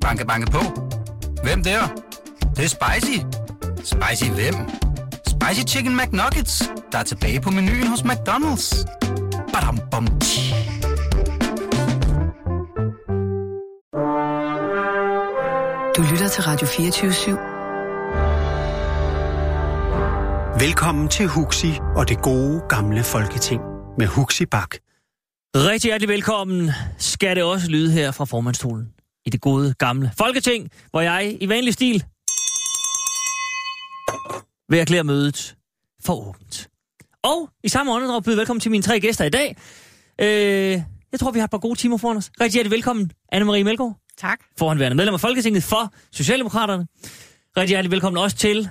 Banke, banke på. Hvem der? Det, det er spicy. Spicy hvem? Spicy Chicken McNuggets, der er tilbage på menuen hos McDonald's. Badum, bom, tji. Du lytter til Radio 24 /7. Velkommen til Huxi og det gode gamle folketing med Huxi Bak. Rigtig hjertelig velkommen skal det også lyde her fra formandstolen i det gode gamle folketing, hvor jeg i vanlig stil vil erklære mødet for åbent. Og i samme åndedrag byder velkommen til mine tre gæster i dag. Øh, jeg tror, vi har et par gode timer foran os. Rigtig hjertelig velkommen, Anne-Marie Melgaard. Tak. Forhåndværende medlem af Folketinget for Socialdemokraterne. Rigtig hjertelig velkommen også til,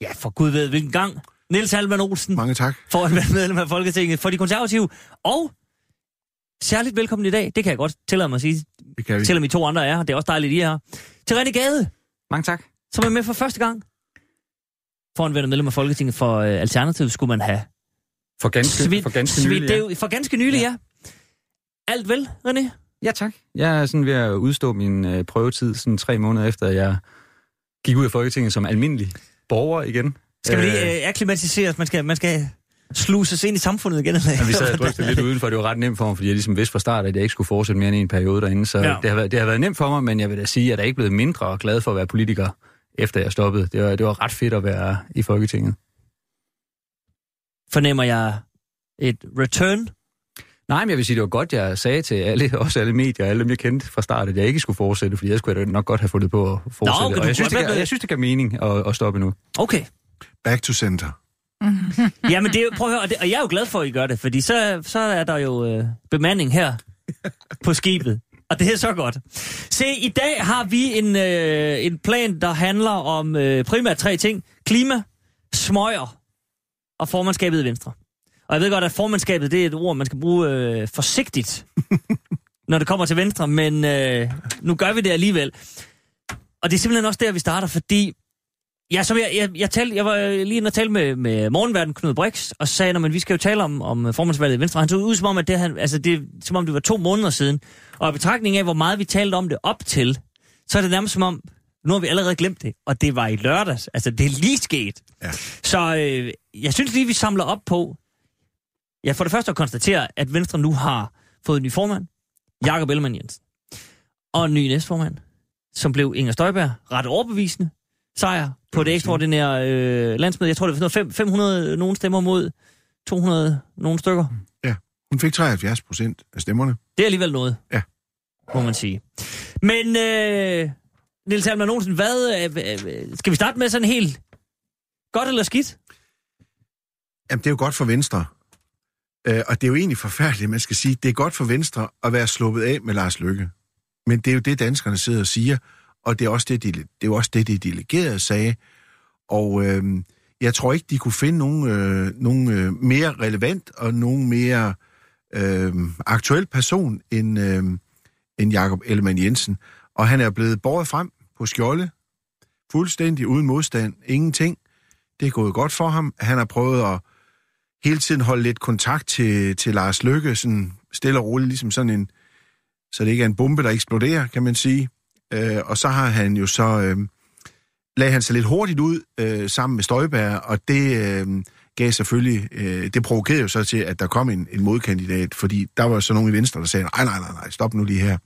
ja, for gud ved hvilken gang, Niels Halman Olsen. Mange tak. Forhåndværende medlem af Folketinget for de konservative. Og særligt velkommen i dag, det kan jeg godt tillade mig at sige, Det kan vi. selvom I to andre er her. Det er også dejligt, I er her. Til René Gade, Mange tak. som er med for første gang. Forhåndværende medlem af Folketinget for øh, Alternativet skulle man have For ganske, svidt, for ganske svidt nylig, det ja. ud- For ganske nylig, ja. Alt vel, René? ja, tak. Jeg er sådan ved at udstå min øh, prøvetid sådan tre måneder efter, at jeg gik ud af Folketinget som almindelig borger igen. Skal vi lige øh, akklimatiseres? Man skal, man skal sluses ind i samfundet igen? Eller? Ja, vi sad og drøftede lidt udenfor, det var ret nemt for mig, fordi jeg ligesom vidste fra start, at jeg ikke skulle fortsætte mere end en periode derinde. Så Ja. det, har været, det har været nemt for mig, men jeg vil da sige, at jeg er ikke blevet mindre glad for at være politiker, efter jeg stoppede. Det var, det var ret fedt at være i Folketinget. Fornemmer jeg et return? Nej, men jeg vil sige, det var godt, jeg sagde til alle, også alle medier, alle dem, jeg kendte fra start, at jeg ikke skulle fortsætte, fordi jeg skulle nok godt have fundet på at fortsætte. okay, du og jeg synes, det, kan, jeg synes, det kan mening at, at stoppe nu. Okay. Back to center. Jamen, det, er prøv at høre, og, det, og jeg er jo glad for, at I gør det, fordi så, så er der jo øh, bemanding her på skibet. Og det er så godt. Se, i dag har vi en, øh, en plan, der handler om øh, primært tre ting. Klima, smøger og formandskabet i Venstre. Og jeg ved godt, at formandskabet det er et ord, man skal bruge øh, forsigtigt, når det kommer til Venstre, men øh, nu gør vi det alligevel. Og det er simpelthen også der, vi starter, fordi Ja, som jeg, jeg, jeg, talte, jeg var lige inde og tale med, med morgenverden Knud Brix, og sagde, at vi skal jo tale om, om formandsvalget i Venstre. Han tog ud som om, at det, han, altså det, som om det var to måneder siden. Og i betragtning af, hvor meget vi talte om det op til, så er det nærmest som om, nu har vi allerede glemt det, og det var i lørdags. Altså, det er lige sket. Ja. Så øh, jeg synes lige, vi samler op på, ja, for det første at konstatere, at Venstre nu har fået en ny formand, Jakob Ellemann Jensen, og en ny næstformand, som blev Inger Støjberg, ret overbevisende sejr på det ekstraordinære øh, landsmøde. Jeg tror, det var sådan noget fem- 500 nogen stemmer mod 200 nogen stykker. Hun fik 73 procent af stemmerne. Det er alligevel noget, Ja. må man sige. Men, øh, Niels Halman Olsen, hvad, øh, øh, skal vi starte med sådan helt godt eller skidt? Jamen, det er jo godt for Venstre. Øh, og det er jo egentlig forfærdeligt, man skal sige, det er godt for Venstre at være sluppet af med Lars Lykke. Men det er jo det, danskerne sidder og siger, og det er, også det, de, det er også det, de delegerede sagde. Og øh, jeg tror ikke, de kunne finde nogen, øh, nogen øh, mere relevant og nogen mere øh, aktuel person end, øh, end Jakob Ellemann Jensen. Og han er blevet båret frem på skjolde, fuldstændig uden modstand, ingenting. Det er gået godt for ham. Han har prøvet at hele tiden holde lidt kontakt til, til Lars Lykke, sådan stille og roligt, ligesom sådan en, så det ikke er en bombe, der eksploderer, kan man sige. Øh, og så har han jo så, øh, lagde han sig lidt hurtigt ud øh, sammen med Støjberg, og det øh, gav selvfølgelig, øh, det provokerede jo så til, at der kom en, en modkandidat, fordi der var så nogle i Venstre, der sagde, nej, nej, nej, nej, stop nu lige her.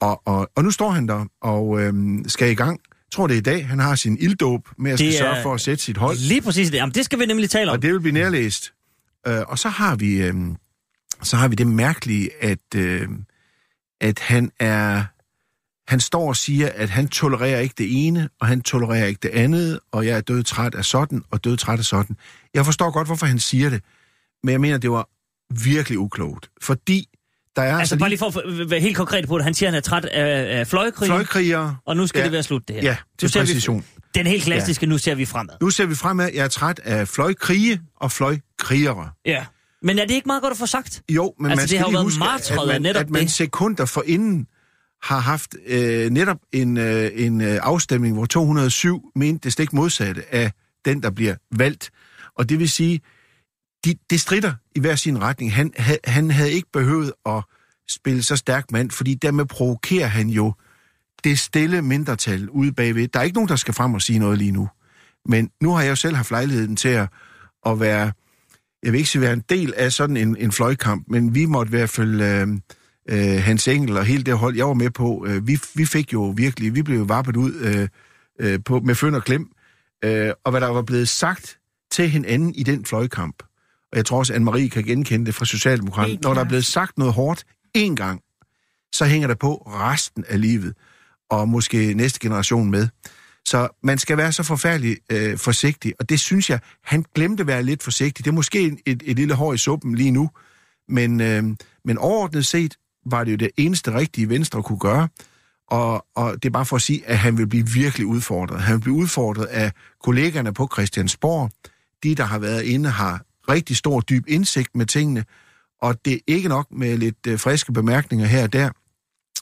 Og, og, og nu står han der og øh, skal i gang. Jeg tror, det er i dag, han har sin ilddåb med at skal er- sørge for at sætte sit hold. Lige præcis det. Jamen, det skal vi nemlig tale om. Og det vil blive nærlæst. Øh, og så har vi øh, så har vi det mærkelige, at, øh, at han er han står og siger, at han tolererer ikke det ene, og han tolererer ikke det andet, og jeg er død træt af sådan, og død træt af sådan. Jeg forstår godt, hvorfor han siger det, men jeg mener, det var virkelig uklogt. Fordi der er Altså, altså, bare lige for at være helt konkret på det. Han siger, at han er træt af, af fløjkrig, fløjkrigere. og nu skal Ja. det være slut, det her. Ja, til ser vi- præcision. Den helt klassiske, ja. nu ser vi fremad. Nu ser vi fremad. Jeg er træt af fløjkrige og fløjkrigere. Ja. Men er det ikke meget godt at få sagt? Jo, men Altså, man det skal har jo lige været huske, at af man, netop at man det. sekunder forinden har haft øh, netop en, øh, en øh, afstemning, hvor 207 mente det stik modsatte af den, der bliver valgt. Og det vil sige, de, det strider i hver sin retning. Han, ha, han havde ikke behøvet at spille så stærk mand, fordi dermed provokerer han jo det stille mindretal ude bagved. Der er ikke nogen, der skal frem og sige noget lige nu. Men nu har jeg jo selv haft lejligheden til at, at være, jeg vil ikke sige være en del af sådan en, en fløjkamp, men vi måtte i hvert fald, øh, øh, Hans Engel og hele det hold, jeg var med på, øh, vi, vi fik jo virkelig, vi blev vappet ud øh, øh, på, med føn og klem, øh, og hvad der var blevet sagt til hinanden i den fløjkamp. Og jeg tror også, Anne-Marie kan genkende det fra Socialdemokraterne. Når der er blevet sagt noget hårdt én gang, så hænger det på resten af livet, og måske næste generation med. Så man skal være så forfærdelig øh, forsigtig, og det synes jeg, han glemte at være lidt forsigtig. Det er måske et, et lille hår i suppen lige nu, men, øh, men overordnet set var det jo det eneste rigtige Venstre kunne gøre, og, og det er bare for at sige, at han vil blive virkelig udfordret. Han vil blive udfordret af kollegerne på Christiansborg. De, der har været inde, har rigtig stor, dyb indsigt med tingene, og det er ikke nok med lidt øh, friske bemærkninger her og der,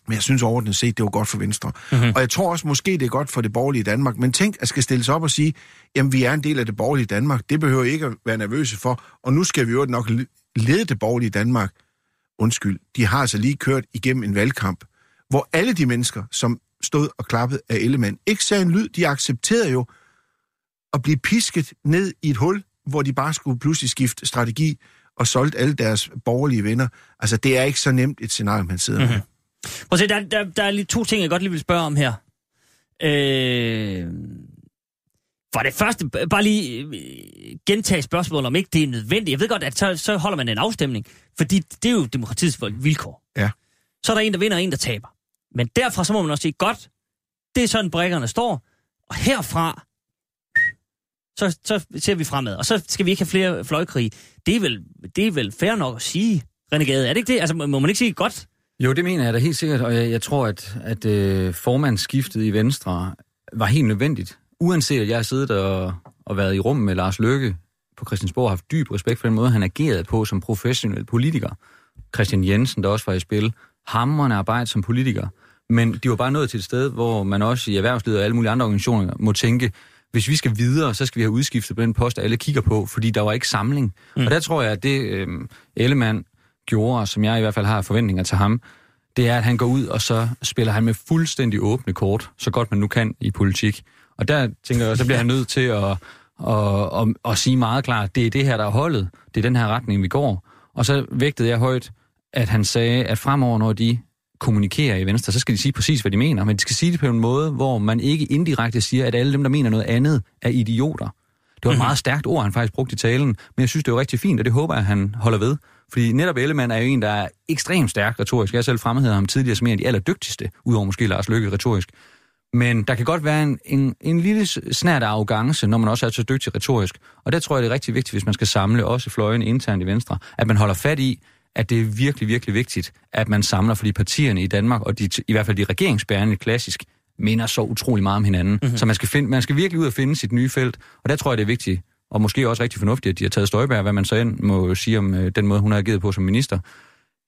men jeg synes overordnet set, det var godt for Venstre. Mm-hmm. Og jeg tror også, måske det er godt for det borgerlige Danmark. Men tænk, at skal stilles op og sige, jamen vi er en del af det borgerlige Danmark. Det behøver I ikke at være nervøse for. Og nu skal vi jo nok lede det borgerlige Danmark. Undskyld, de har altså lige kørt igennem en valgkamp, hvor alle de mennesker, som stod og klappede af Ellemann, ikke sagde en lyd. De accepterede jo at blive pisket ned i et hul, hvor de bare skulle pludselig skifte strategi og solgte alle deres borgerlige venner. Altså, det er ikke så nemt et scenarie, man sidder mm-hmm. med. Mhm. Prøv at se, der, der, der er lige to ting, jeg godt lige vil spørge om her. Øh, for det første, bare lige øh, gentage spørgsmålet, om ikke det er nødvendigt. Jeg ved godt, at så, så holder man en afstemning, fordi det er jo demokratiets vilkår. Ja. Så er der en, der vinder, og en, der taber. Men derfra så må man også sige, godt, det er sådan, brækkerne står, og herfra, så, så ser vi fremad. Og så skal vi ikke have flere fløjkrige. Det er vel, det er vel fair nok at sige, Renegade. Er det ikke det? Altså, må man ikke sige godt? Jo, det mener jeg da helt sikkert, og jeg, jeg tror, at, at øh, formandsskiftet i Venstre var helt nødvendigt. Uanset at jeg har siddet og, og været i rum med Lars Løkke på Christiansborg og haft dyb respekt for den måde, han agerede på som professionel politiker. Christian Jensen, der også var i spil. Hamrende arbejde som politiker. Men de var bare nået til et sted, hvor man også i erhvervslivet og alle mulige andre organisationer må tænke, hvis vi skal videre, så skal vi have udskiftet på den post, alle kigger på, fordi der var ikke samling. Mm. Og der tror jeg, at det øh, Ellemann gjorde, som jeg i hvert fald har forventninger til ham, det er, at han går ud, og så spiller han med fuldstændig åbne kort, så godt man nu kan i politik. Og der tænker jeg, så bliver han nødt til at, at, at, at sige meget klart, det er det her, der er holdet, det er den her retning, vi går. Og så vægtede jeg højt, at han sagde, at fremover, når de kommunikerer i Venstre, så skal de sige præcis, hvad de mener, men de skal sige det på en måde, hvor man ikke indirekte siger, at alle dem, der mener noget andet, er idioter. Det var et meget stærkt ord, han faktisk brugte i talen, men jeg synes, det var rigtig fint, og det håber jeg, at han holder ved. Fordi netop Ellemann er jo en, der er ekstremt stærk retorisk. Jeg selv fremhævet ham tidligere som en af de allerdygtigste, udover måske Lars Løkke retorisk. Men der kan godt være en, en, en lille snært af arrogance, når man også er så dygtig retorisk. Og der tror jeg, det er rigtig vigtigt, hvis man skal samle også fløjen internt i Venstre, at man holder fat i, at det er virkelig, virkelig vigtigt, at man samler, fordi partierne i Danmark, og de, i hvert fald de regeringsbærende klassisk, minder så utrolig meget om hinanden. Mm-hmm. Så man skal, finde, man skal virkelig ud og finde sit nye felt, og der tror jeg, det er vigtigt, og måske også rigtig fornuftigt, at de har taget Støjberg, hvad man så end må sige om øh, den måde, hun har ageret på som minister.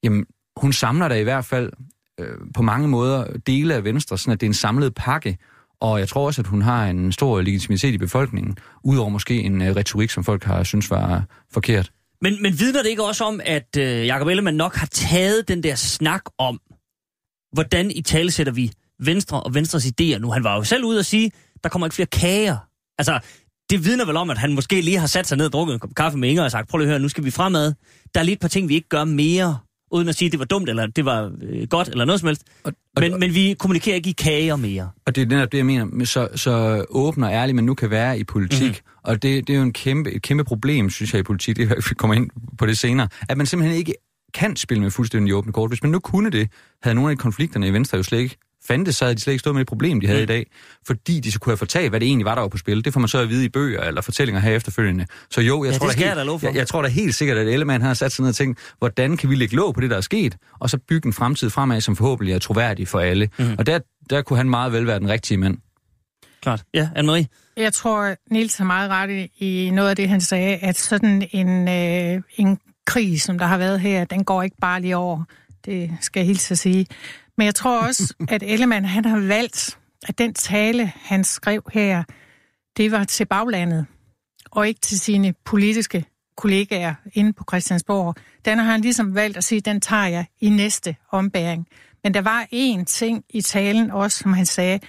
Jamen, hun samler da i hvert fald øh, på mange måder dele af Venstre, sådan at det er en samlet pakke, og jeg tror også, at hun har en stor legitimitet i befolkningen, udover måske en øh, retorik, som folk har synes var forkert. Men, men vidner det ikke også om, at øh, Jacob Ellemann nok har taget den der snak om, hvordan i tale sætter vi Venstre og Venstres idéer nu? Han var jo selv ude og sige, der kommer ikke flere kager. Altså, det vidner vel om, at han måske lige har sat sig ned og drukket en kop kaffe med Inger og sagt, prøv lige at høre, nu skal vi fremad. Der er lige et par ting, vi ikke gør mere, uden at sige, at det var dumt, eller det var øh, godt, eller noget som helst. Og, og, Men, men vi kommunikerer ikke i kager mere. Og det er netop det, jeg mener, så, så åben og ærlig man nu kan være i politik. Mm-hmm. Og det, det er jo en kæmpe, et kæmpe problem, synes jeg, i politik, det vi kommer ind på det senere, at man simpelthen ikke kan spille med fuldstændig åbne kort. Hvis man nu kunne det, havde nogle af konflikterne i Venstre jo slet ikke fandtes, så havde de slet ikke stået med det problem, de havde mm. i dag, fordi de så kunne have fortalt, hvad det egentlig var, der var på spil. Det får man så at vide i bøger eller fortællinger her efterfølgende. Så jo, jeg, Ja, tror, da helt, jeg, jeg tror da helt sikkert, at Ellemann har sat sig ned og tænkt, hvordan kan vi lægge låg på det, der er sket, og så bygge en fremtid fremad, som forhåbentlig er troværdig for alle. Mm. Og der, der kunne han meget vel være den rigtige mand. Klart. Ja, Anne-Marie? Jeg tror, Nils har meget ret i- i noget af det, han sagde, at sådan en, øh, en krig, som der har været her, den går ikke bare lige over. Det skal jeg hilse at sige. Men jeg tror også, at Ellemann, han har valgt, at den tale, han skrev her, det var til baglandet, og ikke til sine politiske kollegaer inde på Christiansborg. Den har han ligesom valgt at sige, den tager jeg i næste ombæring. Men der var én ting i talen også, som han sagde,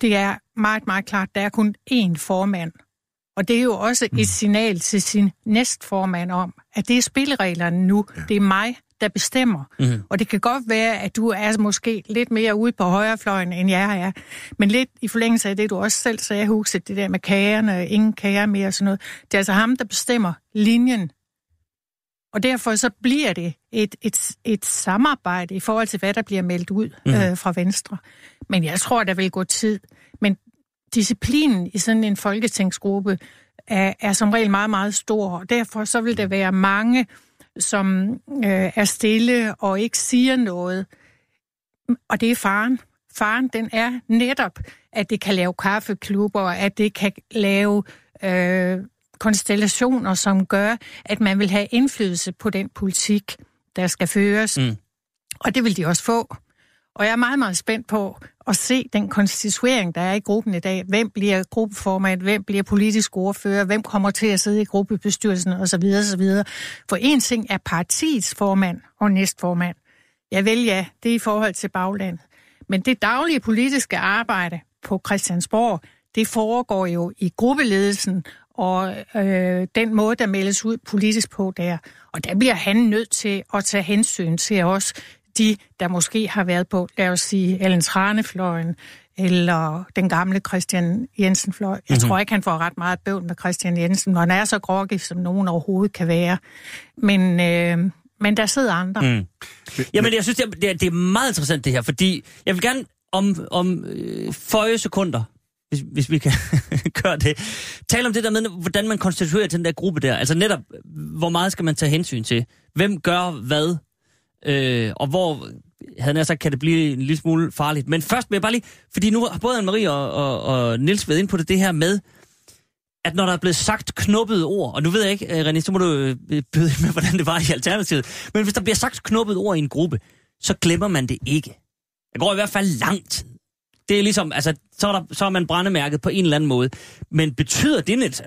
det er meget, meget klart, der er kun én formand. Og det er jo også et signal til sin næstformand om, at det er spillereglerne nu. Ja. Det er mig, der bestemmer. Mm. Og det kan godt være, at du er måske lidt mere ude på højrefløjen, end jeg er. Men lidt i forlængelse af det, du også selv sagde, Huset, det der med kagerne, ingen kager mere og sådan noget. Det er altså ham, der bestemmer linjen. Og derfor så bliver det et, et, et samarbejde i forhold til, hvad der bliver meldt ud mm. øh, fra Venstre. Men jeg tror, der vil gå tid. Men disciplinen i sådan en folketingsgruppe er, er som regel meget, meget stor. Og derfor så vil der være mange, som øh, er stille og ikke siger noget. Og det er faren. Faren, den er netop, at det kan lave kaffeklubber, at det kan lave øh, konstellationer, som gør, at man vil have indflydelse på den politik, der skal føres. Mm. Og det vil de også få. Og jeg er meget, meget spændt på at se den konstituering, der er i gruppen i dag. Hvem bliver gruppeformand? Hvem bliver politisk ordfører? Hvem kommer til at sidde i gruppebestyrelsen? Og så videre, så videre. For en ting er partiets formand og næstformand. Jeg vil ja, det er i forhold til baglandet. Men det daglige politiske arbejde på Christiansborg, det foregår jo i gruppeledelsen og øh, den måde, der meldes ud politisk på der. Og der bliver han nødt til at tage hensyn til os, de, der måske har været på, lad os sige, Ellen Tranefløjen, eller den gamle Christian Jensen-fløj. Jeg mm-hmm. tror ikke, han får ret meget bøvl med Christian Jensen, når han er så groggy, som nogen overhovedet kan være. Men, øh, men der sidder andre. Mm. Jamen, jeg synes, det er, det er meget interessant det her, fordi jeg vil gerne om, om øh, 40 sekunder hvis, hvis vi kan gøre det. Tale om det der med, hvordan man konstituerer til den der gruppe der. Altså netop, hvor meget skal man tage hensyn til? Hvem gør hvad? Øh, og hvor, havde jeg sagt, kan det blive en lille smule farligt. Men først vil jeg bare lige, fordi nu har både Anne-Marie og, og, og Nils været ind på det, det her med, at når der er blevet sagt knuppet ord, og nu ved jeg ikke, øh, René, så må du øh, øh, byde med, hvordan det var i Alternativet, men hvis der bliver sagt knuppet ord i en gruppe, så glemmer man det ikke. Det går i hvert fald lang tid. Det er ligesom, altså, så er, der, så er man brændemærket på en eller anden måde. Men betyder det, Niels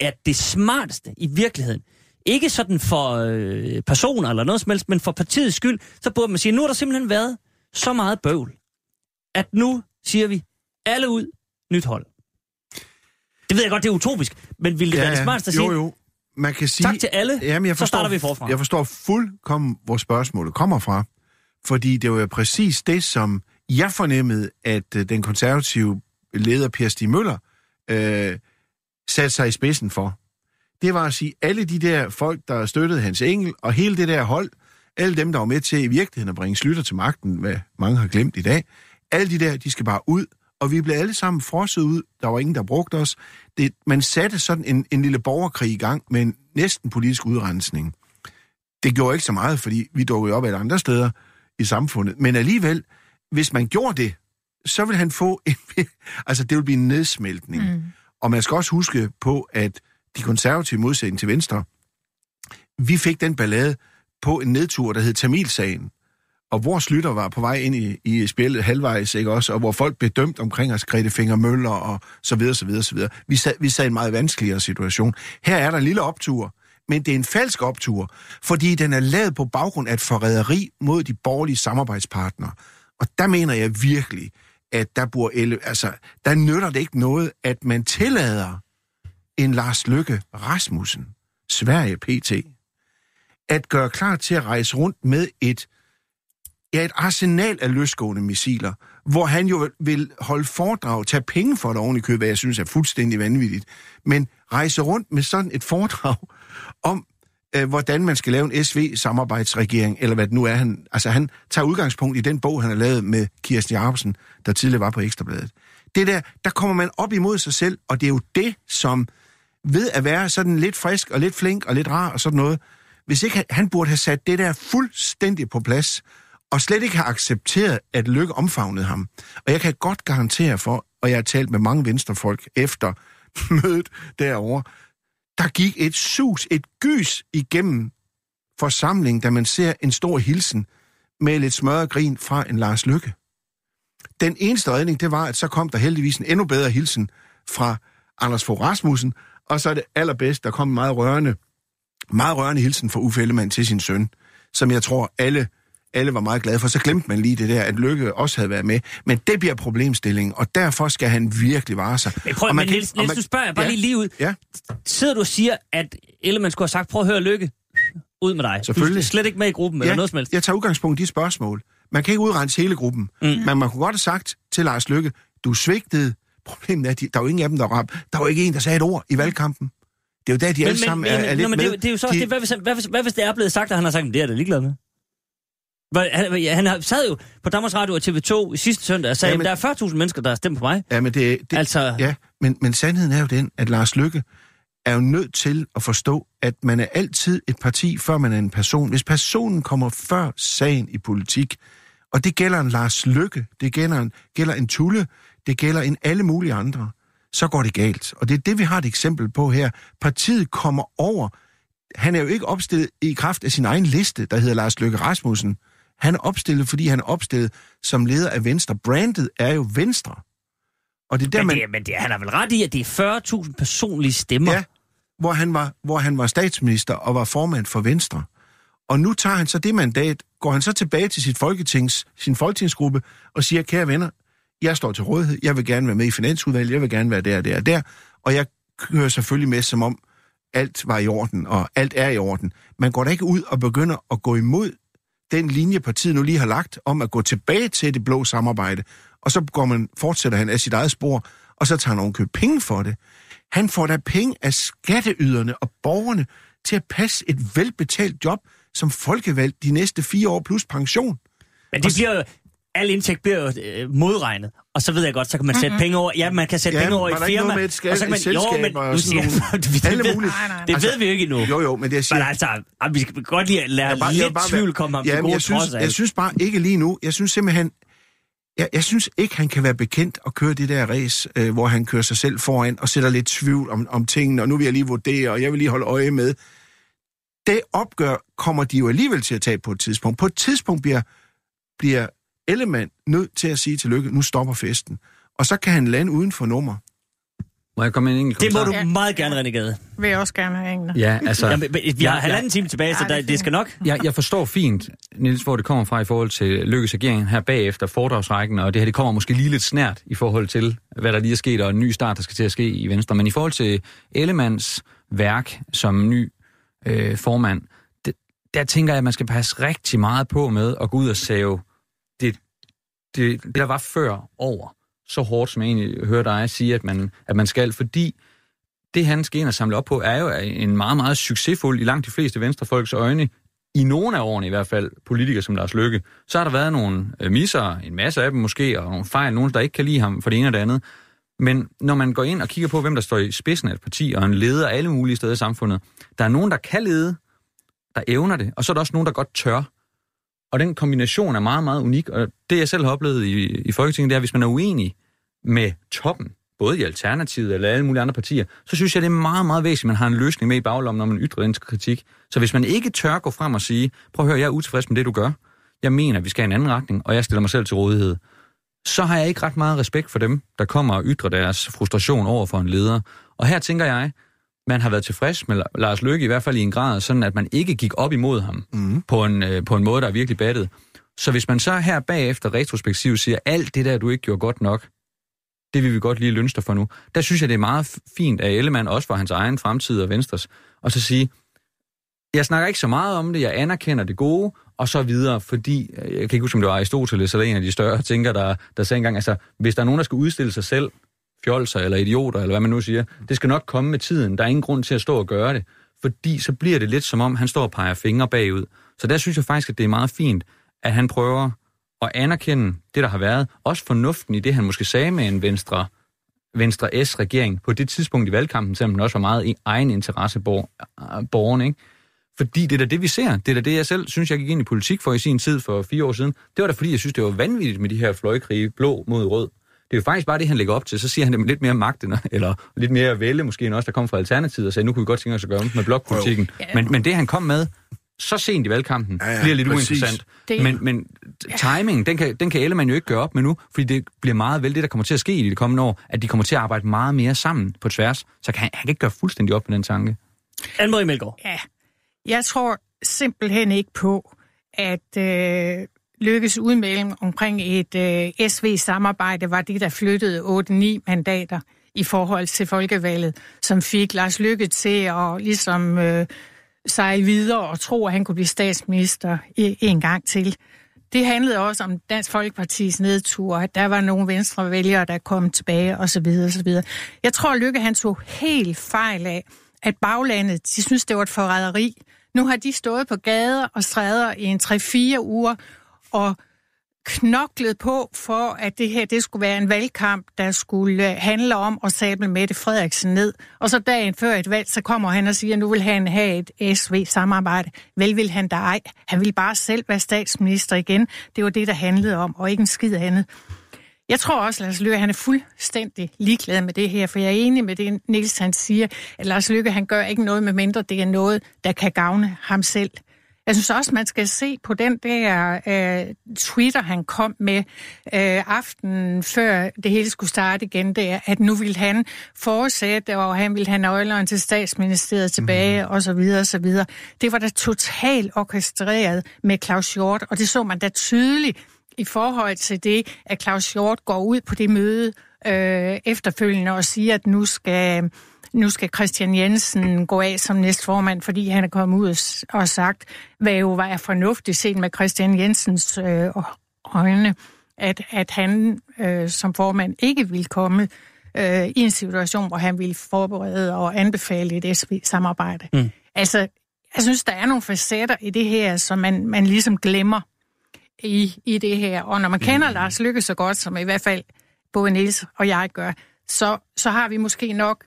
at det smarteste i virkeligheden, ikke sådan for øh, personer eller noget som helst, men for partiets skyld, så burde man sige, nu har der simpelthen været så meget bøvl, at nu siger vi, alle ud, nyt hold. Det ved jeg godt, det er utopisk, men vil det ja, være det smarteste at sige? Jo, jo. Man kan sige, tak til alle, jamen, jeg forstår, så starter vi forfra. Jeg forstår fuldkommen, hvor spørgsmålet kommer fra, fordi det var jo præcis det, som jeg fornemmede, at øh, den konservative leder Per Stig Møller øh, satte sig i spidsen for det var at sige, alle de der folk, der støttede Hans Engel, og hele det der hold, alle dem, der var med til i virkeligheden at bringe Slytter til magten, hvad mange har glemt i dag, alle de der, de skal bare ud, og vi blev alle sammen frosset ud. Der var ingen, der brugte os. Det, man satte sådan en, en lille borgerkrig i gang med en næsten politisk udrensning. Det gjorde ikke så meget, fordi vi dukkede op alle andre steder i samfundet. Men alligevel, hvis man gjorde det, så vil han få en... altså, det vil blive en nedsmeltning. Mm. Og man skal også huske på, at de konservative modsætning til Venstre, vi fik den ballade på en nedtur, der hed Tamilsagen, og vores lytter var på vej ind i, i spillet halvvejs, ikke også, og hvor folk blev dømt omkring os, Grete Finger Møller og så videre, så videre, så videre. Vi sad, vi sad i en meget vanskeligere situation. Her er der en lille optur, men det er en falsk optur, fordi den er lavet på baggrund af et forræderi mod de borgerlige samarbejdspartnere. Og der mener jeg virkelig, at der bor altså, der nytter det ikke noget, at man tillader end Lars Lykke Rasmussen, Sverige PT, at gøre klar til at rejse rundt med et, ja, et arsenal af løsgående missiler, hvor han jo vil holde foredrag, tage penge for det oven i købet, hvad jeg synes er fuldstændig vanvittigt, men rejse rundt med sådan et foredrag om, øh, hvordan man skal lave en SV-samarbejdsregering, eller hvad det nu er. Han, altså han tager udgangspunkt i den bog, han har lavet med Kirsten Jacobsen, der tidligere var på Ekstrabladet. Det der, der kommer man op imod sig selv, og det er jo det, som ved at være sådan lidt frisk og lidt flink og lidt rar og sådan noget, hvis ikke han, han burde have sat det der fuldstændig på plads, og slet ikke har accepteret, at Lykke omfavnede ham. Og jeg kan godt garantere for, og jeg har talt med mange venstrefolk efter mødet derovre, der gik et sus, et gys igennem forsamlingen, da man ser en stor hilsen med lidt smørret grin fra en Lars Lykke. Den eneste redning, det var, at så kom der heldigvis en endnu bedre hilsen fra Anders Fogh Rasmussen, og så er det allerbedst, der kom en meget rørende, meget rørende hilsen fra Uffe Ellemann til sin søn, som jeg tror alle alle var meget glade for. Så glemte man lige det der, at Lykke også havde været med. Men det bliver problemstillingen, og derfor skal han virkelig vare sig. Men prøv, Og men kan- Niels, Niels man- du spørger jeg bare Ja. lige lige ud. Ja. Sidder du og siger, at Ellemann skulle have sagt, prøv at høre Lykke, ud med dig. Du Selvfølgelig. er slet ikke med i gruppen, eller noget som helst. jeg tager udgangspunkt i de spørgsmål. Man kan ikke udrense hele gruppen, mm. men man kunne godt have sagt til Lars Lykke, du svigtet. Problemet er, at de, der er jo ingen af dem, der rap. Der var jo ikke en, der sagde et ord i valgkampen. Det er jo der, de alle sammen er, er lidt nå, men det, med. det er jo så De- det, hvad hvis, hvad, hvis, hvad hvis det er blevet sagt, at han har sagt, at det er da ligeglad med? Han, ja, han har- sad jo på Danmarks Radio og TV2 i sidste søndag og sagde, at der er 40.000 mennesker, der har stemt på mig. Ja, men det, det, Altså- ja, men, men sandheden er jo den, at Lars Lykke er jo nødt til at forstå, at man er altid et parti, før man er en person. Hvis personen kommer før sagen i politik, og det gælder en Lars Lykke, det gælder en, gælder en Tulle, det gælder en alle mulige andre, så går det galt. Og det er det, vi har et eksempel på her. Partiet kommer over. Han er jo ikke opstillet i kraft af sin egen liste, der hedder Lars Løkke Rasmussen. Han er opstillet, fordi han er opstillet som leder af Venstre. Brandet er jo Venstre. Og det er der, Men, man, det, men det, han har vel ret i, at det er 40.000 personlige stemmer. Ja, hvor han, var, hvor han var statsminister og var formand for Venstre. Og nu tager han så det mandat, går han så tilbage til sit folketings, sin folketingsgruppe og siger, kære venner, jeg står til rådighed, jeg vil gerne være med i finansudvalget, jeg vil gerne være der, der, der, og jeg kører selvfølgelig med, som om alt var i orden, og alt er i orden. Man går da ikke ud og begynder at gå imod den linje, partiet nu lige har lagt, om at gå tilbage til det blå samarbejde, og så går man, fortsætter han af sit eget spor, og så tager han købe penge for det. Han får da penge af skatteyderne og borgerne til at passe et velbetalt job som folkevalgt de næste fire år plus pension. Men det bliver al indtægt bliver jo øh, modregnet. Og så ved jeg godt, så kan man sætte penge over. Ja, man kan sætte Ja, penge over i firma. noget med et skal- og så kan man, et jo, men nu siger nogle- det, Alle ved, mulige. Nej, nej. det Altså, ved vi jo ikke endnu. Jo, jo, men det jeg siger... Men altså, ah, vi skal godt lige lade Jeg er bare- jeg er lidt bare- tvivl komme ham til Jamen, gode jeg synes, trods af jeg alt. synes bare ikke lige nu. Jeg synes simpelthen... Jeg, jeg synes ikke, han kan være bekendt at køre det der race, øh, hvor han kører sig selv foran og sætter lidt tvivl om, om tingene, og nu vil jeg lige vurdere, og jeg vil lige holde øje med. Det opgør kommer de jo alligevel til at tage på et tidspunkt. På et tidspunkt bliver, bliver Ellemann nødt til at sige til Lykke, nu stopper festen. Og så kan han lande uden for nummer. Må jeg komme med en enkelt Det må du? Ja. meget gerne, René Gade. Vil jeg også gerne have engler. Ja, altså... Jamen, men vi har Ja, halvanden time tilbage, så Ja, det er der, det fint. skal nok. Jeg, jeg forstår fint, Niels, hvor det kommer fra i forhold til Lykkes regering her bagefter foredragsrækken, og det her det kommer måske lige lidt snært i forhold til, hvad der lige er sket, og en ny start, der skal til at ske i Venstre. Men i forhold til Ellemands værk som ny øh, formand, det, der tænker jeg, at man skal passe rigtig meget på med at gå ud og save det, det, det der var før over så hårdt, som jeg egentlig hører dig sige, at man, at man skal, fordi det, han skal ind og samle op på, er jo en meget, meget succesfuld, i langt de fleste venstrefolks øjne, i nogle af årene i hvert fald, politikere som Lars Løkke, så har der været nogle øh, misser, en masse af dem måske, og nogle fejl, nogen, der ikke kan lide ham for det ene og det andet. Men når man går ind og kigger på, hvem der står i spidsen af et parti, og en leder alle mulige steder i samfundet, der er nogen, der kan lede, der evner det, og så er der også nogen, der godt tør. Og den kombination er meget, meget unik, og det jeg selv har oplevet i, i Folketinget, det er, at hvis man er uenig med toppen, både i Alternativet eller alle mulige andre partier, så synes jeg, det er meget, meget væsentligt, at man har en løsning med i baglommen, når man ytrer den kritik. Så hvis man ikke tør gå frem og sige, prøv at høre, jeg er utilfreds med det, du gør, jeg mener, at vi skal i en anden retning, og jeg stiller mig selv til rådighed, så har jeg ikke ret meget respekt for dem, der kommer og ytrer deres frustration over for en leder. Og her tænker jeg, man har været tilfreds med Lars Løkke, i hvert fald i en grad, sådan at man ikke gik op imod ham mm. på, en, øh, på en måde, der er virkelig battet. Så hvis man så her bagefter retrospektivt siger, alt det der, du ikke gjorde godt nok, det vil vi godt lige lønste for nu. Der synes jeg, det er meget fint af Ellemann, også for hans egen fremtid og Venstres, og så sige, jeg snakker ikke så meget om det, jeg anerkender det gode, og så videre, fordi, øh, jeg kan ikke huske, om det var Aristoteles eller en af de større tænker, der, der sagde engang, altså, hvis der er nogen, der skal udstille sig selv, fjolser eller idioter, eller hvad man nu siger, det skal nok komme med tiden. Der er ingen grund til at stå og gøre det, fordi så bliver det lidt som om, han står og peger fingre bagud. Så der synes jeg faktisk, at det er meget fint, at han prøver at anerkende det, der har været. Også fornuften i det, han måske sagde med en Venstre, Venstre S-regering på det tidspunkt i valgkampen, selvom den også var meget i egen interesse øh, borgeren, ikke? Fordi det er da det, vi ser. Det er da det, jeg selv synes, jeg gik ind i politik for i sin tid for fire år siden. Det var da fordi, jeg synes, det var vanvittigt med de her fløjkrige, blå mod rød. Det er jo faktisk bare det, han lægger op til. Så siger han det med lidt mere magt, end, eller lidt mere vælge måske, end også der kom fra Alternativet, og sagde, nu kunne vi godt tænke os at gøre med blokpolitikken. Men, men det, han kom med så sent i valgkampen, Ja, ja, bliver lidt præcis. uinteressant. Det- Men, men timing, den kan, den kan Ellemann jo ikke gøre op med nu, fordi det bliver meget vel det, der kommer til at ske i de kommende år, at de kommer til at arbejde meget mere sammen på tværs. Så kan han, han kan ikke gøre fuldstændig op med den tanke. Anne-Marie Melgaard. Ja, jeg tror simpelthen ikke på, at øh, Lykkes udmelding omkring et øh, SV-samarbejde var det, der flyttede 8-9 mandater i forhold til folkevalget, som fik Lars Lykke til at ligesom øh, sejle videre og tro, at han kunne blive statsminister en gang til. Det handlede også om Dansk Folkepartis nedtur, at der var nogle venstre vælgere, der kom tilbage osv. osv. Jeg tror, Lykke han tog helt fejl af, at baglandet, de synes, det var et forræderi. Nu har de stået på gader og stræder i en 3-4 uger og knoklet på for, at det her det skulle være en valgkamp, der skulle øh, handle om at sable Mette Frederiksen ned. Og så dagen før et valg, så kommer han og siger, at nu vil han have et SV-samarbejde. Vel vil han da ej. Han vil bare selv være statsminister igen. Det var det, der handlede om, og ikke en skid andet. Jeg tror også, at Lars Løkke han er fuldstændig ligeglad med det her, for jeg er enig med det, Niels han siger, at Lars Løkke han gør ikke noget med mindre, det er noget, der kan gavne ham selv. Jeg synes også, man skal se på den der øh, Twitter, han kom med øh, aftenen før det hele skulle starte igen, det er, at nu vil han fortsætte, og han vil have nøglerne til statsministeriet tilbage, mm. og så videre, og så videre. Det var da totalt orkestreret med Claus Hjort, og det så man da tydeligt i forhold til det, at Claus Hjort går ud på det møde øh, efterfølgende og siger, at nu skal nu skal Christian Jensen gå af som næstformand, fordi han er kommet ud og sagt, hvad jo var fornuftigt set med Christian Jensens øh, øjne, at, at han øh, som formand ikke vil komme øh, i en situation, hvor han vil forberede og anbefale et SV-samarbejde. Mm. Altså, jeg synes, der er nogle facetter i det her, som man, man ligesom glemmer i, i det her. Og når man kender mm. Lars Lykke så godt, som i hvert fald både Niels og jeg gør, så, så har vi måske nok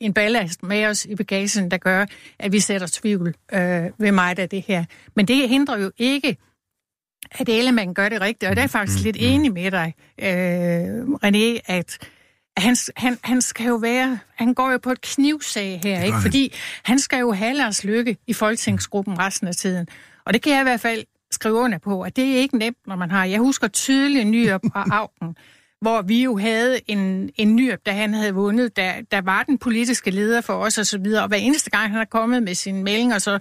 en ballast med os i bagagen, der gør, at vi sætter tvivl øh, ved mig af det her. Men det hindrer jo ikke, at Ellemann gør det rigtigt, og der er faktisk mm, lidt mm. enig med dig, øh, René, at han, han, han skal jo være, han går jo på et knivsag her, ikke? fordi han skal jo have Lars Lykke i folketingsgruppen resten af tiden. Og det kan jeg i hvert fald skrive under på, at det er ikke nemt, når man har. Jeg husker tydeligt Nyrup og Augen, hvor vi jo havde en, en Nyrup, da han havde vundet, der, der var den politiske leder for os og så videre. Og hver eneste gang, han er kommet med sin melding, og så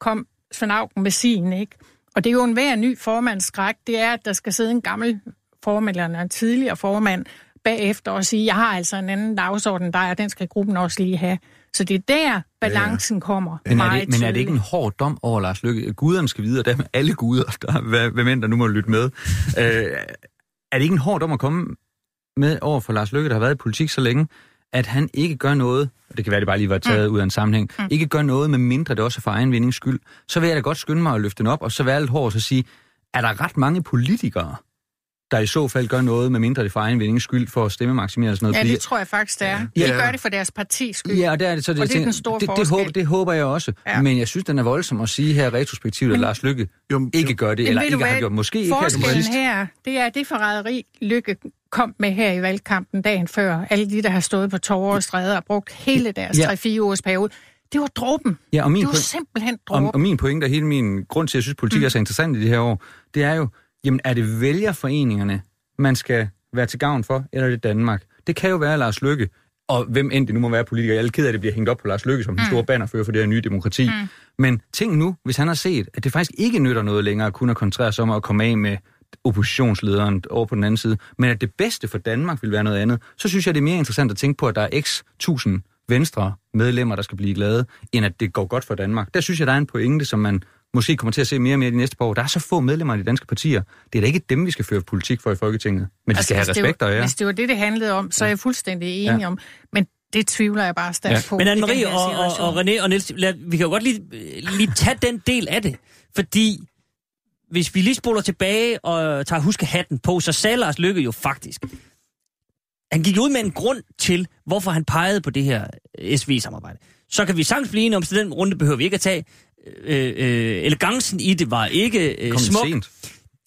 kom Svend Augen med sin, ikke? Og det er jo en hver ny formandsskræk, det er, at der skal sidde en gammel formand eller en tidligere formand bagefter og sige, jeg har altså en anden dagsorden der, og den skal gruppen også lige have. Så det er der, balancen ja. kommer men er, det, men er det ikke en hård dom over Lars Lykke? Guderne skal videre, der med alle guder, der, hvad mænd, der nu må lytte med. øh, er det ikke en hård dom at komme med over for Lars Lykke, der har været i politik så længe, at han ikke gør noget, og det kan være, det bare lige var taget mm. ud af en sammenhæng, mm. ikke gør noget, med mindre det også er for egen vindings skyld, så vil jeg da godt skynde mig at løfte den op, og så være lidt hård og så sige, er der ret mange politikere, der i så fald gør noget, med mindre det for egen vindings skyld, for at stemme maksimere sådan noget. Ja, det tror jeg faktisk, det er. De ja. gør det for deres partis skyld. Ja, og det er det. Så det, og det er den store det, det, håber, det håber jeg også. Ja. Men jeg synes, den er voldsom at sige her retrospektivt, at Lars Lykke jo, ikke gør det, eller ikke har gjort. Måske ikke her det her, det er det forræderi, Lykke kom med her i valgkampen dagen før. Alle de, der har stået på tårer og stræder og brugt hele deres ja. 3-4 års periode. Det var dråben. Ja, og min det var simpelthen dråben. Og, og min pointe og hele min grund til, at jeg synes, politik mm. er så interessant i de her år, det er jo, jamen er det vælgerforeningerne, man skal være til gavn for, eller er det Danmark? Det kan jo være Lars Lykke, og hvem end det nu må være politiker. Jeg er ked af, at det bliver hængt op på Lars Lykke som mm. den store bannerfører for det her nye demokrati. Mm. Men tænk nu, hvis han har set, at det faktisk ikke nytter noget længere at kunne koncentrere sig om at komme af med oppositionslederen over på den anden side, men at det bedste for Danmark vil være noget andet, så synes jeg, det er mere interessant at tænke på, at der er x tusind venstre medlemmer, der skal blive glade, end at det går godt for Danmark. Der synes jeg, der er en pointe, som man måske kommer til at se mere og mere de næste par år. Der er så få medlemmer i de danske partier. Det er da ikke dem, vi skal føre politik for i Folketinget. Men de altså, skal have respekt og ja. Hvis det var det, det handlede om, så er jeg fuldstændig enig ja. om. Men det tvivler jeg bare stærkt ja. på. Men Anne-Marie og, og, og René og Niels, lad, vi kan jo godt lige, lige tage den del af det. Fordi hvis vi lige spoler tilbage og tager huske hatten på, så sagde Lars Lykke jo faktisk, han gik ud med en grund til, hvorfor han pegede på det her SV-samarbejde. Så kan vi sagtens blive enige om, så den runde behøver vi ikke at tage. Øh, øh, elegancen i det var ikke øh, kom smuk. Sent.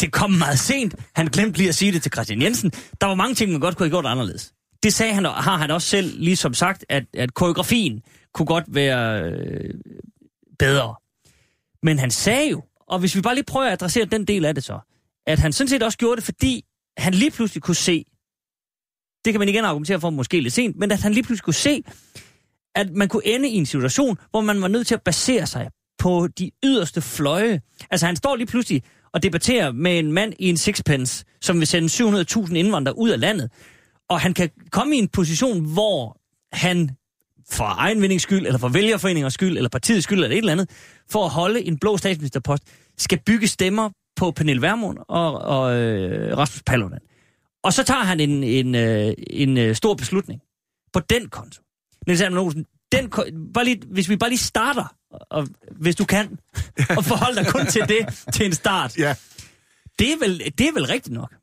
Det kom meget sent. Han glemte lige at sige det til Christian Jensen. Der var mange ting, man godt kunne have gjort anderledes. Det sagde han, har han også selv ligesom sagt, at, at koreografien kunne godt være øh, bedre. Men han sagde jo, og hvis vi bare lige prøver at adressere den del af det så, at han sådan set også gjorde det, fordi han lige pludselig kunne se, det kan man igen argumentere for måske lidt sent, men at han lige pludselig kunne se, at man kunne ende i en situation, hvor man var nødt til at basere sig på de yderste fløje. Altså han står lige pludselig og debatterer med en mand i en sixpence, som vil sende 700.000 indvandrere ud af landet. Og han kan komme i en position, hvor han for egenvindings skyld, eller for vælgerforeningers skyld, eller partiets skyld, eller et eller andet, for at holde en blå statsministerpost, skal bygge stemmer på Pernille Vermund og, og øh, Rasmus Paludan. Og så tager han en, en, øh, en øh, stor beslutning på den konto. Niels Hermann Olsen, den, bare lige, hvis vi bare lige starter, og hvis du kan, og forholde dig kun til det til en start, Ja. det er vel, det er vel rigtigt nok.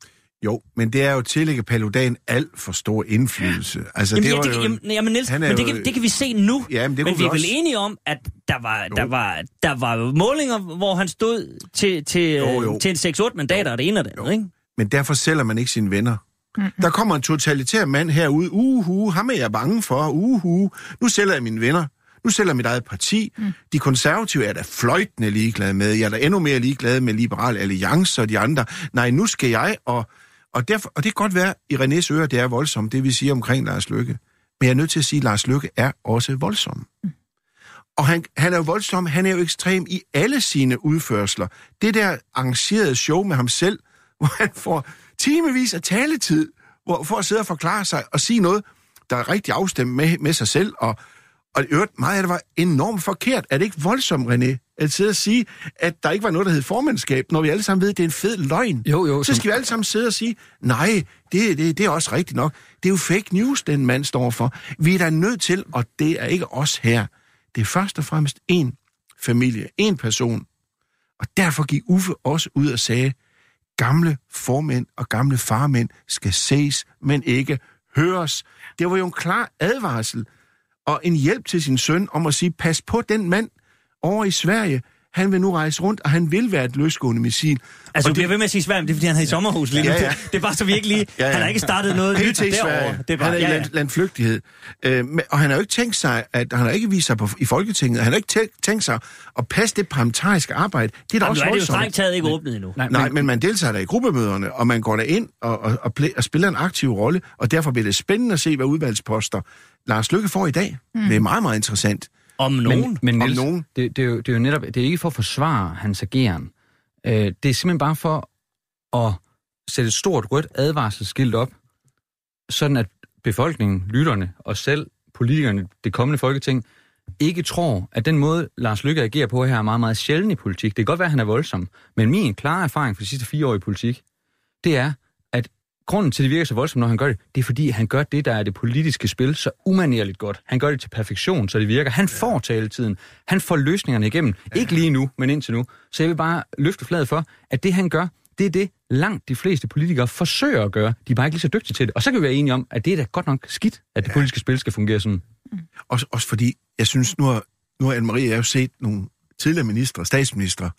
Jo, men det er jo tillægge Paludan alt for stor indflydelse. Altså, Jamen, det ja, det, jo... jamen, jamen Niels, men det jo- kan, det kan vi se nu. Ja, men det men vi vi er vel også- enige om, at der var, Jo. der var, der var målinger, hvor han stod til, til, Jo, jo. til en 6-8 mandater, og det ene og det andet, ikke? Men derfor sælger man ikke sine venner. Mm-hmm. Der kommer en totalitær mand herude. Uhu, ham er jeg bange for. Uhu, nu sælger jeg mine venner. Nu sælger mit eget parti. Mm. De konservative er da fløjtende ligeglade med. Jeg er da endnu mere ligeglad med Liberal Alliance og de andre. Nej, nu skal jeg, og, og, derfor, og det kan godt være, i Renés ører, det er voldsomt, det vi siger omkring Lars Lykke. Men jeg er nødt til at sige, at Lars Lykke er også voldsom. Mm. Og han, han er jo voldsom, han er jo ekstrem i alle sine udførsler. Det der arrangerede show med ham selv, hvor han får timevis af taletid hvor, for at sidde og forklare sig og sige noget, der er rigtig afstemt med, med sig selv, og, og i øvrigt, meget af det var enormt forkert. Er det ikke voldsomt, René, at sidde og sige, at der ikke var noget, der hed formandskab, når vi alle sammen ved, at det er en fed løgn? Jo, jo, Så som- skal vi alle sammen sidde og sige, nej, det, det, det er også rigtigt nok. Det er jo fake news, den mand står for. Vi er da nødt til, og det er ikke os her, det er først og fremmest en familie, en person. Og derfor gik Uffe også ud og sagde, gamle formænd og gamle farmænd skal ses, men ikke høres. Det var jo en klar advarsel og en hjælp til sin søn om at sige, pas på den mand over i Sverige. Han vil nu rejse rundt, og han vil være et løsgående missil. Altså, og du bliver ved med at sige Sverige, men det er, fordi han er i sommerhus lige nu. Ja, ja. Det, det er bare så vi ikke lige... Ja, ja. Han har ikke startet noget nyt derovre. Det er bare, han er ja, ja. land, landflygtighed. Øh, men- og han har jo ikke tænkt sig, at han har ikke vist sig på, i Folketinget. Han har ikke tæ- tænkt sig at passe det parlamentariske arbejde. Det er da Jamen, også nu er det jo strengt taget ikke åbnet endnu. Nej, Nej, men man deltager der i gruppemøderne, og man går der ind og, og, og, og spiller en aktiv rolle, og derfor bliver det spændende at se, hvad udvalgsposter Lars Lykke får i dag. Mm. Det er meget, meget interessant. Om nogen. Men, men Om Niels, nogen. Det, det, er jo, det er jo netop, det er ikke for at forsvare hans ageren. Øh, det er simpelthen bare for at sætte et stort rødt advarselsskilt op, sådan at befolkningen, lytterne og selv politikerne, det kommende folketing, ikke tror, at den måde, Lars Lykke agerer på her, er meget, meget sjælden i politik. Det kan godt være, at han er voldsom, men min klare erfaring for de sidste fire år i politik, det er, grunden til, at det virker så voldsomt, når han gør det, det er fordi, han gør det, der er det politiske spil, så umanerligt godt. Han gør det til perfektion, så det virker. Han får taletiden. Han får løsningerne igennem. Ikke lige nu, men indtil nu. Så jeg vil bare løfte fladet for, at det, han gør, det er det, langt de fleste politikere forsøger at gøre. De er bare ikke lige så dygtige til det. Og så kan vi være enige om, at det er da godt nok skidt, at det politiske spil skal fungere sådan. Også, også fordi, jeg synes, nu har, nu har Anne-Marie og jeg jo set nogle tidligere ministre, statsminister,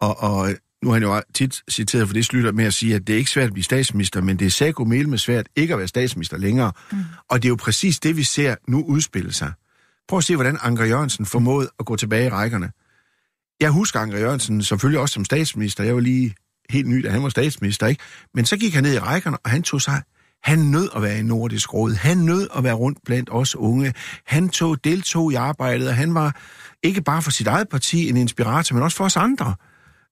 og, og nu har han jo tit citeret for det slutter med at sige, at det er ikke svært at blive statsminister, men det er sæko med svært ikke at være statsminister længere. Mm. Og det er jo præcis det, vi ser nu udspille sig. Prøv at se, hvordan Anker Jørgensen formåede at gå tilbage i rækkerne. Jeg husker Anker Jørgensen selvfølgelig også som statsminister. Jeg var lige helt ny, da han var statsminister, ikke? Men så gik han ned i rækkerne, og han tog sig han nød at være i Nordisk Råd. Han nød at være rundt blandt os unge. Han tog, deltog i arbejdet, og han var ikke bare for sit eget parti en inspirator, men også for os andre.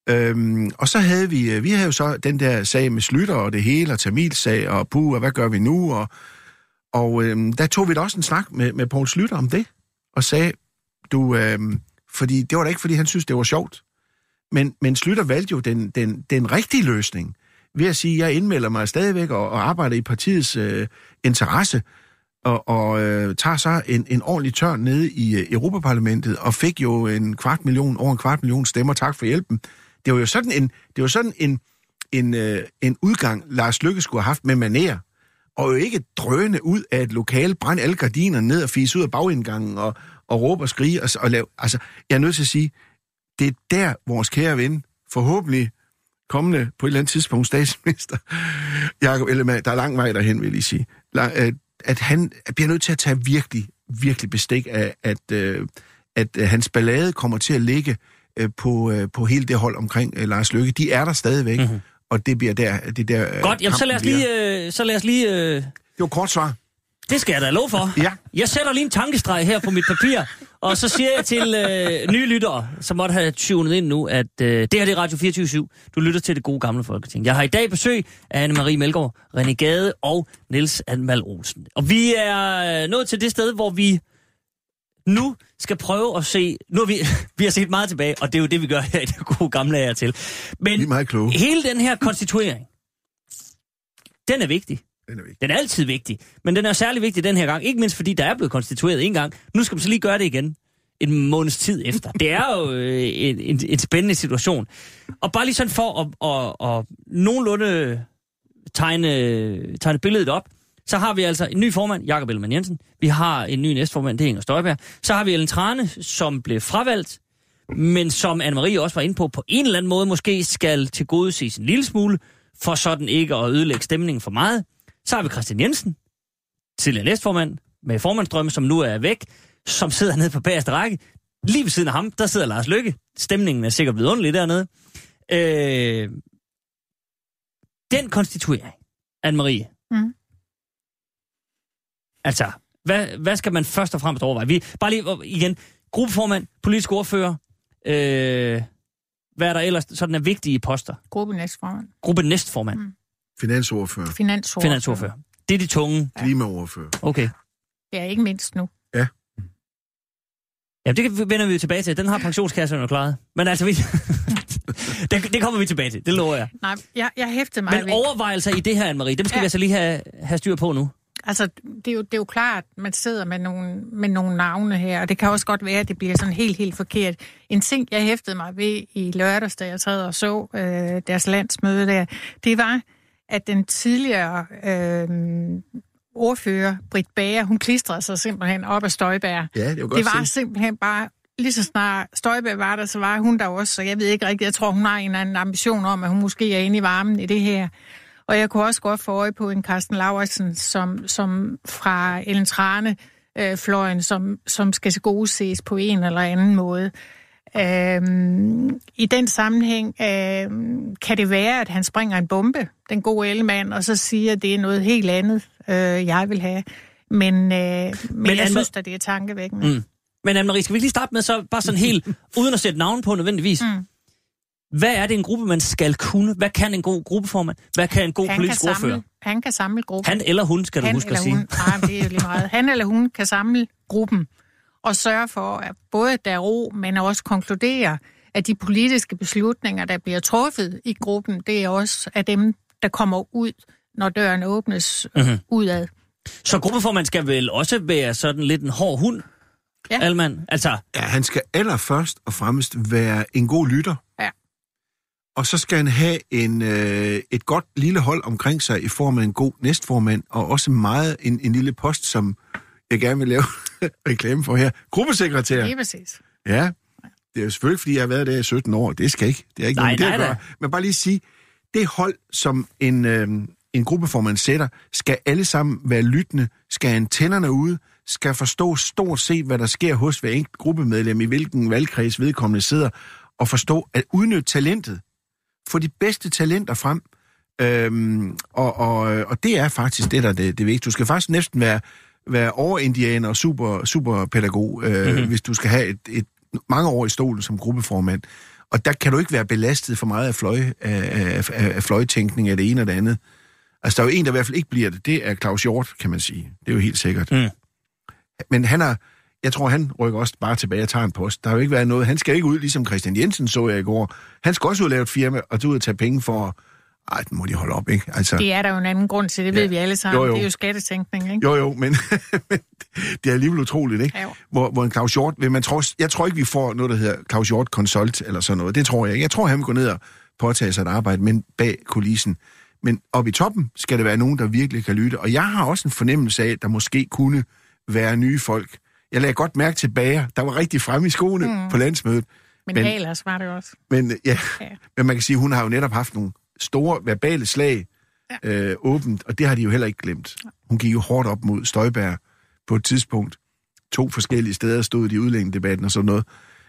Øhm, og så havde vi, øh, vi havde jo så den der sag med Slytter og det hele, og Tamilsag, og puh, og hvad gør vi nu? Og, og øhm, der tog vi da også en snak med, med Poul Slytter om det, og sagde, du, øhm, fordi det var da ikke, fordi han synes, det var sjovt. Men, men Slytter valgte jo den, den, den rigtige løsning ved at sige, jeg indmelder mig stadigvæk og, og arbejder i partiets øh, interesse, og, og øh, tager så en, en ordentlig tørn nede i øh, Europaparlamentet, og fik jo en kvart million, over en kvart million stemmer. Tak for hjælpen. Det var jo sådan en, det var sådan en, en, øh, en udgang, Lars Lykke skulle have haft med maner, og jo ikke drøne ud af et lokal, brænde alle gardiner ned og fise ud af bagindgangen og, og råbe og skrige og, og lave... Altså, jeg er nødt til at sige, det er der, vores kære ven, forhåbentlig kommende på et eller andet tidspunkt statsminister, Jacob Ellemann, der er lang vej derhen, vil jeg sige, øh, at, han bliver nødt til at tage virkelig, virkelig bestik af, at, øh, at, at hans ballade kommer til at ligge øh, på, øh, på hele det hold omkring øh, Lars Lykke. De er der stadigvæk, mm-hmm. og det bliver der... Det der Godt, jamen, så lad os lige... Øh, så lad os lige øh, Det var kort svar. det skal jeg da love for. Ja. Jeg sætter lige en tankestreg her på mit papir, Og så siger jeg til øh, nye lyttere, som måtte have tunet ind nu, at øh, det her det er Radio 24 Du lytter til det gode gamle Folketing. Jeg har i dag besøg af Anne-Marie Melgaard, René Gade og Niels Anmal Olsen. Og vi er nået til det sted, hvor vi nu skal prøve at se... Nu har vi, vi har set meget tilbage, og det er jo det, vi gør her i det gode gamle af til. Men Vi er meget kloge. hele den her konstituering, den er vigtig. Den er vigtig. Den er altid vigtig, men den er særlig vigtig den her gang. Ikke mindst fordi der er blevet konstitueret en gang. Nu skal man så lige gøre det igen en måneds tid efter. Det er jo øh, en, en, en spændende situation. Og bare lige sådan for at, at, at nogenlunde tegne, tegne billedet op, så har vi altså en ny formand, Jakob Ellemann Jensen. Vi har en ny næstformand, det er Inger Støjberg. Så har vi Ellen Trane, som blev fravalgt, men som Anne-Marie også var inde på, på en eller anden måde måske skal til gode en lille smule, for sådan ikke at ødelægge stemningen for meget. Så har vi Christian Jensen, tidligere næstformand, med formandsdrømme, som nu er væk, som sidder nede på bagerste række. Lige ved siden af ham, der sidder Lars Lykke. Stemningen er sikkert blevet underlig dernede. Øh, den konstituering, Anne-Marie. Mm. Altså, hvad, hvad skal man først og fremmest overveje? Vi, bare lige igen, gruppeformand, politisk ordfører, øh, hvad er der ellers sådan er vigtige poster? Gruppe næstformand. Gruppe næstformand, mm. Finansordfører. Finansordfører. finansordfører. Det er de tunge. Klimaordfører. Okay. Ja, ikke mindst nu. Ja, det kan- vender vi jo tilbage til. Den har pensionskasserne jo klaret. Men altså, vi... det, det kommer vi tilbage til, det lover jeg. Nej, jeg, jeg hæftede mig Men ved... overvejelser i det her, Anne-Marie, dem skal ja. Ja. vi altså lige have, have styr på nu. Altså, det er, jo, det er jo klart, at man sidder med nogle, med nogle navne her, og det kan også godt være, at det bliver sådan helt, helt forkert. En ting, jeg hæftede mig ved i lørdags, da jeg sad og så øh, deres landsmøde der, det var, at den tidligere øh, ordfører, Britt Bager, hun klistrede sig simpelthen op af Støjbær. Ja, det jo godt Det var se. simpelthen bare, lige så snart Støjberg var der, så var hun der også, så jeg ved ikke rigtigt, jeg tror, hun har en eller anden ambition om, at hun måske er inde i varmen i det her. Og jeg kunne også godt få øje på en Carsten Lauritsen, som, som fra Ellen Trane, øh, fløjen, som, som skal gode ses på en eller anden måde. Øhm, I den sammenhæng øhm, kan det være, at han springer en bombe, den gode elmand, og så siger, at det er noget helt andet, øh, jeg vil have. Men, øh, men, men jeg synes at det er tankevækkende. Mm. Men Anne-Marie, skal vi ikke lige starte med så bare sådan helt, uden at sætte navn på nødvendigvis. Mm. Hvad er det en gruppe, man skal kunne? Hvad kan en god gruppeformand? Hvad kan en god han politisk kan ordfører? samle, han kan samle gruppen. Han eller hun, skal du han huske eller at sige. hun, nej, men det er jo lige meget. Han eller hun kan samle gruppen og sørge for, at både der er ro, men også konkludere, at de politiske beslutninger, der bliver truffet i gruppen, det er også af dem, der kommer ud, når døren åbnes Mhm. mm-hmm. udad. Så gruppeformand skal vel også være sådan lidt en hård hund, Ja. Alman? Altså, Ja, han skal allerførst og fremmest være en god lytter. Og så skal han have en, øh, et godt lille hold omkring sig i form af en god næstformand, og også meget en, en lille post, som jeg gerne vil lave reklame for her. Gruppesekretær. Lige præcis. Ja, det er jo selvfølgelig, fordi jeg har været der i 17 år. Det skal ikke. Det er ikke Nej, noget det nej, gøre. Men bare lige sige, det hold, som en, øh, en gruppeformand sætter, skal alle sammen være lyttende, skal antennerne ude, skal forstå stort set, hvad der sker hos hver enkelt gruppemedlem, i hvilken valgkreds vedkommende sidder, og forstå at udnytte talentet. Få de bedste talenter frem. Øhm, og, og, og det er faktisk det, der er det, det vigtige. Du skal faktisk næsten være, være overindianer og super, superpædagog, øh, mm-hmm. hvis du skal have et, et mange år i stolen som gruppeformand. Og der kan du ikke være belastet for meget af, fløj, af, af, af, fløjtænkning af det ene og det andet. Altså, der er jo en, der i hvert fald ikke bliver det. Det er Claus Hjort, kan man sige. Det er jo helt sikkert. Mm. Men han er, jeg tror, han rykker også bare tilbage og tager en post. Der har jo ikke været noget. Han skal ikke ud, ligesom Christian Jensen så jeg i går. Han skal også ud og lave et firma, og tage ud og tage penge for... Ej, den må de holde op, ikke? Altså, Det er der jo en anden grund til, det Ja. ved vi alle sammen. Jo, jo. Det er jo skattetænkning, ikke? Jo, jo, men, men det er alligevel utroligt, ikke? Ja, jo. Hvor, hvor en Claus Hjort, vil man tror, jeg tror ikke, vi får noget, der hedder Claus Hjort Consult eller sådan noget. Det tror jeg ikke. Jeg tror, han vil gå ned og påtage sig et arbejde, men bag kulissen. Men oppe i toppen skal det være nogen, der virkelig kan lytte. Og jeg har også en fornemmelse af, at der måske kunne være nye folk. Jeg lagde godt mærke til Bager, der var rigtig fremme i skoene mm. på landsmødet. Men, Men- ellers var det også. Men, ja, Ja. men man kan sige, hun har jo netop haft nogle store verbale slag ja. øh, åbent, og det har de jo heller ikke glemt. Hun gik jo hårdt op mod Støjbær på et tidspunkt. To forskellige steder stod de i udlændingedebatten og sådan noget.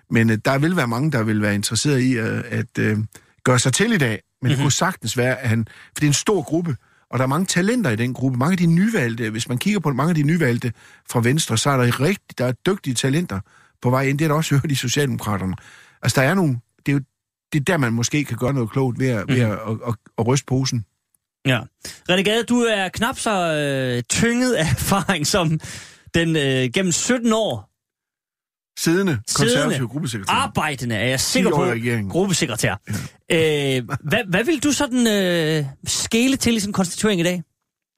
Men øh, der vil være mange, der vil være interesseret i øh, at øh, gøre sig til i dag. Men mm-hmm. det kunne sagtens være, at han... For det er en stor gruppe, og der er mange talenter i den gruppe. Mange af de nyvalgte, hvis man kigger på mange af de nyvalgte fra Venstre, så er der rigtig, der er dygtige talenter på vej ind. Det er der også hørt i Socialdemokraterne. Altså, der er nogle... Det er jo det er der, man måske kan gøre noget klogt ved at, mm. ved at, at, at, at ryste posen. Ja. René Gade, du er knap så øh, tynget af erfaring som den øh, gennem 17 år Siddende, konservativ gruppesekretær. arbejdende, er jeg sikker på, regeringen. gruppesekretær. Ja. Øh, hvad, hvad vil du sådan øh, skele til i sådan en konstituering i dag?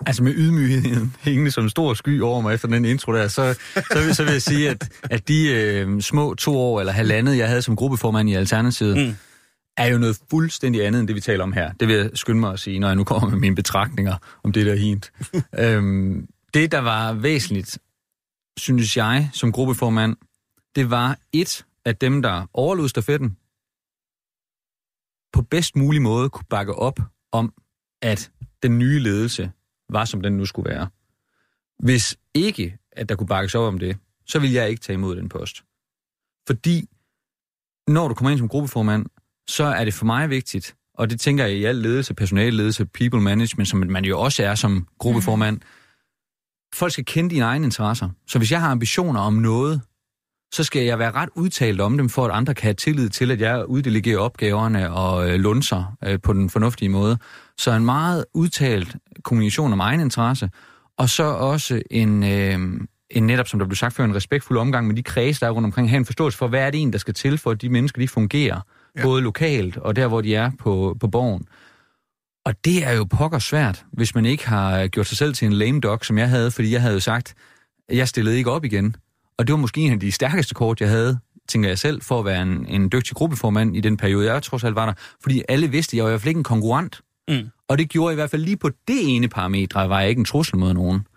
Altså med ydmygheden hængende som en stor sky over mig efter den intro der, så, så, vil, så vil jeg sige, at, at de øh, små to år eller halvandet, jeg havde som gruppeformand i Alternativet, mm. er jo noget fuldstændig andet end det, vi taler om her. Det vil jeg skynde mig at sige, når jeg nu kommer med mine betragtninger om det der hint. øhm, det, der var væsentligt, synes jeg, som gruppeformand, det var et af dem, der overlod stafetten, på bedst mulig måde kunne bakke op om, at den nye ledelse var, som den nu skulle være. Hvis ikke, at der kunne bakkes op om det, så vil jeg ikke tage imod den post. Fordi, når du kommer ind som gruppeformand, så er det for mig vigtigt, og det tænker jeg i al ledelse, personalledelse, people management, som man jo også er som gruppeformand, mm. folk skal kende dine egne interesser. Så hvis jeg har ambitioner om noget, så skal jeg være ret udtalt om dem, for at andre kan have tillid til, at jeg uddelegerer opgaverne og øh, lunser øh, på den fornuftige måde. Så en meget udtalt kommunikation om egen interesse, og så også en, øh, en netop, som der blev sagt før, en respektfuld omgang med de kreds, der er rundt omkring, have en forståelse for, hvad er det en, der skal til, for at de mennesker, de fungerer, ja. både lokalt og der, hvor de er på, på borgen. Og det er jo pokker svært, hvis man ikke har gjort sig selv til en lame dog, som jeg havde, fordi jeg havde jo sagt, jeg stillede ikke op igen. Og det var måske en af de stærkeste kort, jeg havde, tænker jeg selv, for at være en, en dygtig gruppeformand i den periode, jeg trods alt var der. Fordi alle vidste, at jeg var i hvert fald ikke en konkurrent. Mm. Og det gjorde i hvert fald lige på det ene parametre, var jeg ikke en trussel mod nogen.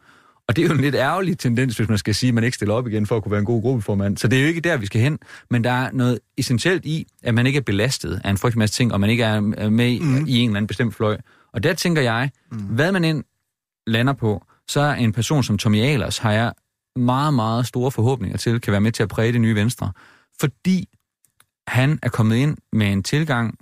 Og det er jo en lidt ærgerlig tendens, hvis man skal sige, at man ikke stiller op igen for at kunne være en god gruppeformand. Så det er jo ikke der, vi skal hen. Men der er noget essentielt i, at man ikke er belastet af en frygtelig masse ting, og man ikke er med mm. i en eller anden bestemt fløj. Og der tænker jeg, mm. hvad man end lander på, så er en person som Tommy Ahlers, har jeg meget, meget store forhåbninger til, kan være med til at præge det nye Venstre. Fordi han er kommet ind med en tilgang,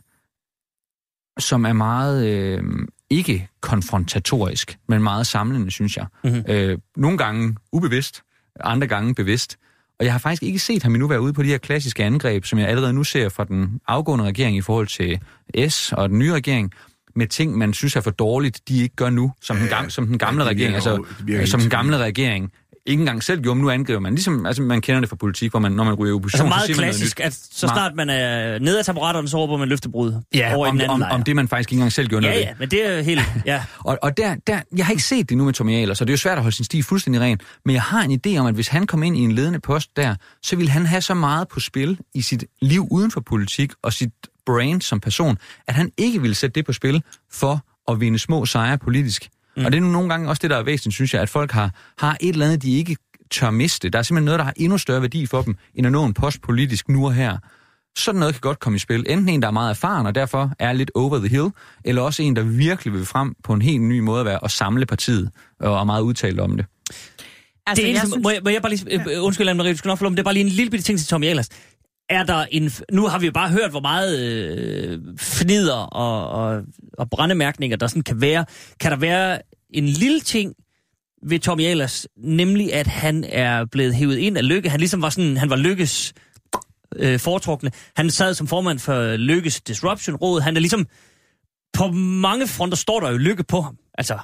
som er meget øh, ikke konfrontatorisk, men meget samlende, synes jeg. Mm-hmm. Øh, nogle gange ubevidst, andre gange bevidst. Og jeg har faktisk ikke set ham endnu være ude på de her klassiske angreb, som jeg allerede nu ser fra den afgående regering i forhold til S og den nye regering, med ting, man synes er for dårligt, de ikke gør nu, som, den, gamle, som den gamle ja, regering, altså som den gamle regering ikke engang selv gjorde, men nu angriber man. Ligesom altså, man kender det fra politik, hvor man, når man ryger i opposition... Altså meget klassisk, at så snart man er nede af taburetterne, så råber man løftebrud ja, over om, i den anden om, om, det, man faktisk ikke engang selv gjorde ja, noget Ja, men det er helt... Ja. og og der, der, jeg har ikke set det nu med Tommy Ahlers, så det er jo svært at holde sin stil fuldstændig ren, men jeg har en idé om, at hvis han kom ind i en ledende post der, så ville han have så meget på spil i sit liv uden for politik og sit brand som person, at han ikke ville sætte det på spil for at vinde små sejre politisk. Mm. Og det er nu nogle gange også det, der er væsentligt, synes jeg, at folk har, har et eller andet, de ikke tør miste. Der er simpelthen noget, der har endnu større værdi for dem, end at nå en post politisk nu og her. Sådan noget kan godt komme i spil. Enten en, der er meget erfaren og derfor er lidt over the hill, eller også en, der virkelig vil frem på en helt ny måde at være og samle partiet og er meget udtalt om det. Altså, det er eneste, synes... må, jeg, må jeg bare lige... Ja. Undskyld, Anne-Marie, du skal nok få lov, men det er bare lige en lille bitte ting til Tommy Ahlers. Er der en... Nu har vi jo bare hørt, hvor meget øh, fnider og, og, og brændemærkninger der sådan kan være. Kan der være en lille ting, ved Tommy Ahlers, nemlig at han er blevet hævet ind af Lykke. Han ligesom var sådan, han var Lykkes øh, foretrukne. Han sad som formand for Lykkes Disruption Råd. Han er ligesom, på mange fronter står der jo Lykke på ham. Altså,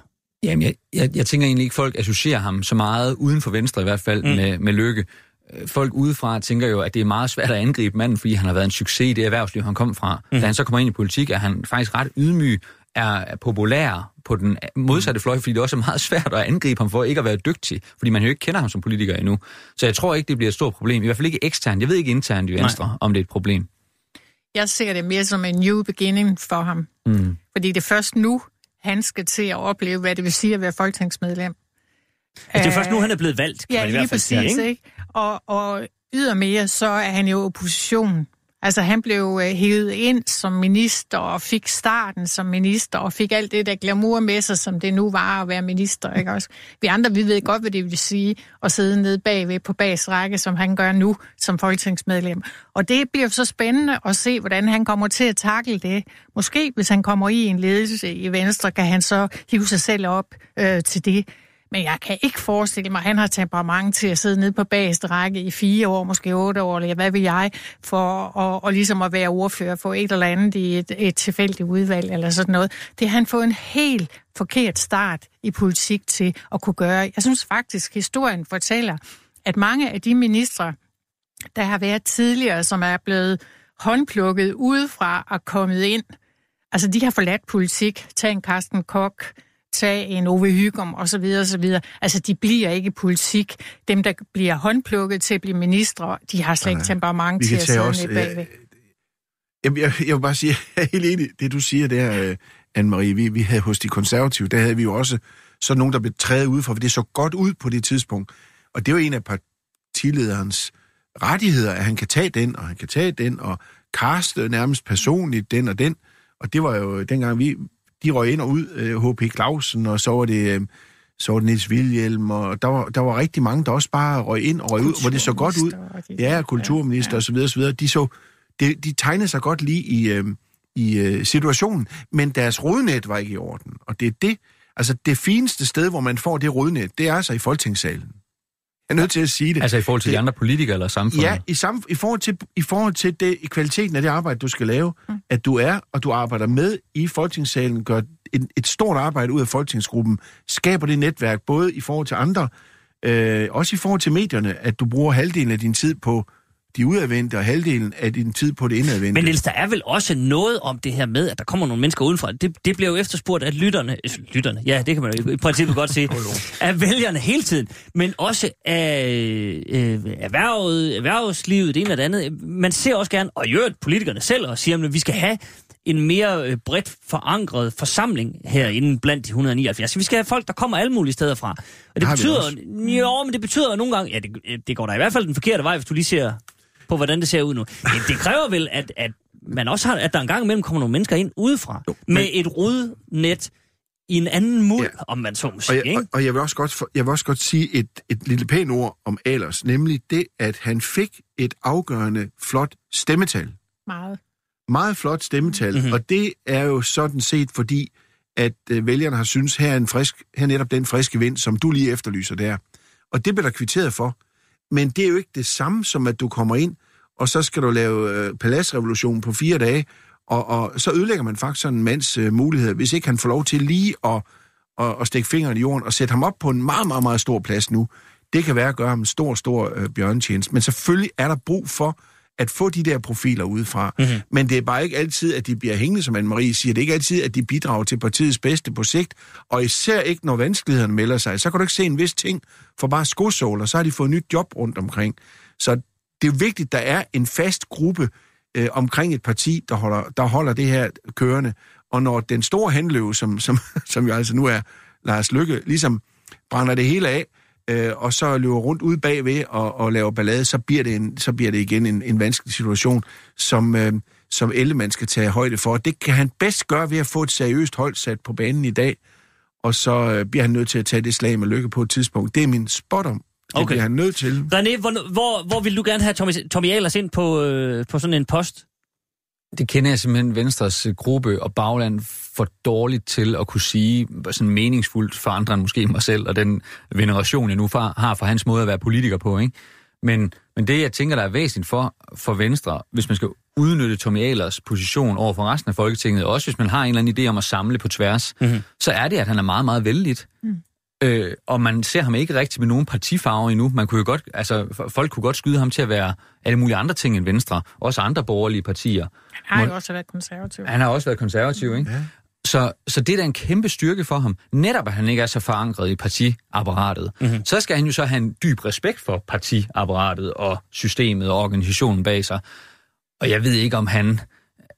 Jamen, jeg, jeg, jeg tænker egentlig ikke, folk associerer ham så meget, uden for Venstre i hvert fald, mm. med, med Lykke. Folk udefra tænker jo, at det er meget svært at angribe manden, fordi han har været en succes i det erhvervsliv, han kom fra. Mm. Da han så kommer ind i politik, er han faktisk ret ydmyg, er populær på den modsatte fløj, fordi det også er meget svært at angribe ham for ikke at være dygtig, fordi man jo ikke kender ham som politiker endnu. Så jeg tror ikke, det bliver et stort problem. I hvert fald ikke eksternt. Jeg ved ikke internt i Venstre, Nej. om det er et problem. Jeg ser det mere som en new beginning for ham. Mm. Fordi det er først nu, han skal til at opleve, hvad det vil sige at være folketingsmedlem. Altså, det er først nu, han er blevet valgt, kan ja, man i hvert fald sige, ikke? ikke? Og, og ydermere, så er han jo opposition Altså han blev øh, hævet ind som minister og fik starten som minister og fik alt det der glamour med sig, som det nu var at være minister. Ikke også? Vi andre, vi ved godt, hvad det vil sige at sidde nede bagved på bagsrække, som han gør nu som folketingsmedlem. Og det bliver så spændende at se, hvordan han kommer til at takle det. Måske, hvis han kommer i en ledelse i Venstre, kan han så hive sig selv op øh, til det. Men jeg kan ikke forestille mig, at han har temperament til at sidde nede på bagerste række i fire år, måske otte år, eller hvad vil jeg, for at, og ligesom at være ordfører for et eller andet i et, et tilfældigt udvalg eller sådan noget. Det har han fået en helt forkert start i politik til at kunne gøre. Jeg synes faktisk, at historien fortæller, at mange af de ministre, der har været tidligere, som er blevet håndplukket udefra og kommet ind, altså de har forladt politik. Tag en Carsten Kok, tag en Ove Hygum og så videre, og så videre. Altså, de bliver ikke politik. Dem, der bliver håndplukket til at blive ministre, de har slet ikke temperament til at tage sidde også, nede bagved. Jamen, jeg, jeg vil bare sige, jeg er helt enig det, du siger der, øh, Anne-Marie. Vi, vi havde hos de konservative, der havde vi jo også sådan nogen, der blev trædet ud for, for det så godt ud på det tidspunkt. Og det var en af partilederens rettigheder, at han kan tage den, og han kan tage den, og kaste nærmest personligt den og den. Og det var jo dengang, vi, de røg ind og ud, øh, H.P. Clausen, og så var det... Øh, så var det Niels Wilhjelm, og der var, der var rigtig mange, der også bare røg ind og røg ud, hvor det så godt ud. Ja, kulturminister ja. og så videre, og så videre. De, så, de, de tegnede sig godt lige i, øh, i øh, situationen, men deres rodnet var ikke i orden. Og det er det, altså det fineste sted, hvor man får det rodnet, det er altså i Folketingssalen. Jeg er nødt til at sige det. Altså i forhold til det, de andre politikere eller samfundet? Ja, i, sam, i forhold til, i forhold til det, i kvaliteten af det arbejde, du skal lave, mm. at du er, og du arbejder med i Folketingssalen, gør et, et stort arbejde ud af Folketingsgruppen, skaber det netværk, både i forhold til andre, øh, også i forhold til medierne, at du bruger halvdelen af din tid på de udadvendte, og halvdelen af din tid på det indadvendte. Men Niels, der er vel også noget om det her med, at der kommer nogle mennesker udenfra. Det, det bliver jo efterspurgt af lytterne. øh, Lytterne, ja, det kan man jo i princippet godt sige. af vælgerne hele tiden. Men også af øh, erhvervet, erhvervslivet, det ene og det andet. Man ser også gerne, og i øvrigt politikerne selv, og siger, at vi skal have en mere øh, bredt forankret forsamling herinde blandt de 179. Vi skal have folk, der kommer alle mulige steder fra. Og det Har betyder, jo, men det betyder nogle gange, ja, det, det går da i hvert fald den forkerte vej, hvis du lige ser på, hvordan det ser ud nu. Men det kræver vel, at, at man også har, at der en gang imellem kommer nogle mennesker ind udefra, jo, med et rodnet i en anden muld, ja. Om man så må Og sige. jeg, ikke? og, og jeg, vil også godt, for, jeg vil også godt sige et, et lille pænt ord om Alers, nemlig det, at han fik et afgørende flot stemmetal. Meget. Meget flot stemmetal, Mhm. mm-hmm. og det er jo sådan set fordi, at øh, vælgerne har synes her er, en frisk, her er netop den friske vind, som du lige efterlyser der. Og det bliver der kvitteret for. Men det er jo ikke det samme som, at du kommer ind, og så skal du lave øh, paladsrevolution på fire dage, og, og så ødelægger man faktisk sådan en mands øh, muligheder, hvis ikke han får lov til lige at, at, at stikke fingeren i jorden og sætte ham op på en meget, meget, meget stor plads nu. Det kan være at gøre ham en stor, stor øh, bjørntjeneste. Men selvfølgelig er der brug for at få de der profiler udefra. Mm-hmm. Men det er bare ikke altid, at de bliver hængende, som Anne-Marie siger. Det er ikke altid, at de bidrager til partiets bedste på sigt. Og især ikke, når vanskelighederne melder sig. Så kan du ikke se en vis ting for bare skosåler. Så har de fået nyt job rundt omkring. Så det er vigtigt, at der er en fast gruppe øh, omkring et parti, der holder, der holder det her kørende. Og når den store handløve, som, som, som jo altså nu er Lars Lykke, ligesom brænder det hele af, øh, og så løber rundt ude bagved og, og laver ballade, så bliver det, en, så bliver det igen en, en vanskelig situation, som, øh, som Ellemann skal tage højde for. Det kan han bedst gøre ved at få et seriøst hold sat på banen i dag, og så øh, bliver han nødt til at tage det slag med lykke på et tidspunkt. Det er min spot om. Det Okay. bliver han nødt til. René, hvor, hvor, hvor vil du gerne have Tommy, Tommy Ahlers ind på, øh, på sådan en post? Det kender jeg simpelthen Venstres øh, gruppe og bagland for dårligt til at kunne sige sådan meningsfuldt for andre end måske mig selv, og den veneration, jeg nu har for hans måde at være politiker på. Ikke? Men, men det, jeg tænker, der er væsentligt for, for Venstre, hvis man skal udnytte Tommy Ahlers position over for resten af Folketinget, også hvis man har en eller anden idé om at samle på tværs, Mhm. mm-hmm. så er det, at han er meget, meget vældigt. Mm. Øh, og man ser ham ikke rigtig med nogen partifarver endnu. Man kunne jo godt, altså, folk kunne godt skyde ham til at være alle mulige andre ting end Venstre. Også andre borgerlige partier. Han har Må- jo også været konservativ. Han har også været konservativ, ikke? Ja. Så, så det er da en kæmpe styrke for ham. Netop at han ikke er så forankret i partiapparatet. Mm-hmm. Så skal han jo så have en dyb respekt for partiapparatet og systemet og organisationen bag sig. Og jeg ved ikke, om han,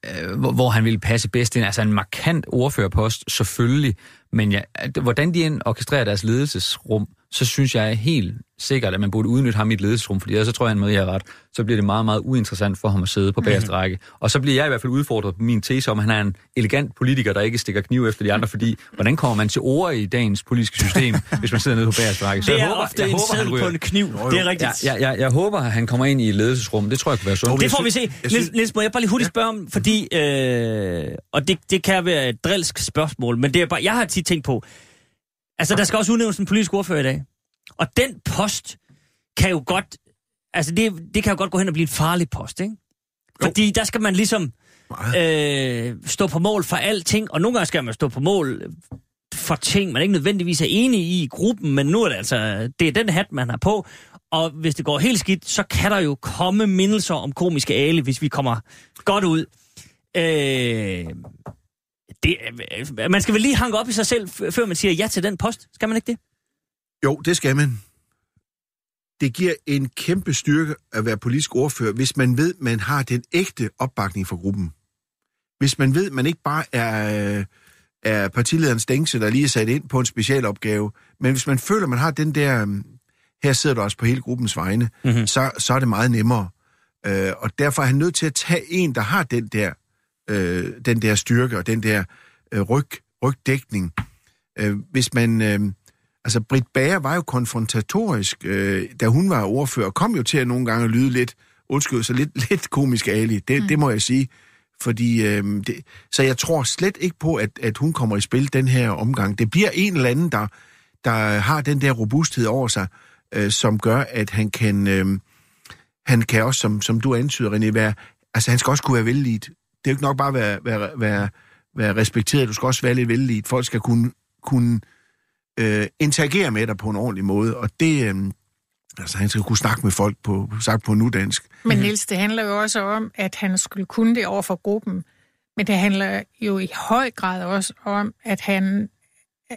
øh, hvor, hvor han ville passe bedst ind. Altså en markant ordførerpost, selvfølgelig. Men ja, hvordan de end orkestrerer deres ledelsesrum, så synes jeg helt sikkert, at man burde udnytte ham i et ledelsesrum, fordi ellers så tror jeg, han med, jeg har ret, så bliver det meget, meget uinteressant for ham at sidde på bagerste række. Og så bliver jeg i hvert fald udfordret på min tese om, at han er en elegant politiker, der ikke stikker kniv efter de andre, fordi hvordan kommer man til ord i dagens politiske system, hvis man sidder nede på bagerste række? Så Det jeg er håber, ofte jeg en håber, han på en kniv. Det er rigtigt. Ja, ja, ja, jeg håber, at han kommer ind i et ledelsesrum. Det tror jeg kunne være sundt. Det får vi se. jeg Niels, Niels, må jeg bare lige hurtigt spørge om, fordi, øh, og det, det kan være et drilsk spørgsmål, men det er bare, jeg har tit tænkt på, Altså, der skal også udnævnes en politisk ordfører i dag. Og den post kan jo godt... Altså, det, det kan jo godt gå hen og blive en farlig post, ikke? Fordi der skal man ligesom øh, stå på mål for alting, og nogle gange skal man stå på mål for ting, man ikke nødvendigvis er enig i i gruppen, men nu er det altså, det er den hat, man har på, og hvis det går helt skidt, så kan der jo komme mindelser om komiske ale, hvis vi kommer godt ud. Øh, det, øh, man skal vel lige hanke op i sig selv, før man siger ja til den post. Skal man ikke det? Jo, det skal man. Det giver en kæmpe styrke at være politisk ordfører, hvis man ved, man har den ægte opbakning fra gruppen. Hvis man ved, man ikke bare er, øh, er partilederens stængse, der lige er sat ind på en specialopgave, men hvis man føler, man har den der, øh, her sidder du også på hele gruppens vegne, mm-hmm. så, så er det meget nemmere. Øh, og derfor er han nødt til at tage en, der har den der, øh, den der styrke og den der øh, ryg, rygdækning. Øh, hvis man... Øh, Altså, Britt Bager var jo konfrontatorisk, øh, da hun var ordfører, og kom jo til at nogle gange lyde lidt, undskyld, så lidt, lidt komisk ali. Det, mm. det må jeg sige. Fordi, øh, det, så jeg tror slet ikke på, at, at hun kommer i spil den her omgang. Det bliver en eller anden, der, der har den der robusthed over sig, øh, som gør, at han kan, øh, han kan også, som, som du antyder, René, være, altså han skal også kunne være vældigt. Det er jo ikke nok bare at være, være, være, være respekteret, du skal også være lidt vældigt. Folk skal kunne, kunne øh, interagere med dig på en ordentlig måde, og det, øh, altså han skal kunne snakke med folk på, sagt på nudansk. Men Niels, det handler jo også om, at han skulle kunne det over for gruppen. Men det handler jo i høj grad også om, at han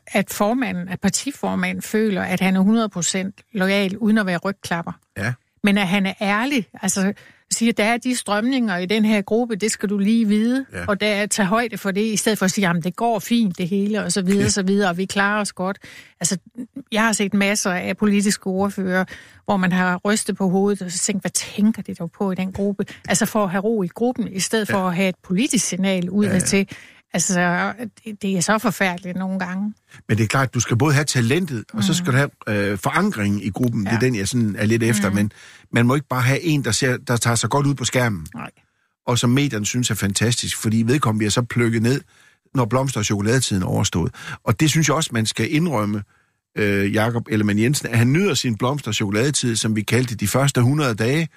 at formanden, at partiformanden føler, at han er 100% lojal, uden at være rygklapper. Ja. Men at han er ærlig, altså siger, der er de strømninger i den her gruppe, det skal du lige vide, Ja. ja. og der er tage højde for det, i stedet for at sige, jamen det går fint det hele, og så videre, og så videre, og vi klarer os godt. Altså, jeg har set masser af politiske ordfører, hvor man har rystet på hovedet, og så tænkt, hvad tænker de dog på i den gruppe? Altså for at have ro i gruppen, i stedet for at have et politisk signal ud ja. til. Altså, det, det er så forfærdeligt nogle gange. Men det er klart, du skal både have talentet, og så skal du have øh, forankring i gruppen. Ja. Det er den, jeg sådan er lidt efter. Men man må ikke bare have en, der, ser, der tager sig godt ud på skærmen, Nej. og som medierne synes er fantastisk, fordi vedkommende bliver så plukket ned, når blomster- og chokoladetiden er overstået. Og det synes jeg også, man skal indrømme, øh, Jakob Ellemann Jensen, at han nyder sin blomster- og chokoladetid, som vi kaldte de første 100 dage,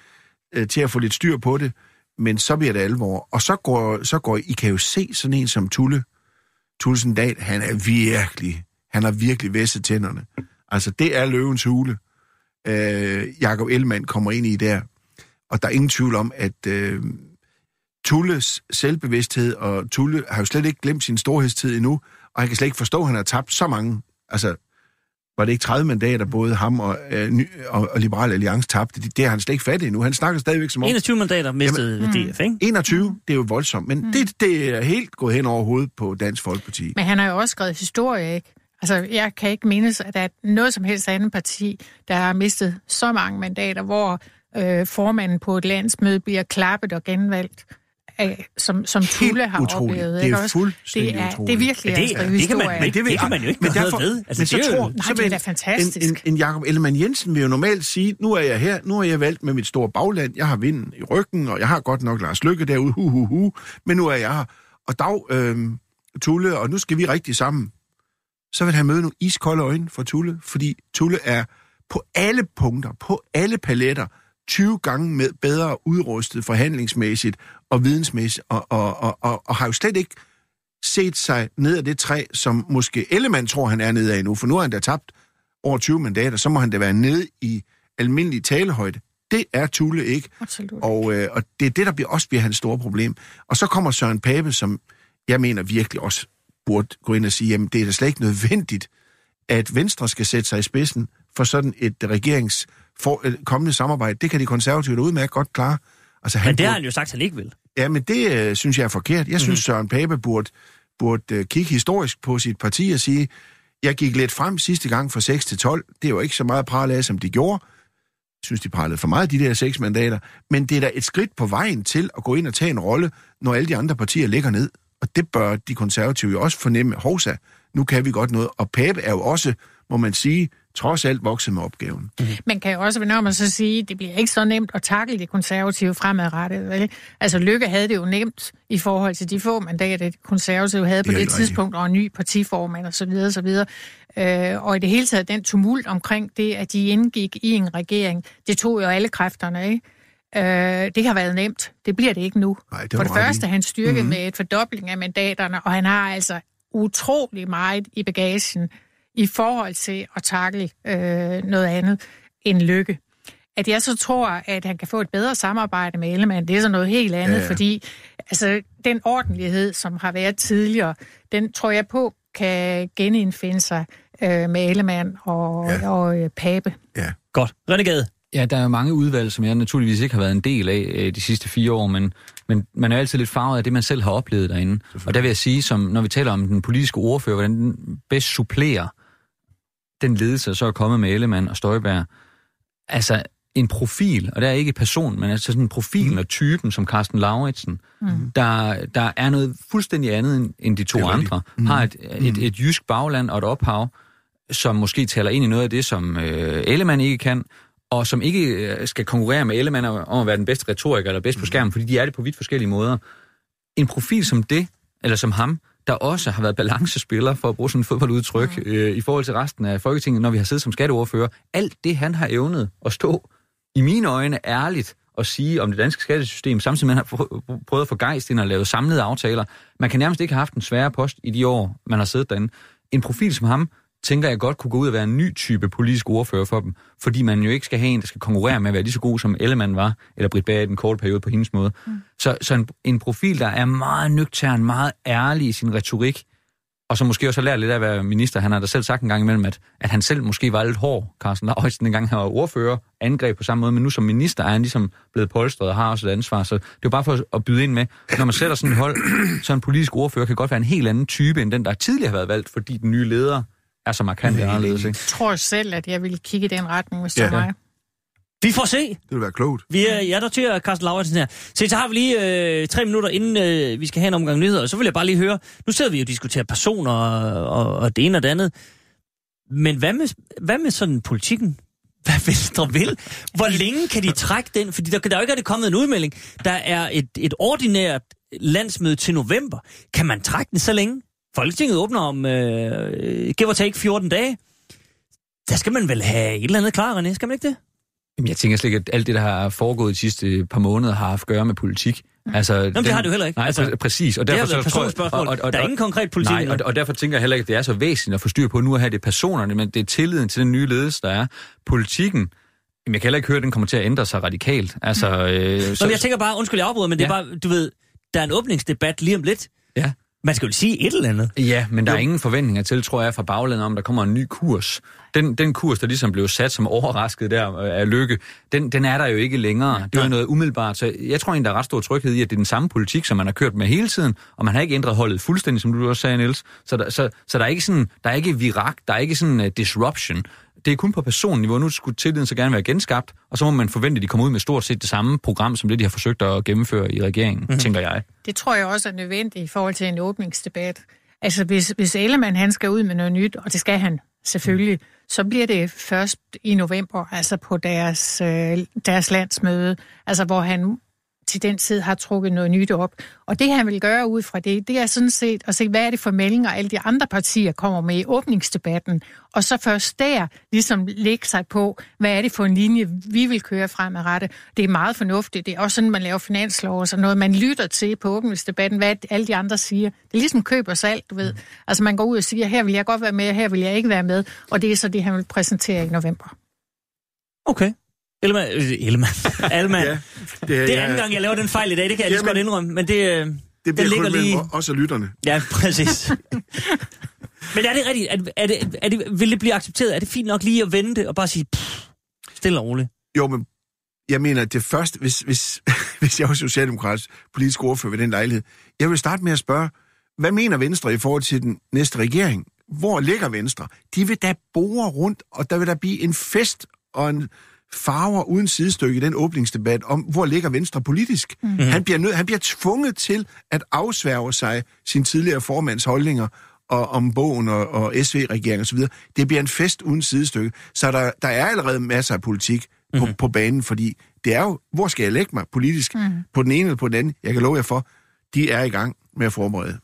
øh, til at få lidt styr på det. Men så bliver det alvor. Og så går, så går I kan jo se sådan en som Tulle, Tulsen Dahl, han er virkelig, han har virkelig væsset tænderne. Altså, det er løvens hule. Øh, Jakob Ellemann kommer ind i der. Og der er ingen tvivl om, at øh, Tulles selvbevidsthed, og Tulle har jo slet ikke glemt sin storhedstid endnu, og han kan slet ikke forstå, at han har tabt så mange. Altså, var det ikke 30 mandater, både ham og, øh, ny, og, og Liberal Alliance tabte? Det, det har han slet ikke fattet endnu. Han snakker stadigvæk som om... 21 mandater mistede Jamen, DF, ikke? 21, det er jo voldsomt, men mm. det, det er helt gået hen over hovedet på Dansk Folkeparti. Men han har jo også skrevet historie, ikke? Altså, jeg kan ikke mindes, at der er noget som helst andet parti, der har mistet så mange mandater, hvor øh, formanden på et landsmøde bliver klappet og genvalgt, af, som, som Tulle har utroligt. oplevet. Det er ikke fuldstændig det er, utroligt. Det er virkelig det, skrive det, kan man, historie. men det, det kan man jo ikke men derfor, noget ved. Altså, men så det er jo- tror, Nej, så det er vil da fantastisk. En, en, en Jacob Ellemann Jensen vil jo normalt sige, nu er jeg her, nu er jeg valgt med mit store bagland, jeg har vinden i ryggen, og jeg har godt nok Lars Lykke derude, hu, hu, hu, men nu er jeg her. Og dag, øh, Tulle, og nu skal vi rigtig sammen. Så vil han møde nogle iskolde øjne for Tulle, fordi Tulle er på alle punkter, på alle paletter, 20 gange med bedre udrustet forhandlingsmæssigt og vidensmæssigt, og, og, og, og, og har jo slet ikke set sig ned af det træ, som måske Ellemann tror, han er nede af nu, for nu har han da tabt over 20 mandater, så må han da være nede i almindelig talehøjde. Det er Tulle ikke, Absolut. og, øh, og det er det, der bliver, også bliver hans store problem. Og så kommer Søren Pape, som jeg mener virkelig også burde gå ind og sige, jamen det er da slet ikke nødvendigt, at Venstre skal sætte sig i spidsen for sådan et regerings for, øh, kommende samarbejde. Det kan de konservative da udmærket godt klare. Altså, Men det burde- har han jo sagt, at han ikke vil. Ja, men det øh, synes jeg er forkert. Jeg synes, Søren Pape burde, burde øh, kigge historisk på sit parti og sige, jeg gik lidt frem sidste gang fra 6 til 12. Det jo ikke så meget pral af, som de gjorde. Jeg synes, de pralede for meget, de der seks mandater. Men det er da et skridt på vejen til at gå ind og tage en rolle, når alle de andre partier ligger ned. Og det bør de konservative jo også fornemme. Hovsa, nu kan vi godt noget. Og Pape er jo også må man sige, trods alt vokset med opgaven. Man kan jo også, når man så sige, det bliver ikke så nemt at takle de konservative fremadrettet. Vel? Altså Lykke havde det jo nemt i forhold til de få mandater, de konservative havde på Det er det helt tidspunkt, og en ny partiformand og så videre, og så videre. Øh, og i det hele taget, den tumult omkring det, at de indgik i en regering, det tog jo alle kræfterne, ikke? Øh, det har været nemt. Det bliver det ikke nu. Nej, det For det første, han styrket mm-hmm. med et fordobling af mandaterne, og han har altså utrolig meget i bagagen i forhold til at takle øh, noget andet end lykke. At jeg så tror, at han kan få et bedre samarbejde med Ellemann, det er så noget helt andet, Ja, ja, fordi altså, den ordentlighed, som har været tidligere, den tror jeg på kan genindfinde sig øh, med Ellemann og, Ja. ja. og øh, Pape. Ja. Godt. Renegade. Ja, der er jo mange udvalg, som jeg naturligvis ikke har været en del af øh, de sidste fire år, men, men man er altid lidt farvet af det, man selv har oplevet derinde. Og der vil jeg sige, som når vi taler om den politiske ordfører, hvordan den bedst supplerer den ledelse, så er kommet med Ellemann og Støjberg. Altså en profil, og der er ikke person, men altså sådan en profil og typen som Carsten Lauritsen, mm. der, der er noget fuldstændig andet end- de to Det andre, mm. har et, et, et jysk bagland og et ophav, som måske taler ind i noget af det, som øh, Ellemann ikke kan, og som ikke øh, skal konkurrere med Ellemann om om at være den bedste retoriker eller bedst på skærmen, fordi de er det på vidt forskellige måder. En profil som det, eller som ham, der også har været balancespiller, for at bruge sådan et fodboldudtryk, øh, i forhold til resten af Folketinget, når vi har siddet som skatteordfører. Alt det, han har evnet at stå i mine øjne ærligt og sige om det danske skattesystem, samtidig med, at han har prø- prøvet at få gejst ind og lave samlede aftaler. Man kan nærmest ikke have haft en sværere post i de år, man har siddet derinde. En profil som ham, tænker jeg godt kunne gå ud og være en ny type politisk ordfører for dem, fordi man jo ikke skal have en, der skal konkurrere med at være lige så god som Ellemann var, eller Britt Bager i den korte periode på hendes måde. Mm. Så, så en, en profil, der er meget nøgtern, meget ærlig i sin retorik, og som måske også har lært lidt af at være minister. Han har da selv sagt en gang imellem, at, at han selv måske var lidt hård, Carsten Lauritsen, dengang han var ordfører, angreb på samme måde, men nu som minister er han ligesom blevet polstret og har også et ansvar. Så det er jo bare for at byde ind med, når man sætter sådan et hold, så en politisk ordfører kan godt være en helt anden type, end den, der tidligere har været valgt, fordi den nye leder er så markant anderledes. Ikke? Jeg tror selv, at jeg ville kigge i den retning, hvis det Ja. var mig. Vi får se. Det vil være klogt. Vi er, jeg noterer Carsten Lauritsen her. Så, så har vi lige øh, tre minutter, inden øh, vi skal have en omgang nyheder. Og så vil jeg bare lige høre, nu sidder vi jo og diskuterer personer og, og, og det ene og det andet. Men hvad med, hvad med sådan politikken? Hvad Venstre vil? Hvor længe kan de trække den? Fordi der, der er jo ikke rigtig kommet en udmelding. Der er et, et ordinært landsmøde til november. Kan man trække den så længe? Folketinget åbner om, øh, give or take 14 dage. Der skal man vel have et eller andet klar, René? Skal man ikke det? Jamen, jeg tænker slet ikke, at alt det, der har foregået de sidste par måneder, har haft at gøre med politik. Altså, Jamen, det har det jo heller ikke. Nej, Altså, præcis. Og Det har derfor, været så tror jeg- personspørgsmål. og- og- Der er og- ingen konkret politik Nej, og, og derfor tænker jeg heller ikke, at det er så væsentligt at få styr på nu at have det personerne, men det er tilliden til den nye ledelse, der er. Politikken, jamen, jeg kan heller ikke høre, at den kommer til at ændre sig radikalt. Altså, øh, Så, men jeg tænker bare, undskyld, jeg afbryder, men det er Ja. bare, du ved, der er en åbningsdebat lige om lidt. Man skal jo sige et eller andet. Ja, men der er ingen forventninger til, tror jeg, fra baglandet om, der kommer en ny kurs. Den, den kurs, der ligesom blev sat som overrasket der øh, af lykke, den, den er der jo ikke længere. Det er jo noget umiddelbart. Så jeg tror egentlig, der er ret stor tryghed i, at det er den samme politik, som man har kørt med hele tiden, og man har ikke ændret holdet fuldstændig, som du også sagde, Niels. Så der, så, så der er ikke sådan, der er ikke virak, der er ikke sådan uh, disruption. Det er kun på personniveau. Nu skulle tilliden så gerne være genskabt, og så må man forvente, at de kommer ud med stort set det samme program, som det, de har forsøgt at gennemføre i regeringen, mm-hmm. tænker jeg. Det tror jeg også er nødvendigt i forhold til en åbningsdebat. Altså, hvis, hvis Ellemann han skal ud med noget nyt, og det skal han selvfølgelig, så bliver det først i november, altså på deres, øh, deres landsmøde, altså hvor han til den tid har trukket noget nyt op. Og det, han vil gøre ud fra det, det er sådan set at se, hvad er det for meldinger, alle de andre partier kommer med i åbningsdebatten, og så først der ligesom lægge sig på, hvad er det for en linje, vi vil køre fremadrettet. Det er meget fornuftigt. Det er også sådan, man laver finanslov og sådan noget. Man lytter til på åbningsdebatten, hvad alle de andre siger. Det er ligesom køb og salg, du ved. Altså man går ud og siger, her vil jeg godt være med, her vil jeg ikke være med, og det er så det, han vil præsentere i november. Okay. Ellemann, øh, Ellemann, Alman. Ja, det, Det er anden gang, jeg laver den fejl i dag, det kan jeg lige så godt indrømme, men det, øh, Det bliver ligger kun lige... mellem os og lytterne. Ja, præcis. men er det rigtigt? Er, er det, er det, vil det blive accepteret? Er det fint nok lige at vente og bare sige, pff, stille og roligt? Jo, men jeg mener, det første, hvis, hvis, hvis jeg var socialdemokratisk politisk ordfører ved den lejlighed, jeg vil starte med at spørge, hvad mener Venstre i forhold til den næste regering? Hvor ligger Venstre? De vil da bore rundt, og der vil der blive en fest og en farver uden sidestykke i den åbningsdebat om, hvor ligger Venstre politisk. Mm-hmm. Han, bliver nød, han bliver tvunget til at afsværge sig sin tidligere formands holdninger og om bogen og, og SV-regeringen osv. Det bliver en fest uden sidestykke. Så der, der er allerede masser af politik på, Mhm. på banen, fordi det er jo, hvor skal jeg lægge mig politisk? Mm. På den ene eller på den anden? Jeg kan love jer for, de er i gang med at forberede.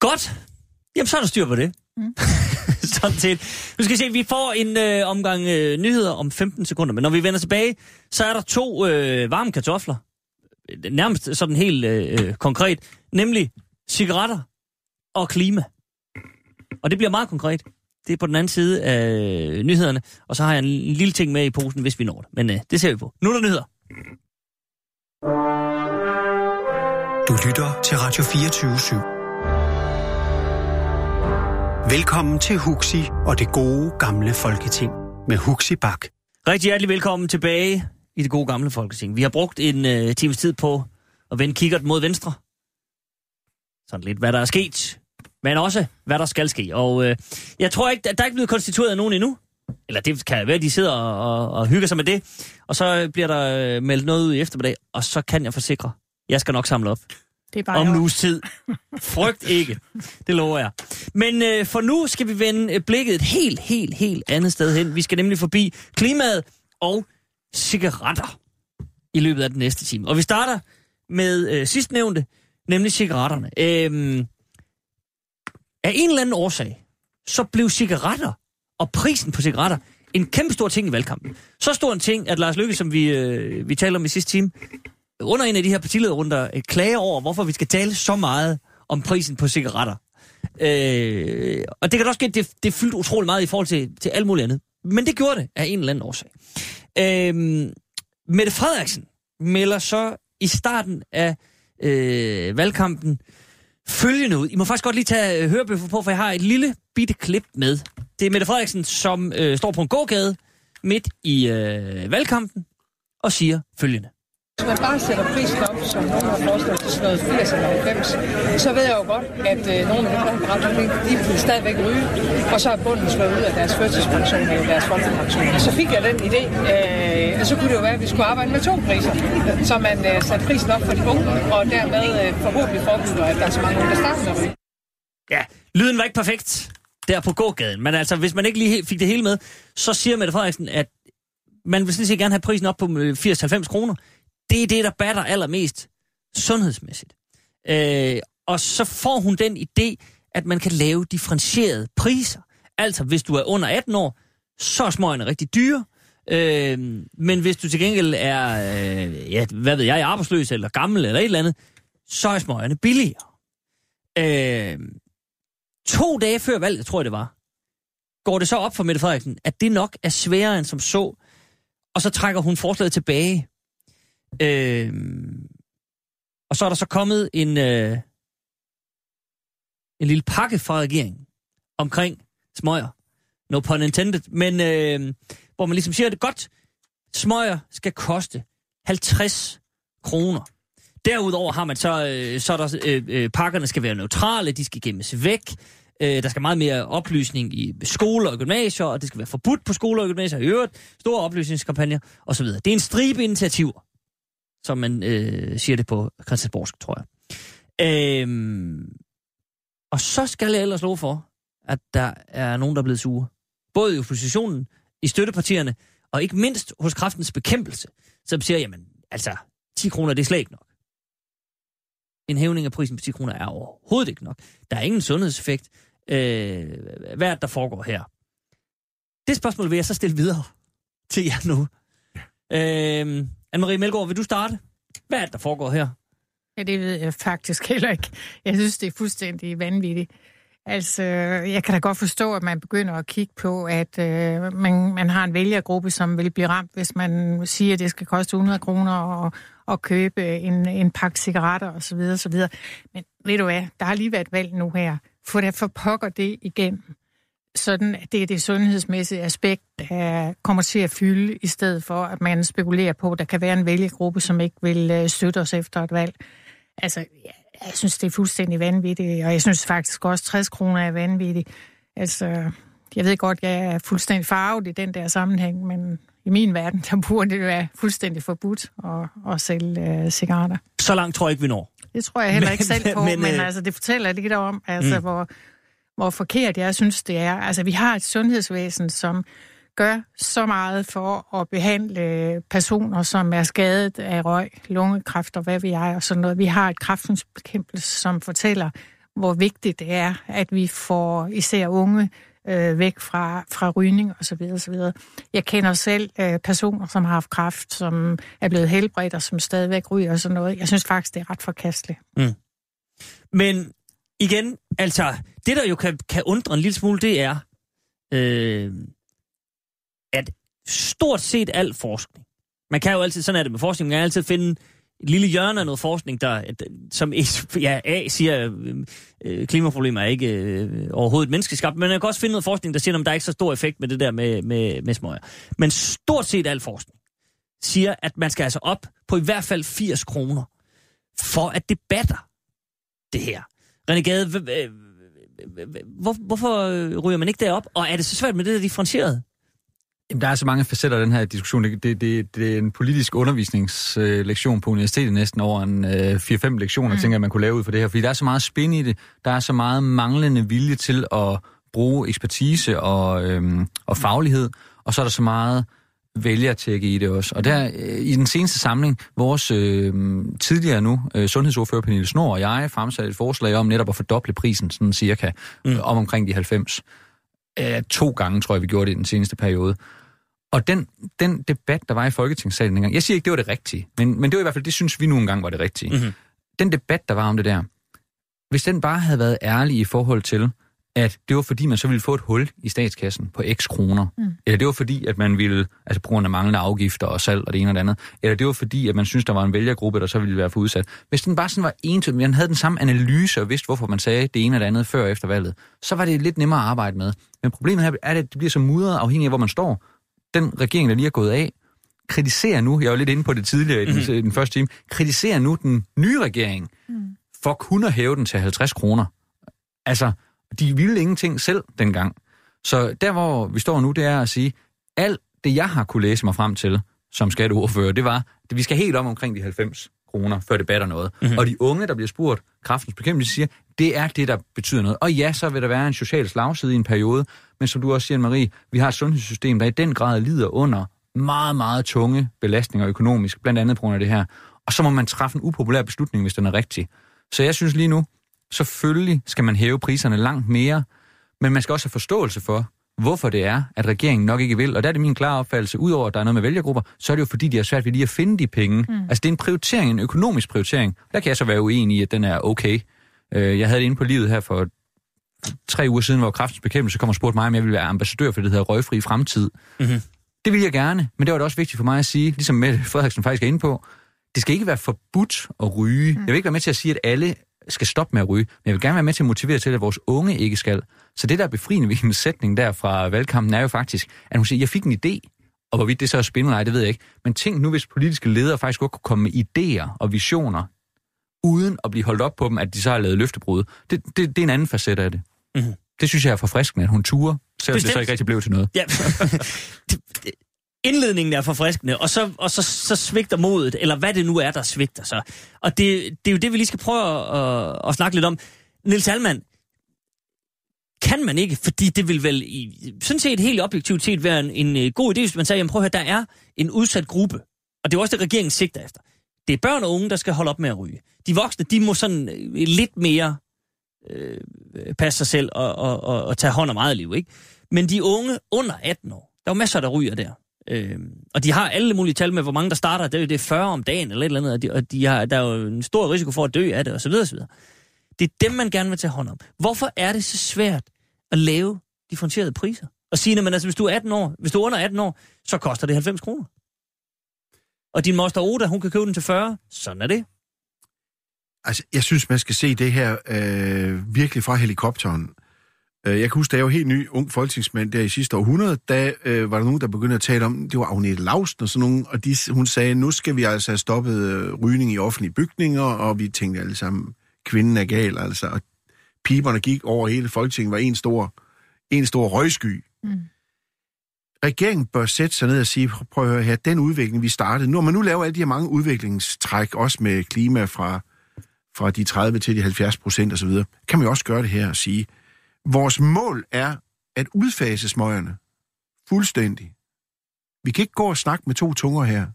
Godt. Jamen, så er der styr på det. Mm. Sådan set. Nu skal vi se, vi får en øh, omgang øh, nyheder om 15 sekunder, men når vi vender tilbage, så er der to øh, varme kartofler. Nærmest sådan helt øh, øh, konkret. Nemlig cigaretter og klima. Og det bliver meget konkret. Det er på den anden side af øh, nyhederne. Og så har jeg en lille ting med i posen, hvis vi når det. Men øh, det ser vi på. Nu er der nyheder. Du lytter til Radio 24 /7. Velkommen til Huxi og det gode gamle folketing med Huxi Bak. Rigtig hjertelig velkommen tilbage i det gode gamle Folketing. Vi har brugt en øh, times tid på at vende kikkert mod venstre. Sådan lidt, hvad der er sket, men også, hvad der skal ske. Og øh, jeg tror ikke, at der er ikke blevet konstitueret nogen endnu. Eller det kan være, at de sidder og, og, og hygger sig med det. Og så bliver der øh, meldt noget ud i eftermiddag, og så kan jeg forsikre, jeg skal nok samle op det er bare om en uges tid. Frygt ikke. Det lover jeg. Men øh, for nu skal vi vende øh, blikket et helt, helt, helt andet sted hen. Vi skal nemlig forbi klimaet og cigaretter i løbet af den næste time. Og vi starter med øh, sidstnævnte, nemlig cigaretterne. Øhm, af en eller anden årsag, så blev cigaretter og prisen på cigaretter en kæmpe stor ting i valgkampen. Så stor en ting, at Lars Løkke, som vi, øh, vi talte om i sidste time, under en af de her partilederrunder øh, klage over, hvorfor vi skal tale så meget om prisen på cigaretter. Øh, og det kan da også ske, at det, det fyldte utrolig meget i forhold til, til alt muligt andet. Men det gjorde det af en eller anden årsag. Øh, Mette Frederiksen melder så i starten af øh, valgkampen følgende ud. I må faktisk godt lige tage øh, hørebøffer på, for jeg har et lille bitte klip med. Det er Mette Frederiksen, som øh, står på en gågade midt i øh, valgkampen og siger følgende. Hvis man bare sætter prisen op, som nogen har foreslået til sådan noget 80 eller 90, så ved jeg jo godt, at øh, nogle af dem, der har de vil stadigvæk ryge, og så er bunden slået ud af deres førtidspension eller deres folkepension. Så fik jeg den idé, øh, og så kunne det jo være, at vi skulle arbejde med to priser, så man øh, satte prisen op for de unge, og dermed øh, forhåbentlig forebygger, at der er så mange unge, der starter med ryge. Ja, lyden var ikke perfekt der på gågaden, men altså, hvis man ikke lige fik det hele med, så siger Mette Frederiksen, at man vil sådan set gerne have prisen op på øh, 80-90 kroner. Det er det, der batter allermest sundhedsmæssigt. Øh, og så får hun den idé, at man kan lave differentierede priser. Altså, hvis du er under 18 år, så er smøgene rigtig dyre. Øh, men hvis du til gengæld er, øh, ja, hvad ved jeg, arbejdsløs eller gammel eller et eller andet, så er smøgerne billigere. Øh, to dage før valget, tror jeg det var, går det så op for Mette Frederiksen, at det nok er sværere end som så, og så trækker hun forslaget tilbage. Øh, og så er der så kommet en, øh, en lille pakke fra regeringen omkring smøger. No pun intended. Men øh, hvor man ligesom siger, at det godt, smøger skal koste 50 kroner. Derudover har man så, øh, så der, øh, øh, pakkerne skal være neutrale, de skal gemmes væk. Øh, der skal meget mere oplysning i skoler og gymnasier, og det skal være forbudt på skoler og gymnasier i øvrigt. Store oplysningskampagner osv. Det er en stribe initiativer, som man øh, siger det på Christiansborgsk, tror jeg. Øhm, og så skal jeg ellers love for, at der er nogen, der er blevet sure. Både i oppositionen, i støttepartierne, og ikke mindst hos kraftens bekæmpelse, som siger, jamen, altså, 10 kroner, det er slet ikke nok. En hævning af prisen på 10 kroner er overhovedet ikke nok. Der er ingen sundhedseffekt. Øh, hvad er der foregår her? Det spørgsmål vil jeg så stille videre til jer nu. Øh, Anne-Marie Melgaard, vil du starte? Hvad er det, der foregår her? Ja, det ved jeg faktisk heller ikke. Jeg synes, det er fuldstændig vanvittigt. Altså, jeg kan da godt forstå, at man begynder at kigge på, at øh, man, man har en vælgergruppe, som vil blive ramt, hvis man siger, at det skal koste 100 kroner og, og købe en, en pakke cigaretter osv. osv. Men ved du hvad, der har lige været valg nu her. Få det for pokker det igen. Sådan, at det er det sundhedsmæssige aspekt, der kommer til at fylde, i stedet for, at man spekulerer på, at der kan være en vælgergruppe, som ikke vil øh, støtte os efter et valg. Altså, jeg, synes, det er fuldstændig vanvittigt, og jeg synes faktisk også, 60 kroner er vanvittigt. Altså, jeg ved godt, jeg er fuldstændig farvet i den der sammenhæng, men i min verden, der burde det være fuldstændig forbudt at, at sælge øh, cigaretter. Så langt tror jeg ikke, vi når. Det tror jeg heller ikke selv på, men, men, men øh, altså, det fortæller lidt om, altså, mm. hvor, hvor forkert jeg synes, det er. Altså, vi har et sundhedsvæsen, som gør så meget for at behandle personer, som er skadet af røg, lungekræft og hvad vi er, og sådan noget. Vi har et kræftbekæmpelse, som fortæller, hvor vigtigt det er, at vi får især unge øh, væk fra, fra rygning osv. osv. Jeg kender selv øh, personer, som har haft kræft, som er blevet helbredt og som stadigvæk ryger og sådan noget. Jeg synes faktisk, det er ret forkasteligt. Mm. Men igen, altså, det der jo kan, kan undre en lille smule, det er, øh, at stort set al forskning, man kan jo altid, sådan er det med forskning, man kan altid finde et lille hjørne af noget forskning, der, som ja, A siger, øh, øh, klimaproblemer er ikke øh, overhovedet menneskeskabt, men man kan også finde noget forskning, der siger, at der er ikke så stor effekt med det der med, med, med smøger. Men stort set al forskning siger, at man skal altså op på i hvert fald 80 kroner, for at det batter det her. René Gade, hvor, hvorfor ryger man ikke derop? Og er det så svært med det der differentieret? Jamen, der er så mange facetter af den her diskussion. Det, det, det, det er en politisk undervisningslektion på universitetet næsten over en øh, 4-5 lektioner, mm. tænker jeg, man kunne lave ud for det her. Fordi der er så meget spænd i det. Der er så meget manglende vilje til at bruge ekspertise og, øhm, og faglighed. Og så er der så meget vælgertjekke i det også. Og der øh, i den seneste samling, vores øh, tidligere nu øh, sundhedsordfører Pernille Snor og jeg fremsatte et forslag om netop at fordoble prisen, sådan cirka, mm. om omkring de 90. Øh, to gange, tror jeg, vi gjorde det i den seneste periode. Og den, den debat, der var i Folketingssalen engang, jeg siger ikke, det var det rigtige, men, men det var i hvert fald, det synes vi nu engang var det rigtige. Mm-hmm. Den debat, der var om det der, hvis den bare havde været ærlig i forhold til, at det var fordi, man så ville få et hul i statskassen på x kroner. Mm. Eller det var fordi, at man ville, altså på grund af manglende afgifter og salg og det ene og det andet. Eller det var fordi, at man synes der var en vælgergruppe, der så ville være for udsat. Hvis den bare sådan var entydig, man havde den samme analyse og vidste, hvorfor man sagde det ene og det andet før og efter valget, så var det lidt nemmere at arbejde med. Men problemet her er, at det bliver så mudret afhængig af, hvor man står. Den regering, der lige er gået af, kritiserer nu, jeg var lidt inde på det tidligere i den, mm. den første time, kritiserer nu den nye regering mm. for kun at hæve den til 50 kroner. Altså, de ville ingenting selv dengang. Så der, hvor vi står nu, det er at sige, alt det, jeg har kunne læse mig frem til som skatteordfører, det var, at vi skal helt om omkring de 90 kroner, før det batter noget. Mm-hmm. Og de unge, der bliver spurgt, kraftens bekæmpelse, siger, det er det, der betyder noget. Og ja, så vil der være en social slagside i en periode, men som du også siger, Marie, vi har et sundhedssystem, der i den grad lider under meget, meget tunge belastninger økonomisk, blandt andet på grund af det her. Og så må man træffe en upopulær beslutning, hvis den er rigtig. Så jeg synes lige nu, Selvfølgelig skal man hæve priserne langt mere, men man skal også have forståelse for, hvorfor det er, at regeringen nok ikke vil. Og der er det min klare opfattelse, udover at der er noget med vælgergrupper, så er det jo fordi, de har svært ved lige at finde de penge. Mm. Altså det er en prioritering, en økonomisk prioritering. Der kan jeg så være uenig i, at den er okay. Øh, jeg havde det inde på livet her for tre uger siden, hvor kraftens bekæmpelse kom og spurgte mig, om jeg ville være ambassadør for det, der hedder Røgfri Fremtid. Mm-hmm. Det vil jeg gerne, men det var det også vigtigt for mig at sige, ligesom Mette Frederiksen faktisk er inde på, det skal ikke være forbudt at ryge. Mm. Jeg vil ikke være med til at sige, at alle skal stoppe med at ryge, men jeg vil gerne være med til at motivere til, at vores unge ikke skal. Så det, der er befriende ved hendes sætning der fra valgkampen, er jo faktisk, at hun siger, jeg fik en idé, og hvorvidt det så er spindeleje, det ved jeg ikke. Men tænk nu, hvis politiske ledere faktisk godt kunne komme med idéer og visioner, uden at blive holdt op på dem, at de så har lavet løftebrud. Det, det, det er en anden facet af det. Mm-hmm. Det synes jeg er forfriskende, at hun turer, selvom Bestemt. det så ikke rigtig blev til noget. Ja. indledningen er forfriskende, og så, og så, så svigter modet, eller hvad det nu er, der svigter så. Og det, det er jo det, vi lige skal prøve at, at, at snakke lidt om. Nils Almand, kan man ikke, fordi det vil vel i, sådan set helt objektivt set være en, en øh, god idé, hvis man siger, jamen prøv at høre, der er en udsat gruppe, og det er også det, regeringen sigter efter. Det er børn og unge, der skal holde op med at ryge. De voksne, de må sådan øh, lidt mere øh, passe sig selv og, og, og, og tage hånd om eget liv, ikke? Men de unge under 18 år, der er jo masser, der ryger der. Øh, og de har alle mulige tal med, hvor mange der starter. Det er, det 40 om dagen eller et eller andet, og, de, og de har, der er jo en stor risiko for at dø af det, osv. osv. Det er dem, man gerne vil tage hånd om. Hvorfor er det så svært at lave differentierede priser? Og sige, at altså, hvis du er 18 år, hvis du er under 18 år, så koster det 90 kroner. Og din moster Oda, hun kan købe den til 40. Sådan er det. Altså, jeg synes, man skal se det her øh, virkelig fra helikopteren. Øh, jeg kan huske, da jeg var helt ny ung folketingsmand der i sidste århundrede, da øh, var der nogen, der begyndte at tale om, det var Agnete Lausten og sådan nogen, og de, hun sagde, nu skal vi altså have stoppet øh, rygning i offentlige bygninger, og vi tænkte alle sammen, kvinden er gal, altså. Og piberne gik over hele Folketinget, var en stor, en stor røgsky. Mm. Regeringen bør sætte sig ned og sige, prøv at høre her, den udvikling, vi startede, når man nu laver alle de her mange udviklingstræk, også med klima fra, fra de 30 til de 70 procent osv., kan man jo også gøre det her og sige, Vores mål er at udfase smøgerne fuldstændig. Vi kan ikke gå og snakke med to tunger her.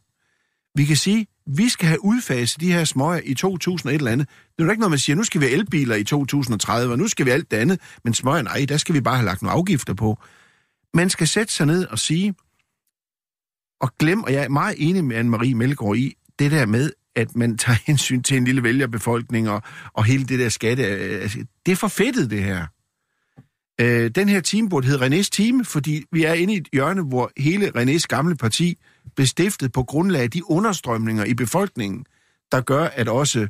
Vi kan sige, vi skal have udfaset de her smøger i 2000 et eller andet. Det er jo ikke noget, man siger, nu skal vi have elbiler i 2030, og nu skal vi alt det andet. Men smøger, nej, der skal vi bare have lagt nogle afgifter på. Man skal sætte sig ned og sige, og glem, og jeg er meget enig med Anne-Marie Melgaard i, det der med, at man tager hensyn til en lille vælgerbefolkning og, og hele det der skatte. altså, Det er for fedtet, det her. Øh, den her team burde hedde Renés Team, fordi vi er inde i et hjørne, hvor hele Renés gamle parti blev stiftet på grundlag af de understrømninger i befolkningen, der gør, at også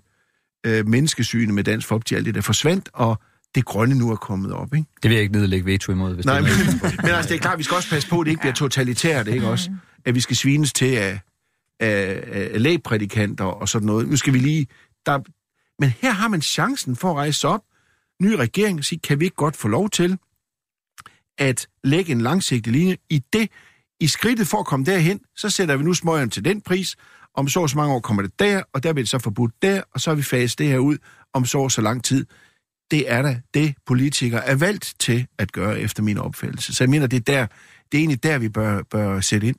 øh, menneskesynet med Dansk Folkeparti alt det der forsvandt, og det grønne nu er kommet op, ikke? Det vil jeg ikke nedlægge veto imod, hvis Nej, det men, er noget. men altså, det er klart, vi skal også passe på, at det ikke bliver totalitært, ikke også? At vi skal svines til af, af, af lægprædikanter og sådan noget. Nu skal vi lige... Der, men her har man chancen for at rejse op, ny regering, og sige, kan vi ikke godt få lov til at lægge en langsigtet linje i det, i skridtet for at komme derhen, så sætter vi nu smøgerne til den pris, om så og så mange år kommer det der, og der bliver det så forbudt der, og så har vi faset det her ud om så og så lang tid. Det er da det, politikere er valgt til at gøre, efter min opfattelse. Så jeg mener, det er, der, det er egentlig der, vi bør, bør sætte ind.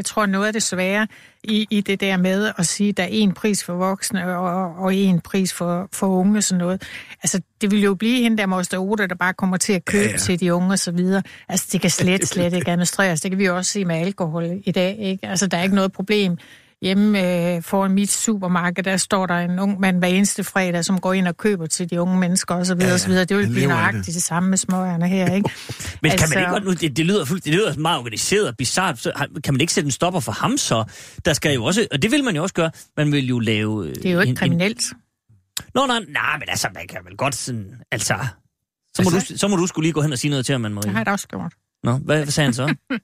Jeg tror, noget af det svære i, i det der med at sige, at der er en pris for voksne og, og en pris for, for unge sådan noget. Altså, det vil jo blive hende der Moster Oda, der bare kommer til at købe Ja, ja, ja. ja. til de unge og så videre. Altså, det kan slet, slet ikke administreres. Det kan vi jo også se med alkohol i dag, ikke? Altså, der er ikke noget problem. Hjemme øh, foran mit supermarked, der står der en ung mand hver eneste fredag, som går ind og køber til de unge mennesker videre, Ja, ja, videre. Det vil blive nøjagtigt det. det samme med småerne her, ikke? Men altså... kan man Altså- ikke godt nu, det, det lyder fuldt, det lyder meget organiseret og bizart, så kan man ikke sætte en stopper for ham så? Der skal jo også, og det vil man jo også gøre, man vil jo lave... øh, Det er jo ikke en, kriminelt. En, nå, nej, nej, men altså, man kan vel godt sådan, altså... Så må, Altså- du, så må du skulle lige gå hen og sige noget til ham, Anne-Marie. Det har jeg da også gjort. Nå, hvad, hvad sagde han så?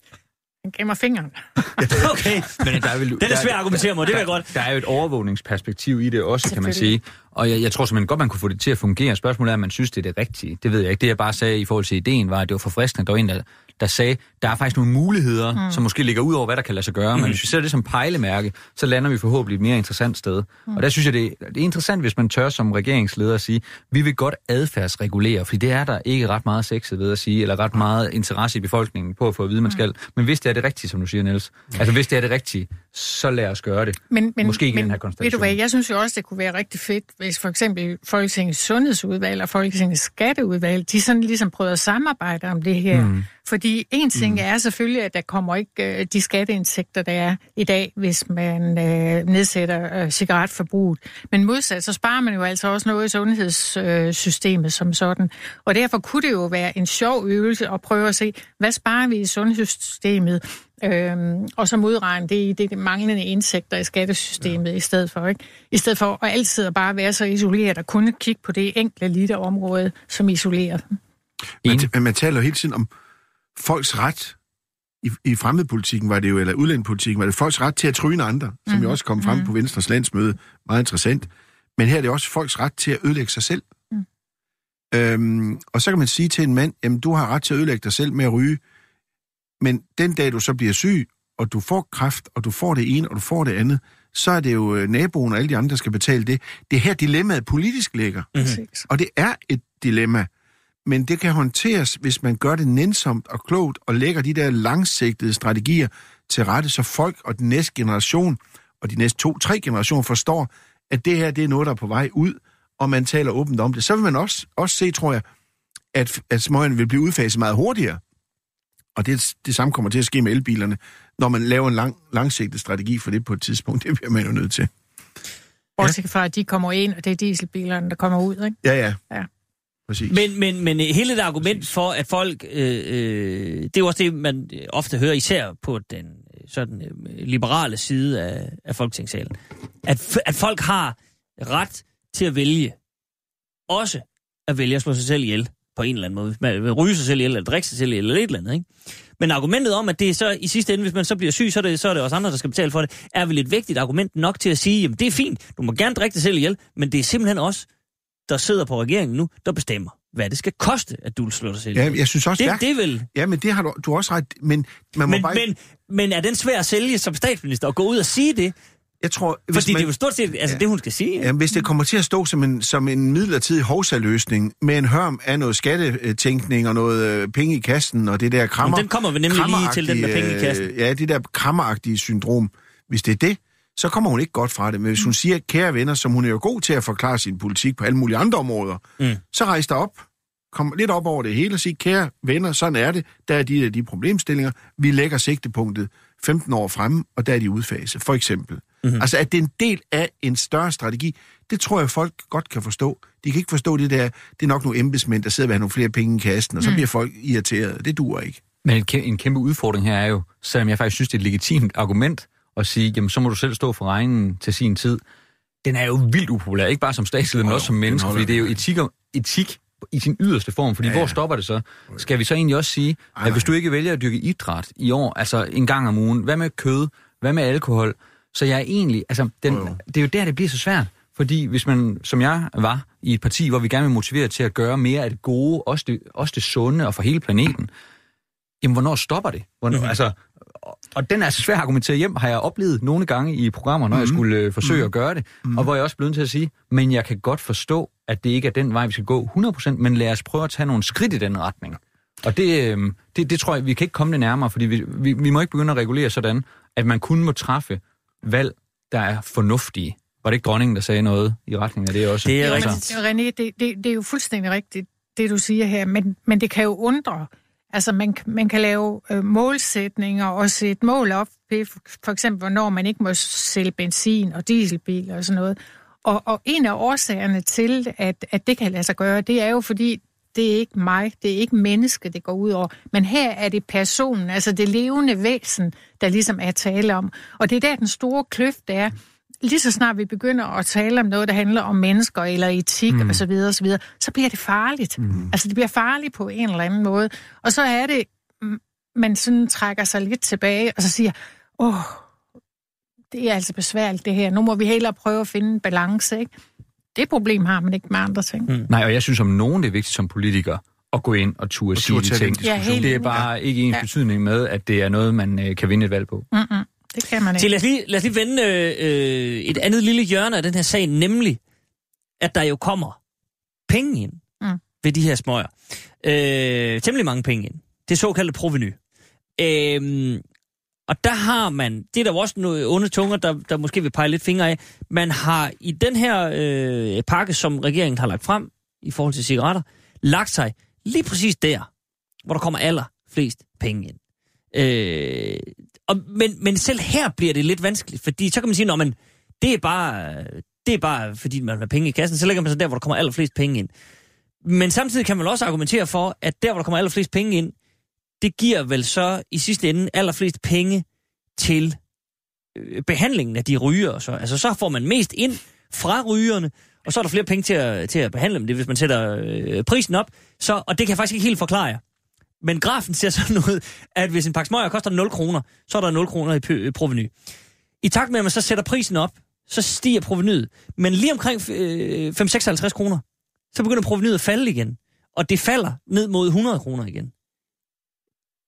Han gav mig fingeren. okay, Men der er vel, den er der- svær at argumentere mod, det vil jeg godt. Der er jo et overvågningsperspektiv i det også, kan man sige. Og jeg, jeg tror simpelthen godt, man kunne få det til at fungere. Spørgsmålet er, om man synes, det er det rigtige. Det ved jeg ikke. Det jeg bare sagde i forhold til ideen, var, at det var forfriskende. Der var en, der, der sagde, der er faktisk nogle muligheder, mm. som måske ligger ud over, hvad der kan lade sig gøre. Mm. Men hvis vi ser det som pejlemærke, så lander vi forhåbentlig et mere interessant sted. Mm. Og der synes jeg, det, det er interessant, hvis man tør som regeringsleder at sige, vi vil godt adfærdsregulere, fordi det er der ikke ret meget sexet ved at sige, eller ret meget interesse i befolkningen på at få at vide, man skal. Men hvis det er det rigtige, som du siger, Niels, altså hvis det er det rigtige, så lad os gøre det. Men, men, Måske ikke men, den her Ved du hvad, jeg synes jo også, det kunne være rigtig fedt, hvis for eksempel Folketingets Sundhedsudvalg og Folketingets Skatteudvalg, de sådan ligesom prøvede at samarbejde om det her. Mm. Fordi en ting mm. er selvfølgelig, at der kommer ikke øh, de skatteindtægter, der er i dag, hvis man øh, nedsætter øh, cigaretforbruget. Men modsat, så sparer man jo altså også noget i sundhedssystemet som sådan. Og derfor kunne det jo være en sjov øvelse at prøve at se, hvad sparer vi i sundhedssystemet, Øhm, og så modregne det i det, det manglende indtægter i skattesystemet ja. i stedet for. Ikke? I stedet for at altid at bare være så isoleret og kun kigge på det enkelte lille område, som isolerer dem. Man, man taler jo hele tiden om folks ret. I, i fremmedpolitikken var det jo, eller udlændingepolitikken, var det folks ret til at tryne andre, som mm. jo også kom frem mm. på Venstres landsmøde. Meget interessant. Men her er det også folks ret til at ødelægge sig selv. Mm. Øhm, og så kan man sige til en mand, jamen du har ret til at ødelægge dig selv med at ryge, men den dag du så bliver syg, og du får kræft, og du får det ene, og du får det andet, så er det jo øh, naboen og alle de andre, der skal betale det. Det er her dilemmaet politisk ligger. Præcis. Og det er et dilemma, men det kan håndteres, hvis man gør det nænsomt og klogt og lægger de der langsigtede strategier til rette, så folk og den næste generation og de næste to-tre generationer forstår, at det her det er noget, der er på vej ud, og man taler åbent om det. Så vil man også, også se, tror jeg, at, at smøgerne vil blive udfaset meget hurtigere. Og det, det samme kommer til at ske med elbilerne, når man laver en lang, langsigtet strategi for det på et tidspunkt. Det bliver man jo nødt til. Bortset fra, at de kommer ind, og det er dieselbilerne, der kommer ud. Ikke? Ja, ja. Ja. Præcis. Men, men, men hele det argument for, at folk, øh, øh, det er jo også det, man ofte hører, især på den øh, sådan, øh, liberale side af, af Folketingssalen, at, at folk har ret til at vælge, også at vælge at slå sig selv ihjel på en eller anden måde. Man vil ryge sig selv ihjel, eller drikke sig selv ihjel, eller et eller andet, ikke? Men argumentet om, at det er så i sidste ende, hvis man så bliver syg, så er det, så er det også andre, der skal betale for det, er vel et vigtigt argument nok til at sige, jamen det er fint, du må gerne drikke dig selv ihjel, men det er simpelthen også der sidder på regeringen nu, der bestemmer, hvad det skal koste, at du vil slå dig selv Ja, ihjel. jeg synes også, det, det er vel... Ja, men det har du, du har også ret. Men man må Men, bare... men, men er den svær at sælge som statsminister, og gå ud og sige det? Jeg tror, hvis Fordi man, det er jo stort set altså, det, hun skal sige. Jamen, hvis det kommer til at stå som en, som en midlertidig hovsaløsning med en hørm af noget skattetænkning og noget øh, penge i kassen og det der krammer... Men den kommer vi nemlig lige til, den med penge i kassen. Øh, ja, det der krammeragtige syndrom. Hvis det er det, så kommer hun ikke godt fra det. Men hvis hun siger, kære venner, som hun er jo god til at forklare sin politik på alle mulige andre områder, Mm. så rejs dig op, kom lidt op over det hele og sig, kære venner, sådan er det. Der er de der de problemstillinger. Vi lægger sigtepunktet 15 år fremme, og der er de udfase, for eksempel. Mm-hmm. Altså, at det er en del af en større strategi, det tror jeg, folk godt kan forstå. De kan ikke forstå det der, det er nok nogle embedsmænd, der sidder og vil have nogle flere penge i kassen, og så bliver folk irriteret. Det duer ikke. Men en kæmpe udfordring her er jo, selvom jeg faktisk synes, det er et legitimt argument at sige, jamen så må du selv stå for regningen til sin tid. Den er jo vildt upopulær, ikke bare som statsleder, men også som menneske, fordi det er jo etik, og- etik i sin yderste form, fordi Ja, ja, hvor stopper det så? Skal vi så egentlig også sige, at hvis du ikke vælger at dyrke idræt i år, altså en gang om ugen, hvad med kød, hvad med alkohol? Så jeg er egentlig, altså den, Jo, jo. det er jo der, det bliver så svært. Fordi hvis man, som jeg var, i et parti, hvor vi gerne vil motivere til at gøre mere af det gode, også det, også det sunde og for hele planeten, jamen hvornår stopper det? Hvornår, mm-hmm. altså, og, og den er så svær at argumentere hjem, har jeg oplevet nogle gange i programmer, når mm-hmm. jeg skulle øh, forsøge mm-hmm. at gøre det, mm-hmm. og hvor jeg også blev nødt til at sige, men jeg kan godt forstå, at det ikke er den vej, vi skal gå 100%, men lad os prøve at tage nogle skridt i den retning. Og det, øh, det, det tror jeg, vi kan ikke komme det nærmere, fordi vi, vi, vi må ikke begynde at regulere sådan, at man kun må træffe valg, der er fornuftige. Var det ikke dronningen, der sagde noget i retning af det også? Det er rigtigt. René, det, det, det er jo fuldstændig rigtigt, det du siger her, men, men det kan jo undre. Altså, man, man kan lave øh, målsætninger og sætte mål op, for eksempel, hvornår man ikke må sælge benzin og dieselbiler og sådan noget. Og, og en af årsagerne til, at, at det kan lade sig gøre, det er jo fordi, det er ikke mig, det er ikke menneske, det går ud over. Men her er det personen, altså det levende væsen, der ligesom er tale om. Og det er der, den store kløft er. Lige så snart vi begynder at tale om noget, der handler om mennesker eller etik mm. osv., osv., så bliver det farligt. Mm. Altså det bliver farligt på en eller anden måde. Og så er det, man sådan trækker sig lidt tilbage, og så siger, åh, det er altså besværligt det her. Nu må vi hellere prøve at finde en balance, ikke? Det problem har man ikke med andre ting. Mm. Nej, og jeg synes om nogen, det er vigtigt som politiker at gå ind og turde Og sige de ting. Ja, det er bare ikke ens Ja. betydning med, at det er noget, man øh, kan vinde et valg på. Mm-mm. Det kan man Så ikke. lad os lige, lad os lige vende øh, et andet lille hjørne af den her sag, nemlig, at der jo kommer penge ind Mm. ved de her smøger. Øh, temmelig mange penge ind. Det såkaldte proveny. Øh, og der har man, det er der jo også nogle onde tunger, der, der måske vil pege lidt fingre af, man har i den her øh, pakke, som regeringen har lagt frem i forhold til cigaretter, lagt sig lige præcis der, hvor der kommer allerflest penge ind. Øh, og, men, men selv her bliver det lidt vanskeligt, fordi så kan man sige, at det er bare, det er bare fordi man har penge i kassen, så lægger man sig der, hvor der kommer allerflest penge ind. Men samtidig kan man også argumentere for, at der, hvor der kommer allerflest penge ind, det giver vel så i sidste ende allerflest penge til øh, behandlingen af de ryger. Så, altså så får man mest ind fra rygerne, og så er der flere penge til at, til at behandle dem. Det hvis man sætter øh, prisen op. Så, og det kan jeg faktisk ikke helt forklare jer. Men grafen ser sådan ud, at hvis en pakke smøger koster 0 kroner, så er der 0 kroner i p- proveny. I takt med, at man så sætter prisen op, så stiger provenyet. Men lige omkring øh, 5-56 kroner, så begynder provenyet at falde igen. Og det falder ned mod 100 kroner igen.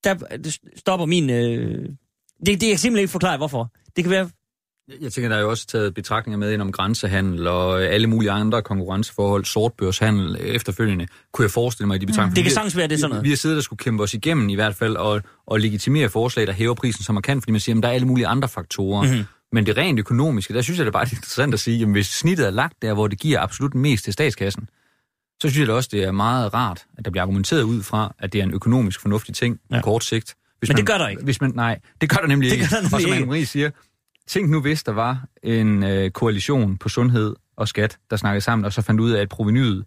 Der stopper min... Øh... Det, det jeg kan simpelthen ikke forklare, hvorfor. Det kan være... Jeg tænker, der er jo også taget betragtninger med ind om grænsehandel og øh, alle mulige andre konkurrenceforhold, sortbørshandel øh, efterfølgende, kunne jeg forestille mig i de betragtninger. Det kan sagtens være, det er sådan noget. Vi, har siddet og skulle kæmpe os igennem i hvert fald, og, og legitimere forslag, der hæver prisen så markant, fordi man siger, at der er alle mulige andre faktorer. Mhm. Mm-hmm. Men det rent økonomiske, der synes jeg det er bare interessant at sige, at hvis snittet er lagt der, hvor det giver absolut mest til statskassen, så synes jeg da også, det er meget rart, at der bliver argumenteret ud fra, at det er en økonomisk fornuftig ting Ja. på kort sigt. Hvis Men det man, gør der ikke. Hvis man, nej, det gør der nemlig Det ikke. gør der nemlig og som. Anne-Marie siger, tænk nu, hvis der var en øh, koalition på sundhed og skat, der snakkede sammen, og så fandt ud af, at provenyet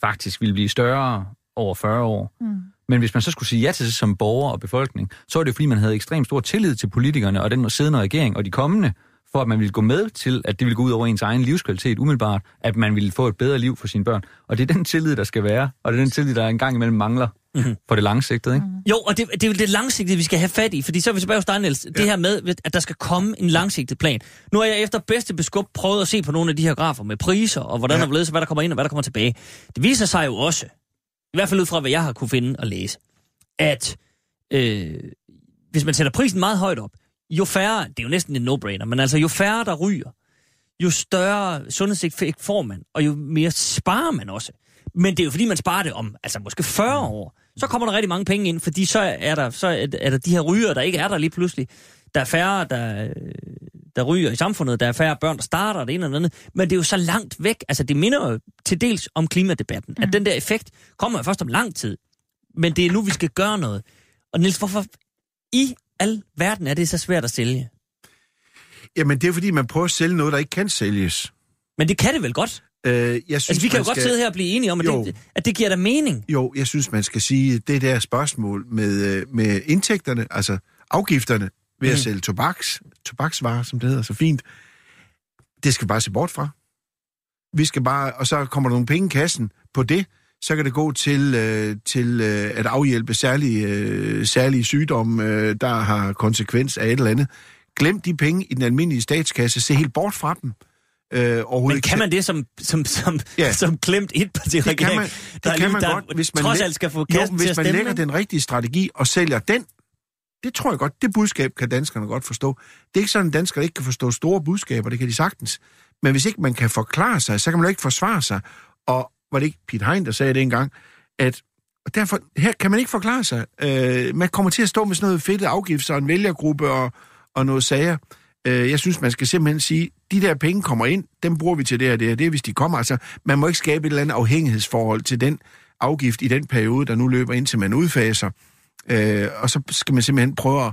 faktisk ville blive større over 40 år. Mm. Men hvis man så skulle sige ja til det som borger og befolkning, så var det jo, fordi man havde ekstremt stor tillid til politikerne og den siddende regering og de kommende, for at man ville gå med til, at det ville gå ud over ens egen livskvalitet umiddelbart, at man ville få et bedre liv for sine børn. Og det er den tillid, der skal være, og det er den tillid, der engang imellem mangler mm-hmm. for det langsigtede. Ikke? Jo, og det, det er jo det langsigtede, vi skal have fat i, fordi så er vi tilbage hos dig, Niels. Ja. Det her med, at der skal komme en langsigtet plan. Nu har jeg efter bedste beskub prøvet at se på nogle af de her grafer med priser, og hvordan ja. Ledes, hvad der kommer ind og hvad der kommer tilbage. Det viser sig jo også, i hvert fald ud fra, hvad jeg har kunne finde og læse, at øh, hvis man sætter prisen meget højt op, jo færre, det er jo næsten en no-brainer, men altså jo færre, der ryger, jo større sundhedseffekt får man, og jo mere sparer man også. Men det er jo fordi, man sparer det om, altså måske 40 år. Så kommer der rigtig mange penge ind, fordi så er der, så er der de her ryger, der ikke er der lige pludselig. Der er færre, der, der ryger i samfundet, der er færre børn, der starter det ene eller andet. Men det er jo så langt væk. Altså det minder jo til dels om klimadebatten. Mm. At den der effekt kommer jo først om lang tid. Men det er nu, vi skal gøre noget. Og Niels, hvorfor i al verden er det så svært at sælge? Jamen, det er fordi, man prøver at sælge noget, der ikke kan sælges. Men det kan det vel godt? Øh, jeg synes, Altså, vi kan jo man godt skal- sidde her og blive enige om, at, Jo. det, at det giver da mening. Jo, jeg synes, man skal sige, det der spørgsmål med, øh, med indtægterne, altså afgifterne ved at Mhm. sælge tobaks, tobaksvarer, som det hedder så fint, det skal vi bare se bort fra. Vi skal bare, og så kommer der nogle penge i kassen på det, så kan det gå til, øh, til øh, at afhjælpe særlige, øh, særlige sygdomme, øh, der har konsekvens af et eller andet. Glem de penge i den almindelige statskasse, se helt bort fra dem. Øh, Men kan man det som, som, som, Ja. som klemt et parti det kan regering, man, der, det kan man der godt, hvis man trods alt skal få jo, til hvis at man stemme? lægger den rigtige strategi og sælger den, det tror jeg godt, det budskab kan danskerne godt forstå. Det er ikke sådan, at danskere ikke kan forstå store budskaber, det kan de sagtens. Men hvis ikke man kan forklare sig, så kan man jo ikke forsvare sig. Og var det ikke Pete Hein, der sagde det engang, at og derfor, her kan man ikke forklare sig. Øh, man kommer til at stå med sådan noget fedt afgift og en vælgergruppe og, og noget sager. Øh, jeg synes, man skal simpelthen sige, de der penge kommer ind, dem bruger vi til det her, det her, det, hvis de kommer. Altså, man må ikke skabe et eller andet afhængighedsforhold til den afgift i den periode, der nu løber indtil man udfaser. Øh, og så skal man simpelthen prøve at,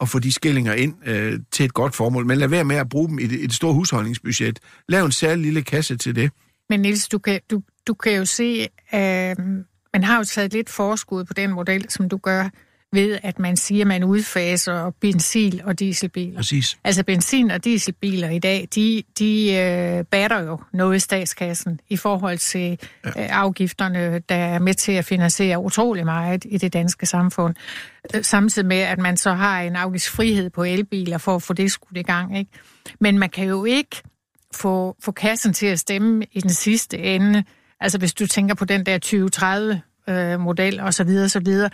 at få de skillinger ind øh, til et godt formål. Men lad være med at bruge dem i det, i det store husholdningsbudget. Lav en særlig lille kasse til det. Men Niels, du kan, du, du kan jo se, at man har jo taget lidt forskud på den model, som du gør, ved at man siger, at man udfaser benzin- og dieselbiler. Præcis. Altså benzin- og dieselbiler i dag, de, de øh, batter jo noget i statskassen i forhold til ja. øh, afgifterne, der er med til at finansiere utrolig meget i det danske samfund. Øh, samtidig med, at man så har en afgiftsfrihed på elbiler for at få det skudt i gang. Ikke? Men man kan jo ikke få, få kassen til at stemme i den sidste ende. Altså hvis du tænker på den der 2030-model og så videre, så videre,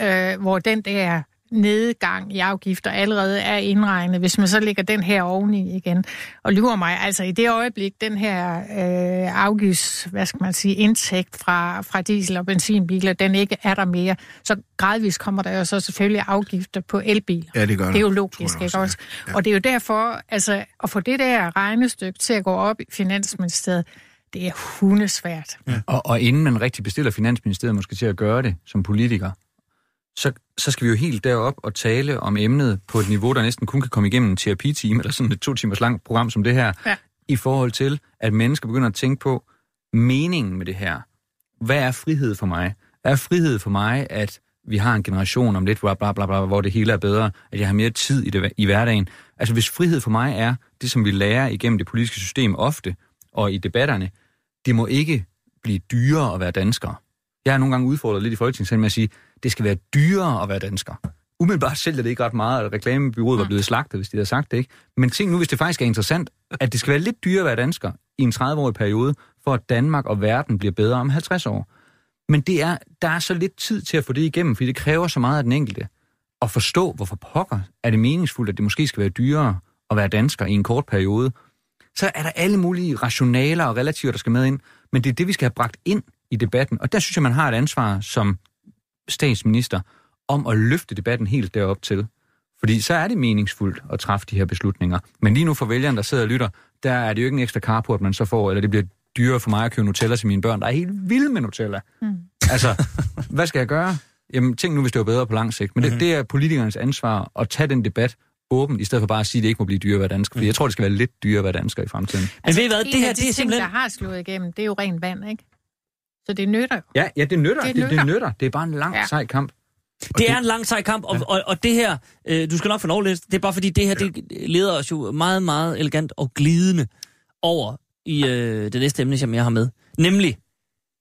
øh, hvor den der nedgang i afgifter allerede er indregnet, hvis man så lægger den her oveni igen. Og lurer mig, altså i det øjeblik, den her øh, afgifts, hvad skal man sige, indtægt fra, fra diesel- og benzinbiler, den ikke er der mere, så gradvist kommer der jo så selvfølgelig afgifter på elbiler. Ja, det gør Det er jo logisk, ikke også, også? ja. Og det er jo derfor, altså, at få det der regnestykke til at gå op i Finansministeriet, det er hundesvært. Ja. Og, og inden man rigtig bestiller Finansministeriet måske til at gøre det som politiker, så, så skal vi jo helt derop og tale om emnet på et niveau, der næsten kun kan komme igennem en terapitime, eller sådan et to timers langt program som det her, Ja. i forhold til, at mennesker begynder at tænke på meningen med det her. Hvad er frihed for mig? Er frihed for mig, at vi har en generation om lidt, bla, bla, bla, bla, hvor det hele er bedre, at jeg har mere tid i, det, i hverdagen? Altså hvis frihed for mig er det, som vi lærer igennem det politiske system ofte, og i debatterne, det må ikke blive dyrere at være dansker. Jeg har nogle gange udfordret lidt i Folketingssalen med at sige, det skal være dyrere at være dansker. Umiddelbart sælger det ikke ret meget, at reklamebyrået var blevet slagtet, hvis de havde sagt det ikke. Men tænk nu, hvis det faktisk er interessant, at det skal være lidt dyrere at være dansker i en 30-årig periode, for at Danmark og verden bliver bedre om 50 år. Men det er, der er så lidt tid til at få det igennem, fordi det kræver så meget af den enkelte. At forstå, hvorfor pokker er det meningsfuldt, at det måske skal være dyrere at være dansker i en kort periode. Så er der alle mulige rationaler og relativer, der skal med ind. Men det er det, vi skal have bragt ind i debatten. Og der synes jeg, man har et ansvar som statsminister om at løfte debatten helt derop til. Fordi så er det meningsfuldt at træffe de her beslutninger. Men lige nu for vælgeren, der sidder og lytter, der er det jo ikke en ekstra carport, man så får, eller det bliver dyrere for mig at købe Nutella til mine børn, der er helt vilde med Nutella. Mm. Altså, hvad skal jeg gøre? Jamen, tænk nu, hvis det var bedre på lang sigt. Men det, det er politikernes ansvar at tage den debat åbent, i stedet for bare at sige, at det ikke må blive dyrere at være dansker. Fordi jeg tror, det skal være lidt dyrere at være dansker i fremtiden. Men ved I hvad, det her, af de det er ting, simpelthen... der har slået igennem, det er jo rent vand, ikke? Så det nytter jo. Ja, ja, det nytter. Det Det, det, nytter. det nytter. Det er bare en lang, Ja. sej kamp. Det er en lang sej kamp, og, ja. og, og det her, øh, du skal nok få lov det er bare fordi, det her det leder os jo meget, meget elegant og glidende over i øh, det næste emne, som jeg har med. Nemlig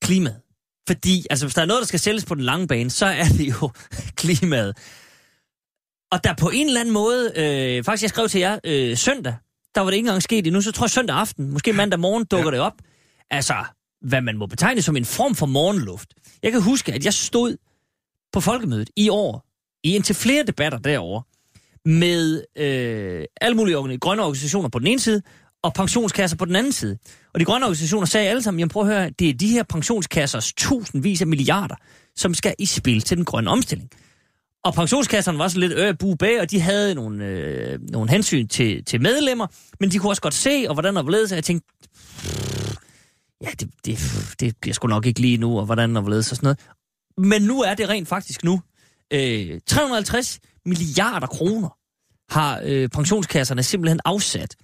klimaet. Fordi, altså hvis der er noget, der skal sælges på den lange bane, så er det jo klimaet. Og der på en eller anden måde, øh, faktisk jeg skrev til jer øh, søndag, der var det ikke engang sket endnu, så tror jeg søndag aften, måske mandag morgen dukker ja. det op. Altså, hvad man må betegne som en form for morgenluft. Jeg kan huske, at jeg stod på folkemødet i år, i indtil flere debatter derovre, med øh, alle mulige grønne organisationer på den ene side, og pensionskasser på den anden side. Og de grønne organisationer sagde alle sammen, jamen prøv at høre, det er de her pensionskassers tusindvis af milliarder, som skal i spil til den grønne omstilling. Og pensionskasserne var så lidt øh, bu bag, og de havde nogle, øh, nogle hensyn til, til medlemmer, men de kunne også godt se, og hvordan der var ledet, så jeg tænkte, ja, det, det, det bliver sgu nok ikke lige nu, og hvordan der var ledet og sådan noget. Men nu er det rent faktisk nu. Øh, 350 milliarder kroner har øh, pensionskasserne simpelthen afsat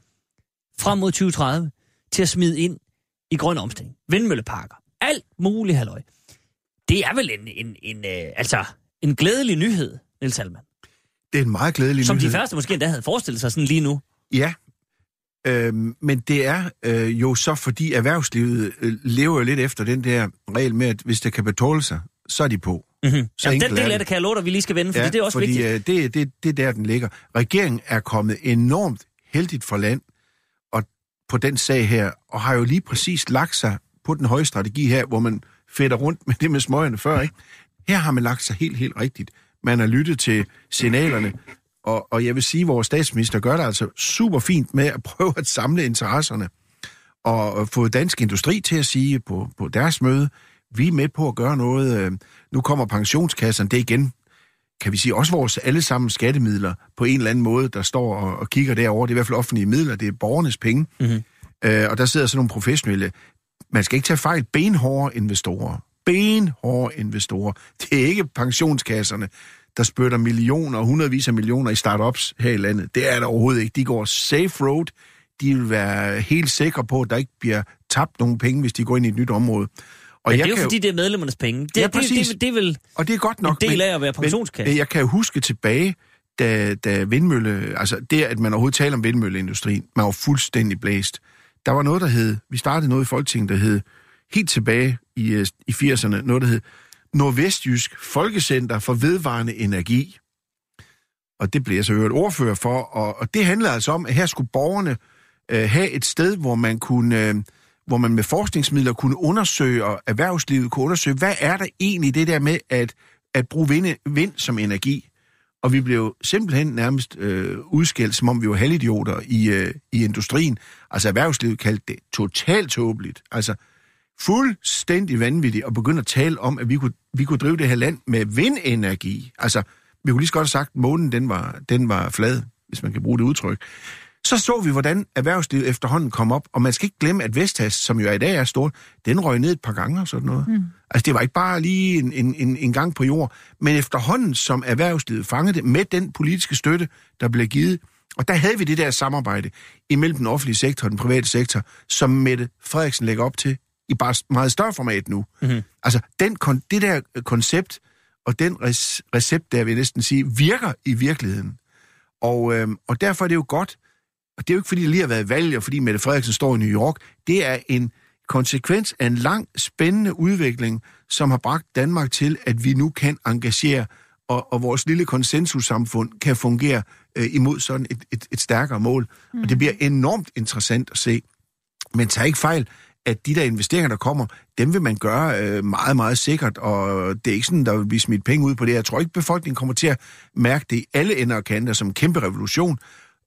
frem mod 2030 til at smide ind i grøn omstilling. Vindmølleparker. Alt muligt halløj. Det er vel en, en, en, øh, altså, en glædelig nyhed, Niels Salman. Det er en meget glædelig Som de nyhed. første måske endda havde forestillet sig sådan lige nu. Ja, øhm, men det er øh, jo så, fordi erhvervslivet øh, lever jo lidt efter den der regel med, at hvis det kan betale sig, så er de på. Mm-hmm. Så Jamen, den del af det. kan jeg love dig, vi lige skal vende, fordi det er også fordi, vigtigt. Øh, det, det, det er der, den ligger. Regeringen er kommet enormt heldigt for land og på den sag her, og har jo lige præcis lagt sig på den høje strategi her, hvor man fætter rundt med det med smøgerne før, ikke? Her har man lagt sig helt, helt rigtigt. Man har lyttet til signalerne, og, og jeg vil sige, at vores statsminister gør det altså super fint med at prøve at samle interesserne, og få dansk industri til at sige på, på deres møde, vi er med på at gøre noget. øh, Nu kommer pensionskassen, det igen, kan vi sige, også vores allesammen skattemidler på en eller anden måde, der står og, og kigger derover. Det er i hvert fald offentlige midler, det er borgernes penge. Mhm. Øh, og der sidder sådan nogle professionelle, man skal ikke tage fejl, benhårde investorer. Benhårde investorer. Det er ikke pensionskasserne, der spytter millioner og hundredvis af millioner i startups her i landet. Det er der overhovedet ikke. De går safe road. De vil være helt sikre på, at der ikke bliver tabt nogen penge, hvis de går ind i et nyt område. Og Men det er jo fordi, det er medlemmernes penge. Det, Ja, det, det, præcis. det, det er vel og det er godt nok. en del af at være pensionskasse. men jeg kan jo huske tilbage, da, da vindmølle, altså det, at man overhovedet taler om vindmølleindustrien, man var fuldstændig blæst. Der var noget, der hed, vi startede noget i Folketinget, der hed, helt tilbage i, øh, i 80'erne, noget, der hed Nordvestjysk Folkecenter for Vedvarende Energi. Og det blev jeg så øvrigt ordfører for, og, og det handlede altså om, at her skulle borgerne øh, have et sted, hvor man kunne... Øh, hvor man med forskningsmidler kunne undersøge, og erhvervslivet kunne undersøge, hvad er der egentlig det der med at, at bruge vind, vind som energi? Og vi blev simpelthen nærmest øh, udskældt, som om vi var halvidioter i, øh, i industrien. Altså erhvervslivet kaldte det totalt tåbeligt. Altså fuldstændig vanvittigt at begynde at tale om, at vi kunne, vi kunne drive det her land med vindenergi. Altså, vi kunne lige så godt have sagt, at månen den var, den var flad, hvis man kan bruge det udtryk. Så så vi, hvordan erhvervslivet efterhånden kom op, og man skal ikke glemme, at Vestas, som jo i dag er stort, den røg ned et par gange og sådan noget. Mm. Altså, det var ikke bare lige en, en, en, en gang på jord, men efterhånden, som erhvervslivet fangede det, med den politiske støtte, der blev givet, og der havde vi det der samarbejde imellem den offentlige sektor og den private sektor, som Mette Frederiksen lægger op til i bare meget større format nu. Mm-hmm. Altså, den, kon- det der koncept og den res- recept, der vil jeg næsten sige, virker i virkeligheden. Og, øhm, og derfor er det jo godt, og det er jo ikke fordi, det lige har været valg, og fordi Mette Frederiksen står i New York. Det er en konsekvens af en lang, spændende udvikling, som har bragt Danmark til, at vi nu kan engagere, og, og vores lille konsensussamfund kan fungere øh, imod sådan et, et, et stærkere mål. Mm. Og det bliver enormt interessant at se. Men tag ikke fejl, at de der investeringer, der kommer, dem vil man gøre øh, meget, meget sikkert, og det er ikke sådan, der vil blive smidt penge ud på det. Jeg tror ikke, befolkningen kommer til at mærke det i alle ender og kanter som en kæmpe revolution,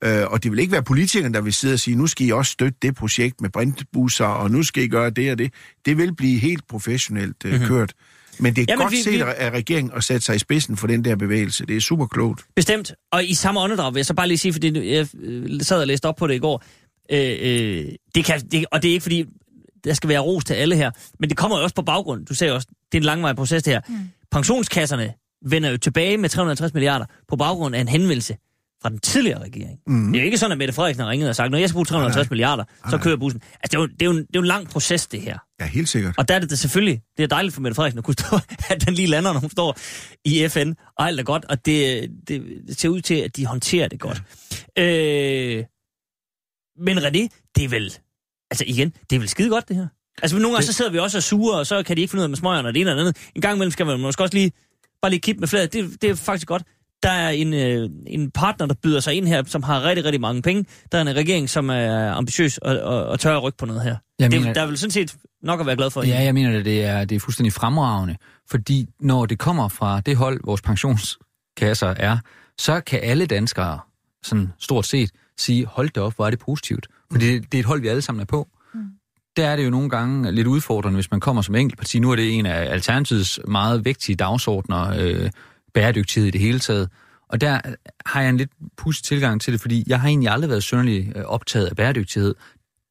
øh, og det vil ikke være politikerne, der vil sidde og sige, nu skal I også støtte det projekt med brintbusser, og nu skal I gøre det og det. Det vil blive helt professionelt øh, mm-hmm. kørt. Men det er Jamen, godt vi- set vi- af regeringen at sætte sig i spidsen for den der bevægelse. Det er super klogt. Bestemt. Og i samme åndedrag vil jeg så bare lige sige, fordi jeg øh, sad og læste op på det i går, øh, øh, det kan, det, og det er ikke fordi, der skal være ros til alle her, men det kommer jo også på baggrund. Du ser jo også, det er en langvarig proces det her. Mm. Pensionskasserne vender jo tilbage med 350 milliarder på baggrund af en henvendelse fra den tidligere regering. Mm. Det er jo ikke sådan, at Mette Frederiksen har ringet og sagt, når jeg skal bruge 350 milliarder, så kører bussen. Altså, det er, jo, det, er jo en, det er jo en lang proces, det her. Ja, helt sikkert. Og der er det da selvfølgelig, det er dejligt for Mette Frederiksen at kunne stå, at den lige lander, når hun står i FN, og alt er godt, og det, det, det ser ud til, at de håndterer det godt. Ja. Øh, men René, det er vel, altså igen, det er vel skide godt det her. Altså nogle gange så sidder vi også og sure, og så kan de ikke finde ud af med smøgerne og det ene eller andet. En gang imellem skal man måske også lige, bare lige kippe med fladet. Det, det er faktisk godt. Der er en, øh, en partner, der byder sig ind her, som har rigtig, rigtig mange penge. Der er en regering, som er ambitiøs og, og, og tør at rykke på noget her. Jeg det, mener- der er vel sådan set nok at være glad for. Ja, jeg mener, det er, det er fuldstændig fremragende, fordi når det kommer fra det hold, vores pensionskasser er, så kan alle danskere sådan stort set sige, hold da op, hvor er det positivt. Fordi det, det er et hold, vi alle sammen er på. Mm. Der er det jo nogle gange lidt udfordrende, hvis man kommer som enkeltparti. Nu er det en af Alternativets meget vigtige dagsordner, øh, bæredygtighed i det hele taget. Og der har jeg en lidt pudsig tilgang til det, fordi jeg har egentlig aldrig været sønderlig øh, optaget af bæredygtighed.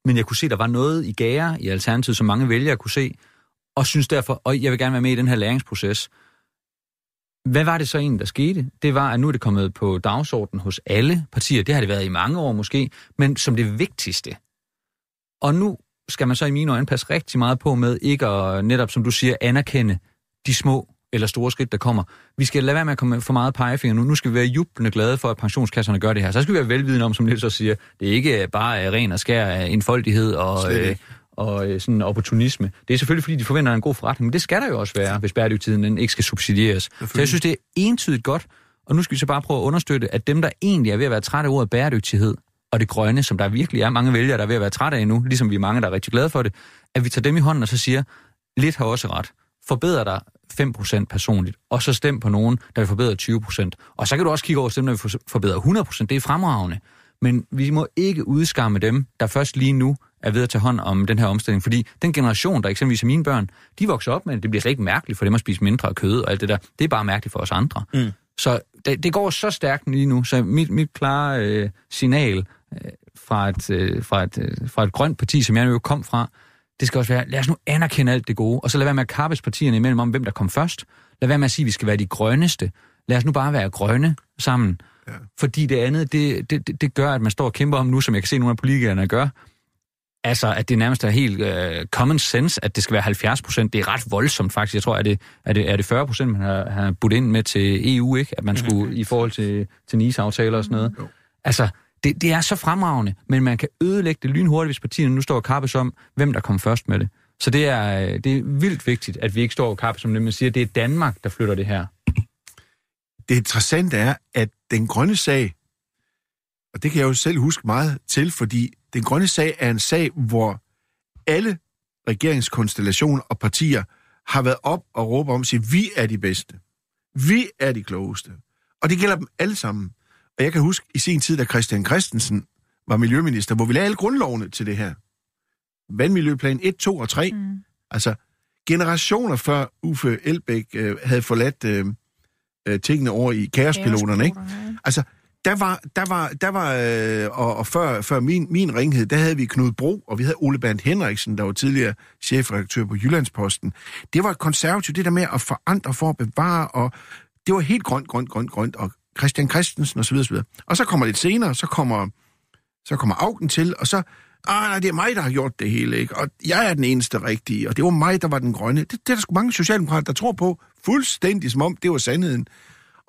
Men jeg kunne se, at der var noget i gære i Alternativet, som mange vælgere kunne se, og synes derfor, og jeg vil gerne være med i den her læringsproces. Hvad var det så egentlig, der skete? Det var, at nu er det kommet på dagsordenen hos alle partier. Det har det været i mange år måske, men som det vigtigste. Og nu skal man så i mine øjne passe rigtig meget på med ikke at, netop som du siger, anerkende de små eller store skridt, der kommer. Vi skal lade være med at komme for meget pegefinger nu. Nu skal vi være jublende glade for, at pensionskasserne gør det her. Så skal vi være velvidende om, som Niels så siger, det er ikke bare ren og skær enfoldighed og, øh, og øh, sådan opportunisme. Det er selvfølgelig, fordi de forventer en god forretning, men det skal der jo også være, hvis bæredygtigheden den ikke skal subsidieres. Så jeg synes, det er entydigt godt, og nu skal vi så bare prøve at understøtte, at dem, der egentlig er ved at være trætte af ordet bæredygtighed, og det grønne, som der virkelig er mange vælgere, der er ved at være trætte af nu, ligesom vi er mange, der er rigtig glade for det, at vi tager dem i hånden og så siger, lidt har også ret. Forbedrer dig 5% personligt, og så stem på nogen, der vil forbedre 20%. Og så kan du også kigge over dem, der vil forbedre 100%. Det er fremragende. Men vi må ikke udskamme dem, der først lige nu er ved at tage hånd om den her omstilling. Fordi den generation, der eksempelvis er mine børn, de vokser op med det. Det bliver slet ikke mærkeligt for dem at spise mindre kød og alt det der. Det er bare mærkeligt for os andre. Mm. Så det, det går så stærkt lige nu. Så mit, mit klare øh, signal øh, fra, et, øh, fra, et, øh, fra et grønt parti, som jeg jo kom fra, det skal også være, lad os nu anerkende alt det gode, og så lad være med at kappes partierne imellem om, hvem der kom først. Lad være med at sige, at vi skal være de grønneste. Lad os nu bare være grønne sammen. Ja. Fordi det andet, det, det, det gør, at man står og kæmper om nu, som jeg kan se nogle af politikerne gør, Altså, at det nærmest er helt uh, common sense, at det skal være 70 procent. Det er ret voldsomt, faktisk. Jeg tror, at det, er det, er det 40 procent, man har, har budt ind med til EU, ikke? At man skulle, i forhold til, til NIS-aftaler og sådan noget. Altså, det, det er så fremragende, men man kan ødelægge det lynhurtigt, hvis partierne nu står og kappes om, hvem der kommer først med det. Så det er, det er vildt vigtigt, at vi ikke står og kappes om det, men siger, at det er Danmark, der flytter det her. Det interessante er, at den grønne sag, og det kan jeg jo selv huske meget til, fordi den grønne sag er en sag, hvor alle regeringskonstellationer og partier har været op og råbe om sig, vi er de bedste. Vi er de klogeste. Og det gælder dem alle sammen. Og jeg kan huske i sin tid, da Christian Christensen var miljøminister, hvor vi lavede alle grundlovene til det her. Vandmiljøplan 1, 2 og 3. Mm. Altså, generationer før Uffe Elbæk øh, havde forladt øh, øh, tingene over i kaospiloterne, ikke? Altså, der var, der var, der var øh, og, og før, før min, min ringhed, der havde vi Knud Bro, og vi havde Ole Berndt Henriksen, der var tidligere chefredaktør på Jyllandsposten. Det var konservativt, det der med at forandre for at bevare, og det var helt grønt, grønt, grønt, grønt, og Christian Christensen osv. osv. Og så kommer lidt senere, så kommer, så kommer Augen til, og så, ah nej, det er mig, der har gjort det hele, ikke? Og jeg er den eneste rigtige, og det var mig, der var den grønne. Det, det er der sgu mange socialdemokrater, der tror på, fuldstændig som om det var sandheden.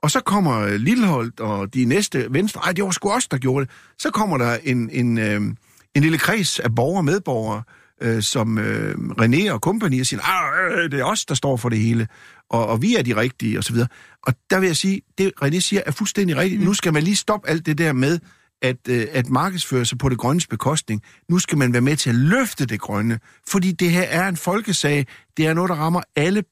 Og så kommer øh, Lilleholdt og de næste venstre, ej, det var sgu også, der gjorde det. Så kommer der en, en, øh, en lille kreds af borgere og medborgere, øh, som øh, René og kompagni, siger, ah, øh, øh, det er os, der står for det hele, og, og vi er de rigtige, og så videre. Og der vil jeg sige, det René siger er fuldstændig rigtigt. Mm. Nu skal man lige stoppe alt det der med, at, øh, at markedsføre sig på det grønnes bekostning. Nu skal man være med til at løfte det grønne, fordi det her er en folkesag. Det er noget, der rammer alle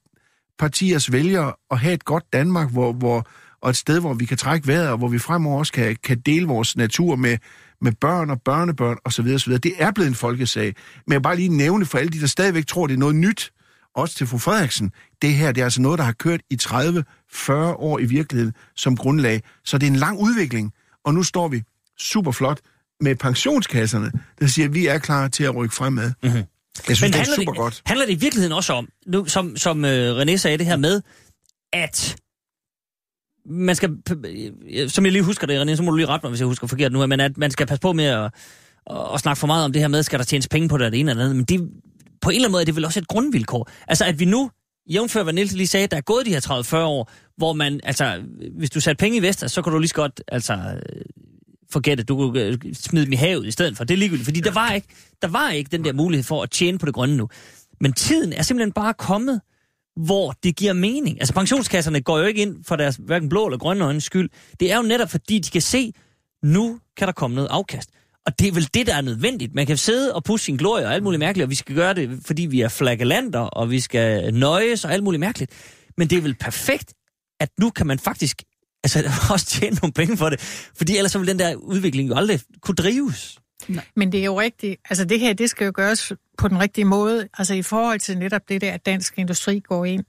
partiers vælgere at have et godt Danmark, hvor, hvor, og et sted, hvor vi kan trække vejret, og hvor vi fremover også kan, kan dele vores natur med, med børn og børnebørn osv. osv. Det er blevet en folkesag. Men jeg vil bare lige nævne for alle de, der stadigvæk tror, det er noget nyt, også til fru Frederiksen. Det her, det er altså noget, der har kørt i 30-40 år i virkeligheden som grundlag. Så det er en lang udvikling, og nu står vi super flot med pensionskasserne, der siger, at vi er klar til at rykke fremad. Mm-hmm. Jeg synes, Men det er super godt. Handler det i virkeligheden også om, nu, som, som uh, René sagde det her med, at man skal, som jeg lige husker det, René, så må du lige rette mig, hvis jeg husker forkert nu, men at man skal passe på med at, at snakke for meget om det her med, skal der tjenes penge på det, det ene eller andet, men det, på en eller anden måde er det vel også et grundvilkår. Altså at vi nu, jævnfør hvad Niels lige sagde, der er gået de her 30-40 år, hvor man, altså, hvis du satte penge i Vestas, så kan du lige så godt, altså, forget det, du kunne øh, smide dem i havet i stedet for. Det er ligegyldigt, fordi der var ikke, der var ikke den der mulighed for at tjene på det grønne nu. Men tiden er simpelthen bare kommet, hvor det giver mening. Altså pensionskasserne går jo ikke ind for deres hverken blå eller grønne øjnes skyld. Det er jo netop fordi, de kan se, nu kan der komme noget afkast. Og det er vel det, der er nødvendigt. Man kan sidde og pusse sin glorie og alt muligt mærkeligt, og vi skal gøre det, fordi vi er flaggelanter, og vi skal nøjes og alt muligt mærkeligt. Men det er vel perfekt, at nu kan man faktisk altså også tjene nogle penge for det. Fordi ellers så vil den der udvikling jo aldrig kunne drives. Men det er jo rigtigt. Altså det her, det skal jo gøres på den rigtige måde. Altså i forhold til netop det der, at dansk industri går ind.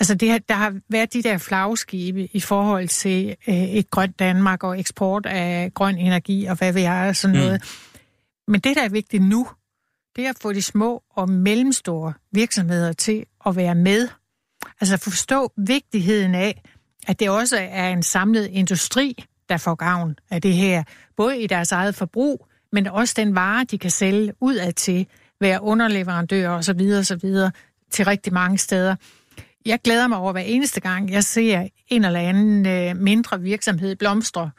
Altså det her, der har været de der flagskibe i forhold til øh, et grønt Danmark og eksport af grøn energi og hvad vi er og sådan noget. Men det, der er vigtigt nu, det er at få de små og mellemstore virksomheder til at være med. Altså forstå vigtigheden af, at det også er en samlet industri, der får gavn af det her. Både i deres eget forbrug, men også den vare, de kan sælge ud af til, være underleverandører osv. osv. til rigtig mange steder. Jeg glæder mig over hver eneste gang, jeg ser en eller anden øh, mindre virksomhed blomstre,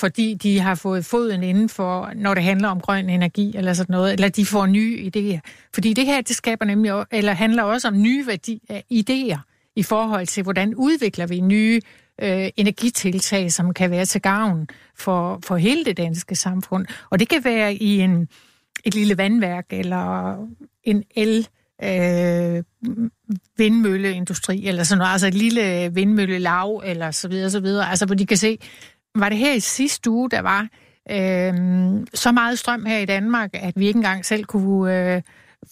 fordi de har fået foden inden for, når det handler om grøn energi eller sådan noget, eller de får nye idéer. Fordi det her, det skaber nemlig, eller handler også om nye værdi, øh, idéer i forhold til, hvordan udvikler vi nye øh, energitiltag, som kan være til gavn for, for hele det danske samfund. Og det kan være i en, et lille vandværk eller en el øh, vindmølleindustri eller sådan noget, altså et lille vindmøllelav eller så videre, så videre. Altså hvor de kan se, var det her i sidste uge, der var øh, så meget strøm her i Danmark, at vi ikke engang selv kunne øh,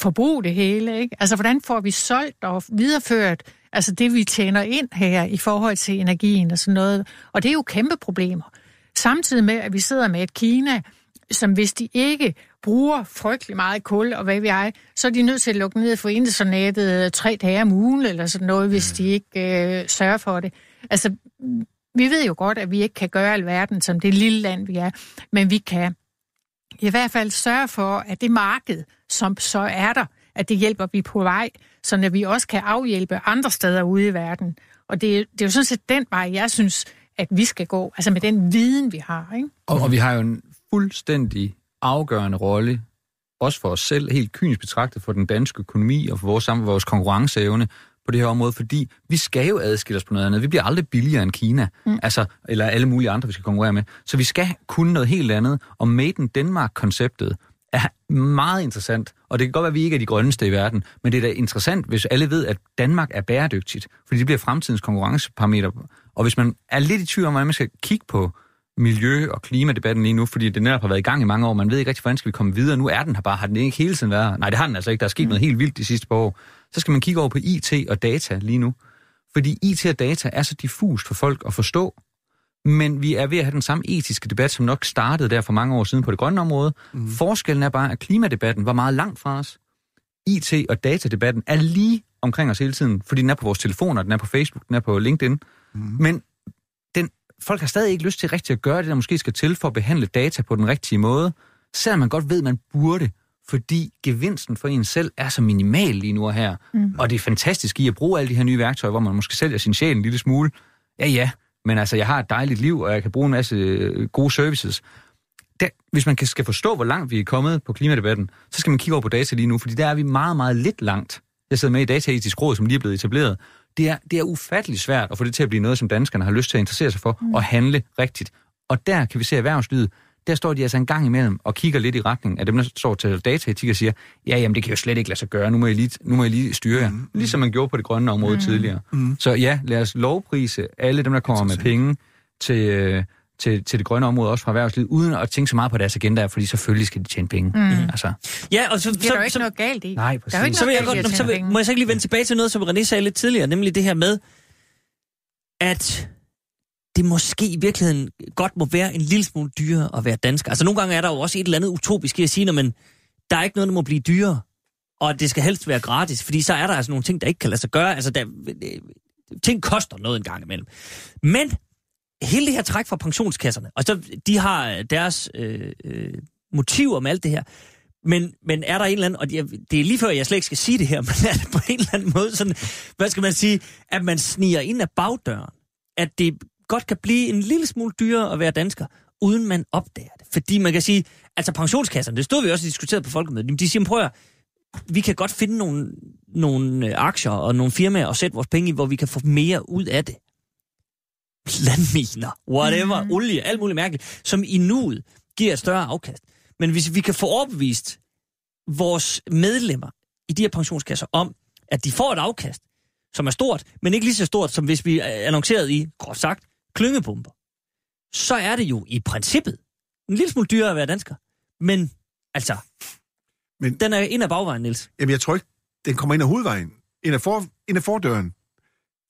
forbruge det hele. Ikke? Altså hvordan får vi solgt og videreført altså det, vi tjener ind her i forhold til energien og sådan noget. Og det er jo kæmpe problemer. Samtidig med, at vi sidder med et Kina, som hvis de ikke bruger frygtelig meget kul, og hvad vi er, så er de nødt til at lukke ned for internettet tre dage om ugen, eller sådan noget, hvis de ikke øh, sørger for det. Altså, vi ved jo godt, at vi ikke kan gøre alverden som det lille land, vi er, men vi kan i hvert fald sørge for, at det marked, som så er der, at det hjælper vi på vej, så at vi også kan afhjælpe andre steder ude i verden. Og det, det er jo sådan set den vej, jeg synes, at vi skal gå, altså med den viden, vi har. Ikke? Og, og vi har jo en fuldstændig afgørende rolle, også for os selv, helt kynisk betragtet for den danske økonomi og for vores, sammen, vores konkurrenceevne på det her område, fordi vi skal jo adskille os på noget andet. Vi bliver aldrig billigere end Kina, mm. altså, eller alle mulige andre, vi skal konkurrere med. Så vi skal kunne noget helt andet, og Made in Denmark-konceptet er meget interessant, og det kan godt være, at vi ikke er de grønneste i verden, men det er da interessant, hvis alle ved, at Danmark er bæredygtigt, fordi det bliver fremtidens konkurrenceparameter. Og hvis man er lidt i tvivl om, hvordan man skal kigge på miljø- og klimadebatten lige nu, fordi det netop har været i gang i mange år, man ved ikke rigtig, hvordan skal vi komme videre. Nu er den her bare, har den ikke hele tiden været Nej, det har den altså ikke. Der er sket noget helt vildt de sidste par år. Så skal man kigge over på IT og data lige nu. Fordi IT og data er så diffust for folk at forstå, men vi er ved at have den samme etiske debat, som nok startede der for mange år siden på det grønne område. Mm. Forskellen er bare, at klimadebatten var meget langt fra os. IT- og datadebatten er lige omkring os hele tiden, fordi den er på vores telefoner, den er på Facebook, den er på LinkedIn. Mm. Men den, folk har stadig ikke lyst til rigtigt at gøre det, der måske skal til for at behandle data på den rigtige måde, selvom man godt ved, at man burde, fordi gevinsten for en selv er så minimal lige nu og her. Mm. Og det er fantastisk i at bruge alle de her nye værktøjer, hvor man måske sælger sin sjæl en lille smule. Ja, ja, men altså, jeg har et dejligt liv, og jeg kan bruge en masse øh, gode services. Der, hvis man skal forstå, hvor langt vi er kommet på klimadebatten, så skal man kigge over på data lige nu, fordi der er vi meget, meget lidt langt. Jeg sidder med i Dataetisk Råd, som lige er blevet etableret. Det er, det er ufatteligt svært at få det til at blive noget, som danskerne har lyst til at interessere sig for, mm. og handle rigtigt. Og der kan vi se erhvervslivet, der står de altså en gang imellem og kigger lidt i retning af dem, der står til dataetik og siger, ja, jamen det kan jo slet ikke lade sig gøre, nu må I lige, nu må I lige styre jer, mm. ligesom man gjorde på det grønne område mm. tidligere. Mm. Så ja, lad os lovprise alle dem, der kommer med penge til, øh, til, til det grønne område, også fra erhvervslivet, uden at tænke så meget på deres agenda, fordi selvfølgelig skal de tjene penge. Mm. Altså, Ja, og så, Det er så, der jo ikke så, noget galt i. nej, Der er jo ikke præcis. så vil jeg noget galt i at så tjene vil, penge. må jeg så ikke lige vende tilbage til noget, som René sagde lidt tidligere, nemlig det her med, at det måske i virkeligheden godt må være en lille smule dyrere at være dansker. Altså nogle gange er der jo også et eller andet utopisk i at sige, men der er ikke noget, der må blive dyrere, og det skal helst være gratis, fordi så er der altså nogle ting, der ikke kan lade sig gøre. Altså der, øh, ting koster noget en gang imellem. Men hele det her træk fra pensionskasserne, og så de har øh, deres øh, øh, motiver med alt det her, men, men er der en eller anden, og det, det er lige før, jeg slet ikke skal sige det her, men er det på en eller anden måde sådan, hvad skal man sige, at man sniger ind af bagdøren, at det godt kan blive en lille smule dyrere at være dansker, uden man opdager det. Fordi man kan sige, altså pensionskasserne, det stod vi også og diskuterede på folkemødet, de siger, prøv at vi kan godt finde nogle, nogle øh, aktier og nogle firmaer og sætte vores penge i, hvor vi kan få mere ud af det. Landminer, whatever, mm. olie, alt muligt mærkeligt, som i nuet giver et større afkast. Men hvis vi kan få overbevist vores medlemmer i de her pensionskasser om, at de får et afkast, som er stort, men ikke lige så stort, som hvis vi annoncerede i, groft sagt, klyngebomber, så er det jo i princippet en lille smule dyrere at være dansker. Men altså, Men- den er ind ad bagvejen, Niels. Jamen, jeg tror ikke, den kommer ind ad hovedvejen. Ind ad, for, ind ad fordøren.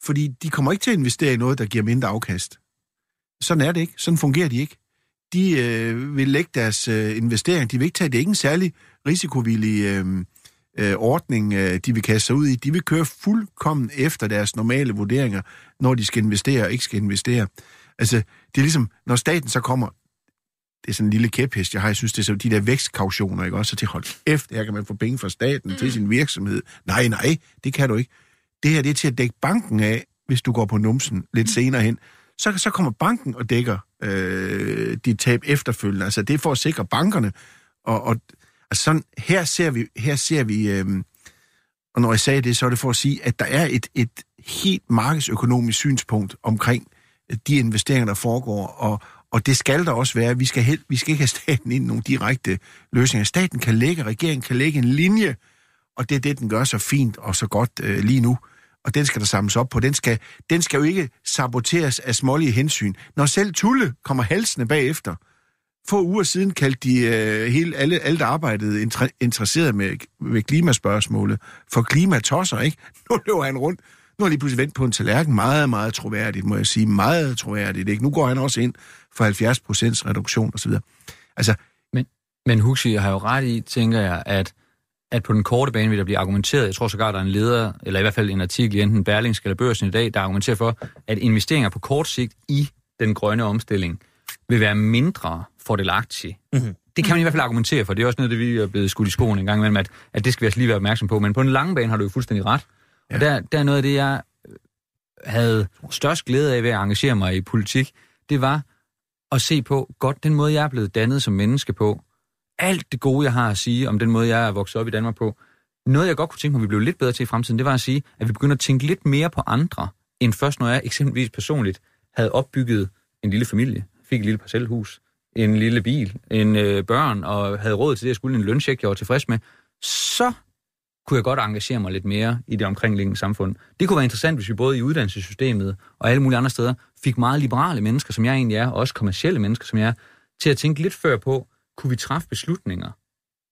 Fordi de kommer ikke til at investere i noget, der giver mindre afkast. Sådan er det ikke. Sådan fungerer de ikke. De øh, vil lægge deres øh, investering. De vil ikke tage det. er ikke en særlig risikovillig øh, øh, ordning, øh, de vil kaste sig ud i. De vil køre fuldkommen efter deres normale vurderinger, når de skal investere og ikke skal investere. Altså, det er ligesom, når staten så kommer, det er sådan en lille kæphest, jeg har. Jeg synes, det er så de der vækstkautioner, ikke også? Så til hold efter, her kan man få penge fra staten mm. til sin virksomhed. Nej, nej, det kan du ikke. Det her, det er til at dække banken af, hvis du går på numsen lidt senere hen. Så, så kommer banken og dækker øh, dit tab efterfølgende. Altså, det er for at sikre bankerne. Og, og altså sådan, her ser vi, her ser vi øh, og når jeg sagde det, så er det for at sige, at der er et, et helt markedsøkonomisk synspunkt omkring øh, de investeringer, der foregår, og, og det skal der også være. Vi skal, hel, vi skal ikke have staten ind i nogle direkte løsninger. Staten kan lægge, regeringen kan lægge en linje, og det er det, den gør så fint og så godt øh, lige nu. Og den skal der samles op på. Den skal, den skal jo ikke saboteres af smålige hensyn. Når selv Tulle kommer halsende bagefter, få uger siden kaldte de øh, hele, alle, alle, der arbejdede inter, interesseret med, med klimaspørgsmålet for klimatosser, ikke? Nu løber han rundt. Nu har lige pludselig vendt på en tallerken. Meget, meget troværdigt, må jeg sige. Meget troværdigt, ikke? Nu går han også ind for 70 procents reduktion osv. Altså, Men, men Huxi har jo ret i, tænker jeg, at, at på den korte bane vil der blive argumenteret, jeg tror sågar, der er en leder, eller i hvert fald en artikel i enten Berlingske eller Børsen i dag, der argumenterer for, at investeringer på kort sigt i den grønne omstilling vil være mindre fordelagtige. Mm-hmm. Det kan man i hvert fald argumentere for. Det er også noget, det vi er blevet skudt i skoen en gang imellem, at, at det skal vi altså lige være opmærksom på. Men på den lange bane har du jo fuldstændig ret. Ja. Og der, der er noget af det, jeg havde størst glæde af ved at engagere mig i politik, det var at se på, godt, den måde, jeg er blevet dannet som menneske på, alt det gode, jeg har at sige om den måde, jeg er vokset op i Danmark på, noget, jeg godt kunne tænke mig, at vi blev lidt bedre til i fremtiden, det var at sige, at vi begynder at tænke lidt mere på andre, end først, når jeg eksempelvis personligt havde opbygget en lille familie, fik et lille parcelhus, en lille bil, en øh, børn, og havde råd til det, jeg skulle en løncheck, jeg var tilfreds med, så kunne jeg godt engagere mig lidt mere i det omkringliggende samfund. Det kunne være interessant, hvis vi både i uddannelsessystemet og alle mulige andre steder fik meget liberale mennesker, som jeg egentlig er, og også kommercielle mennesker, som jeg er, til at tænke lidt før på, kunne vi træffe beslutninger,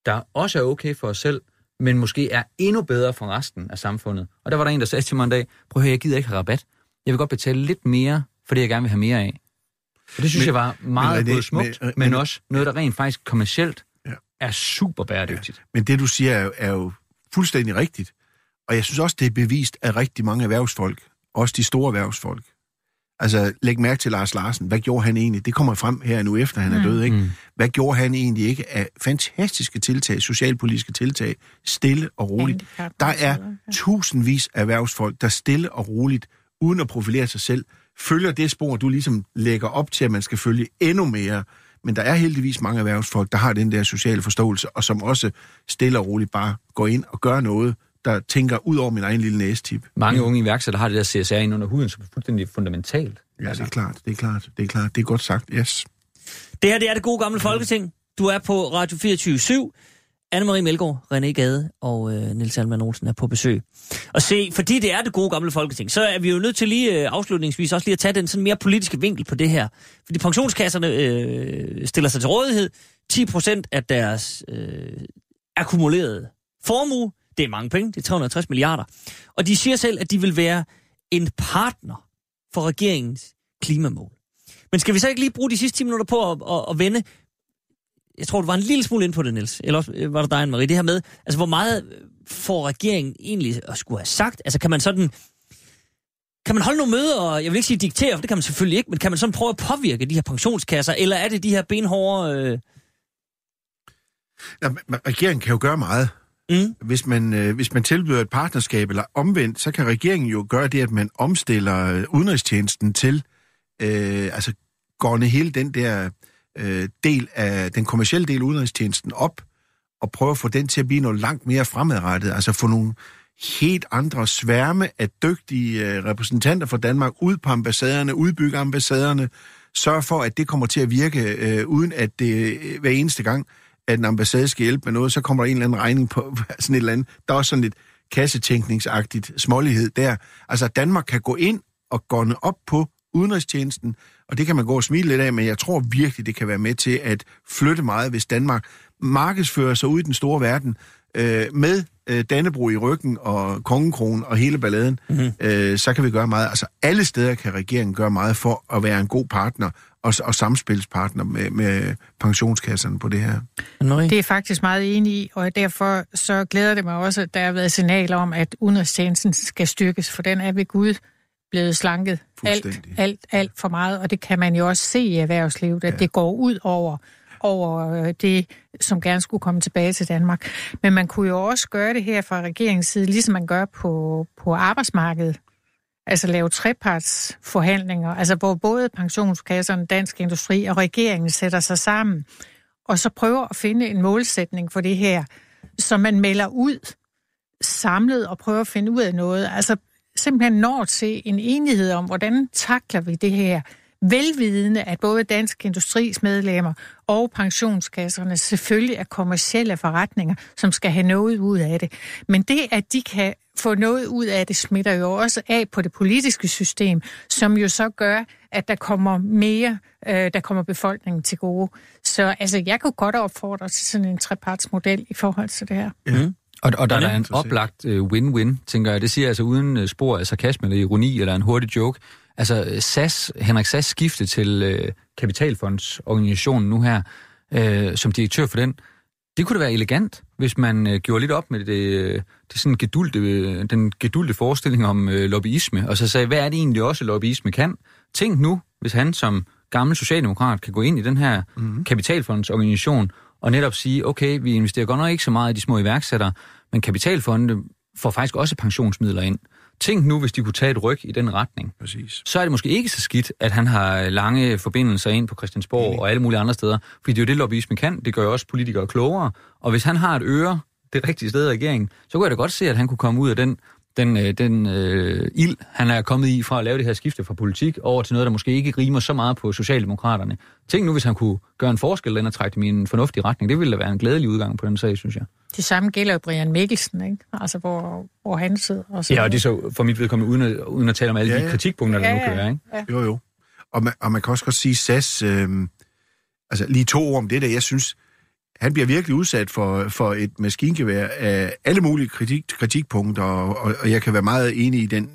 der også er okay for os selv, men måske er endnu bedre for resten af samfundet. Og der var der en, der sagde til mig en dag, prøv at høre, jeg gider ikke have rabat. Jeg vil godt betale lidt mere, for det jeg gerne vil have mere af. Og det synes Men- jeg var meget men både smukt, men- men, men- også noget, der rent faktisk kommercielt Ja. er super bæredygtigt. Men det, du siger, er jo, er jo fuldstændig rigtigt. Og jeg synes også, det er bevist af rigtig mange erhvervsfolk. Også de store erhvervsfolk. Altså, læg mærke til Lars Larsen. Hvad gjorde han egentlig? Det kommer frem her nu efter, han er død, ikke? Mm. Hvad gjorde han egentlig ikke af fantastiske tiltag, socialpolitiske tiltag, stille og roligt? Der er ja. tusindvis af erhvervsfolk, der stille og roligt, uden at profilere sig selv, følger det spor, du ligesom lægger op til, at man skal følge endnu mere. Men der er heldigvis mange erhvervsfolk, der har den der sociale forståelse, og som også stille og roligt bare går ind og gør noget, der tænker ud over min egen lille næstip. Mange unge iværksættere har det der CSR ind under huden, som er fuldstændig fundamentalt. Ja, det er klart, det er klart, det er klart. Det er godt sagt, yes. Det her det er det gode gamle Folketing. Du er på Radio 24 Anne-Marie Melgaard, René Gade og øh, Nils Alman Olsen er på besøg. Og se, fordi det er det gode gamle Folketing, så er vi jo nødt til lige øh, afslutningsvis også lige at tage den sådan mere politiske vinkel på det her. Fordi pensionskasserne øh, stiller sig til rådighed. 10 procent af deres øh, akkumulerede formue, det er mange penge, det er 360 milliarder. Og de siger selv, at de vil være en partner for regeringens klimamål. Men skal vi så ikke lige bruge de sidste 10 minutter på at, at, at vende jeg tror, du var en lille smule ind på det, Niels. Eller øh, var det dig, Marie. Det her med, altså hvor meget øh, får regeringen egentlig at skulle have sagt? Altså kan man sådan... Kan man holde nogle møder, og jeg vil ikke sige diktere, for det kan man selvfølgelig ikke, men kan man sådan prøve at påvirke de her pensionskasser, eller er det de her benhårde... Øh, Ja, regeringen kan jo gøre meget. mm, Hvis man, øh, hvis man tilbyder et partnerskab, eller omvendt, så kan regeringen jo gøre det, at man omstiller øh, udenrigstjenesten til, øh, altså gående hele den der øh, del af, den kommercielle del af udenrigstjenesten op, og prøve at få den til at blive noget langt mere fremadrettet, altså få nogle helt andre sværme af dygtige øh, repræsentanter for Danmark ud på ambassaderne, udbygge ambassaderne, sørge for, at det kommer til at virke, øh, uden at det øh, hver eneste gang, at en ambassade skal hjælpe med noget, så kommer der en eller anden regning på sådan et eller andet. Der er også sådan lidt kassetænkningsagtigt smålighed der. Altså, Danmark kan gå ind og gåne op på udenrigstjenesten, og det kan man gå og smile lidt af, men jeg tror virkelig, det kan være med til at flytte meget, hvis Danmark markedsfører sig ud i den store verden øh, med øh, Dannebro i ryggen og kongekronen og hele balladen, mm-hmm. øh, så kan vi gøre meget. Altså alle steder kan regeringen gøre meget for at være en god partner og, og samspilspartner med, med pensionskasserne på det her. Det er faktisk meget enig i, og derfor så glæder det mig også, at der har været signaler om, at udenrigstjenesten skal styrkes, for den er ved Gud blevet slanket alt, alt, alt for meget, og det kan man jo også se i erhvervslivet, at ja. det går ud over over øh, det, som gerne skulle komme tilbage til Danmark. Men man kunne jo også gøre det her fra regeringens side, ligesom man gør på, på arbejdsmarkedet. Altså lave trepartsforhandlinger, altså hvor både pensionskasserne, dansk industri og regeringen sætter sig sammen, og så prøver at finde en målsætning for det her, som man melder ud samlet og prøver at finde ud af noget. Altså simpelthen når til en enighed om, hvordan takler vi det her, velvidende, at både Dansk Industris medlemmer og pensionskasserne selvfølgelig er kommercielle forretninger, som skal have noget ud af det. Men det, at de kan få noget ud af det, smitter jo også af på det politiske system, som jo så gør, at der kommer mere, øh, der kommer befolkningen til gode. Så altså, jeg kunne godt opfordre til sådan en trepartsmodel i forhold til det her. Ja. Og, og der er en oplagt øh, win-win, tænker jeg. Det siger jeg altså uden øh, spor af sarkasme eller ironi eller en hurtig joke. Altså øh, SAS, Henrik SAS skifte til øh, Kapitalfondsorganisationen nu her, øh, som direktør for den, det kunne da være elegant, hvis man øh, gjorde lidt op med det, det sådan gedulte, den gedulte forestilling om øh, lobbyisme, og så sagde, hvad er det egentlig også, lobbyisme kan? Tænk nu, hvis han som gammel socialdemokrat kan gå ind i den her mm-hmm. kapitalfondsorganisation og netop sige, okay, vi investerer godt nok ikke så meget i de små iværksættere, men kapitalfonde får faktisk også pensionsmidler ind. Tænk nu, hvis de kunne tage et ryg i den retning. Præcis. Så er det måske ikke så skidt, at han har lange forbindelser ind på Christiansborg og alle mulige andre steder. Fordi det er jo det, lobbyisme kan. Det gør jo også politikere klogere. Og hvis han har et øre det rigtige sted i regeringen, så kunne jeg da godt se, at han kunne komme ud af den, den, øh, den øh, ild, han er kommet i fra at lave det her skifte fra politik over til noget, der måske ikke rimer så meget på Socialdemokraterne. Tænk nu, hvis han kunne gøre en forskel den og trække dem i en fornuftig retning. Det ville da være en glædelig udgang på den sag, synes jeg. Det samme gælder jo Brian Mikkelsen, ikke? Altså, hvor, hvor han sidder. Og så Ja, og det er så for mit vedkommende uden at, uden at tale om alle Ja, de ja. kritikpunkter, der Ja, nu ja. kører, ikke? Jo, jo. Og man, og man kan også godt sige, SAS, øh, altså lige to ord om det der, jeg synes, han bliver virkelig udsat for, for et maskingevær af alle mulige kritik, kritikpunkter, og, og, jeg kan være meget enig i den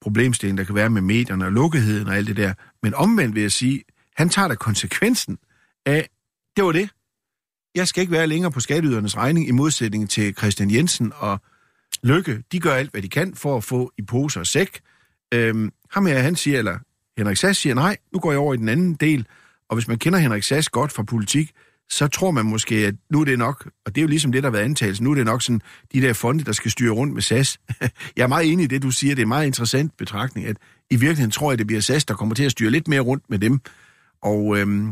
problemstilling, der kan være med medierne og lukketheden og alt det der. Men omvendt vil jeg sige, han tager da konsekvensen af, det var det. Jeg skal ikke være længere på skatteydernes regning, i modsætning til Christian Jensen og Lykke. De gør alt, hvad de kan for at få i pose og sæk. Øhm, ham her, han siger, eller Henrik Sass siger, nej, nu går jeg over i den anden del. Og hvis man kender Henrik Sass godt fra politik, så tror man måske, at nu er det nok, og det er jo ligesom det, der har været antagelsen, nu er det nok sådan, de der fonde, der skal styre rundt med SAS. jeg er meget enig i det, du siger, det er en meget interessant betragtning, at i virkeligheden tror jeg, det bliver SAS, der kommer til at styre lidt mere rundt med dem. Og, øhm,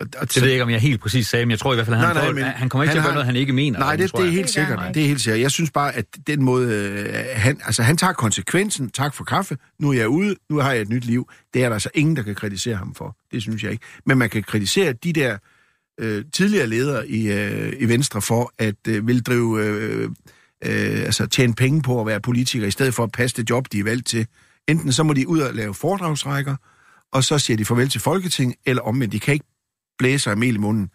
og, og Det ved jeg ikke, om jeg helt præcis sagde, men jeg tror i hvert fald, at han, Nej, nej, får- men han kommer ikke han til at gøre har- noget, han ikke mener. Nej, det, tror det er jeg. helt sikkert. Nej. Det er helt sikkert. Jeg synes bare, at den måde, øh, han, altså, han tager konsekvensen. Tak for kaffe. Nu er jeg ude. Nu har jeg et nyt liv. Det er der altså ingen, der kan kritisere ham for. Det synes jeg ikke. Men man kan kritisere de der øh, tidligere ledere i, øh, i Venstre for at øh, vil drive, øh, øh, altså tjene penge på at være politiker, i stedet for at passe det job, de er valgt til. Enten så må de ud og lave foredragsrækker, og så siger de farvel til Folketing, eller omvendt. De kan ikke blæse af mel i munden.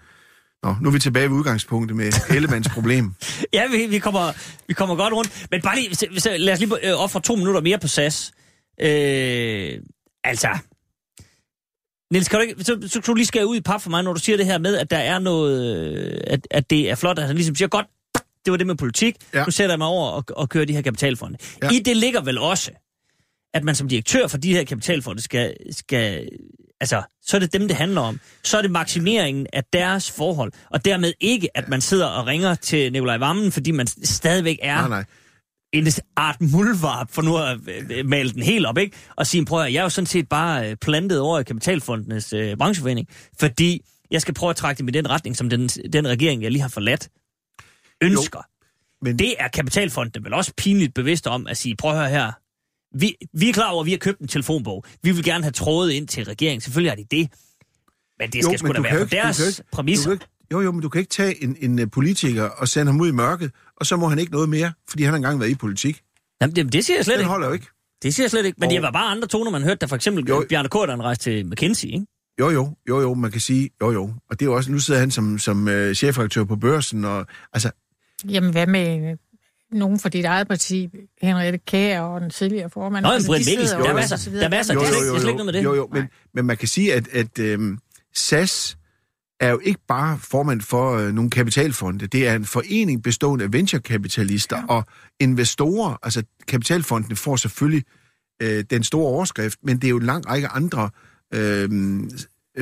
Nå, nu er vi tilbage ved udgangspunktet med Ellemanns problem. Ja, vi, vi, kommer, vi kommer godt rundt. Men bare lige, lad os lige øh, ofre to minutter mere på SAS. Øh, altså, Niels, kan du ikke, så, så kan du lige skære ud i pap for mig, når du siger det her med, at der er noget, øh, at, at det er flot, at han ligesom siger, godt, det var det med politik, ja. Nu sætter jeg mig over og, og kører de her kapitalfonde. Ja. I det ligger vel også, at man som direktør for de her kapitalfonde skal, skal altså, så er det dem, det handler om. Så er det maksimeringen af deres forhold, og dermed ikke, at man sidder og ringer til Nikolaj Vammen, fordi man stadigvæk er Nej, nej. En art muldvarp, for nu at øh, male den helt op, ikke? Og sige, prøv at, jeg er jo sådan set bare øh, plantet over i Kapitalfondenes øh, brancheforening, fordi jeg skal prøve at trække dem i den retning, som den, den regering, jeg lige har forladt, ønsker. Men Det er Kapitalfonden vel også pinligt bevidst om at sige, prøv at høre her, vi, vi er klar over, at vi har købt en telefonbog. Vi vil gerne have trådet ind til regeringen. Selvfølgelig har de det. Men det skal jo, sgu da være på jo ikke- du deres jo ikke- præmisser. Ikke, jo, jo, men du kan ikke tage en, en øh, politiker og sende ham ud i mørket, og så må han ikke noget mere, fordi han har engang været i politik. Jamen, det, det siger jeg slet Den ikke. holder jo ikke. Det siger jeg slet ikke. Men Og- det var bare andre toner, man hørte, da for eksempel Jo. Bjarne Korten rejste til McKinsey, ikke? Jo, jo, jo, jo, man kan sige, jo, jo. Og det er jo også, nu sidder han som, som uh, chefredaktør på børsen, og altså, Jamen, hvad med øh, nogen fra dit eget parti, Henriette Kjær og den tidligere formand? Nå, men Altså, Britt de Mikkelsen, der er masser- og så videre. der er masser- det er slet- ikke noget med det. Jo, jo, men, men man kan sige, at, at øhm, SAS er jo ikke bare formand for øh, nogle kapitalfonde. Det er en forening bestående af venturekapitalister ja. og investorer. Altså, kapitalfondene får selvfølgelig øh, den store overskrift, men det er jo en lang række andre øh,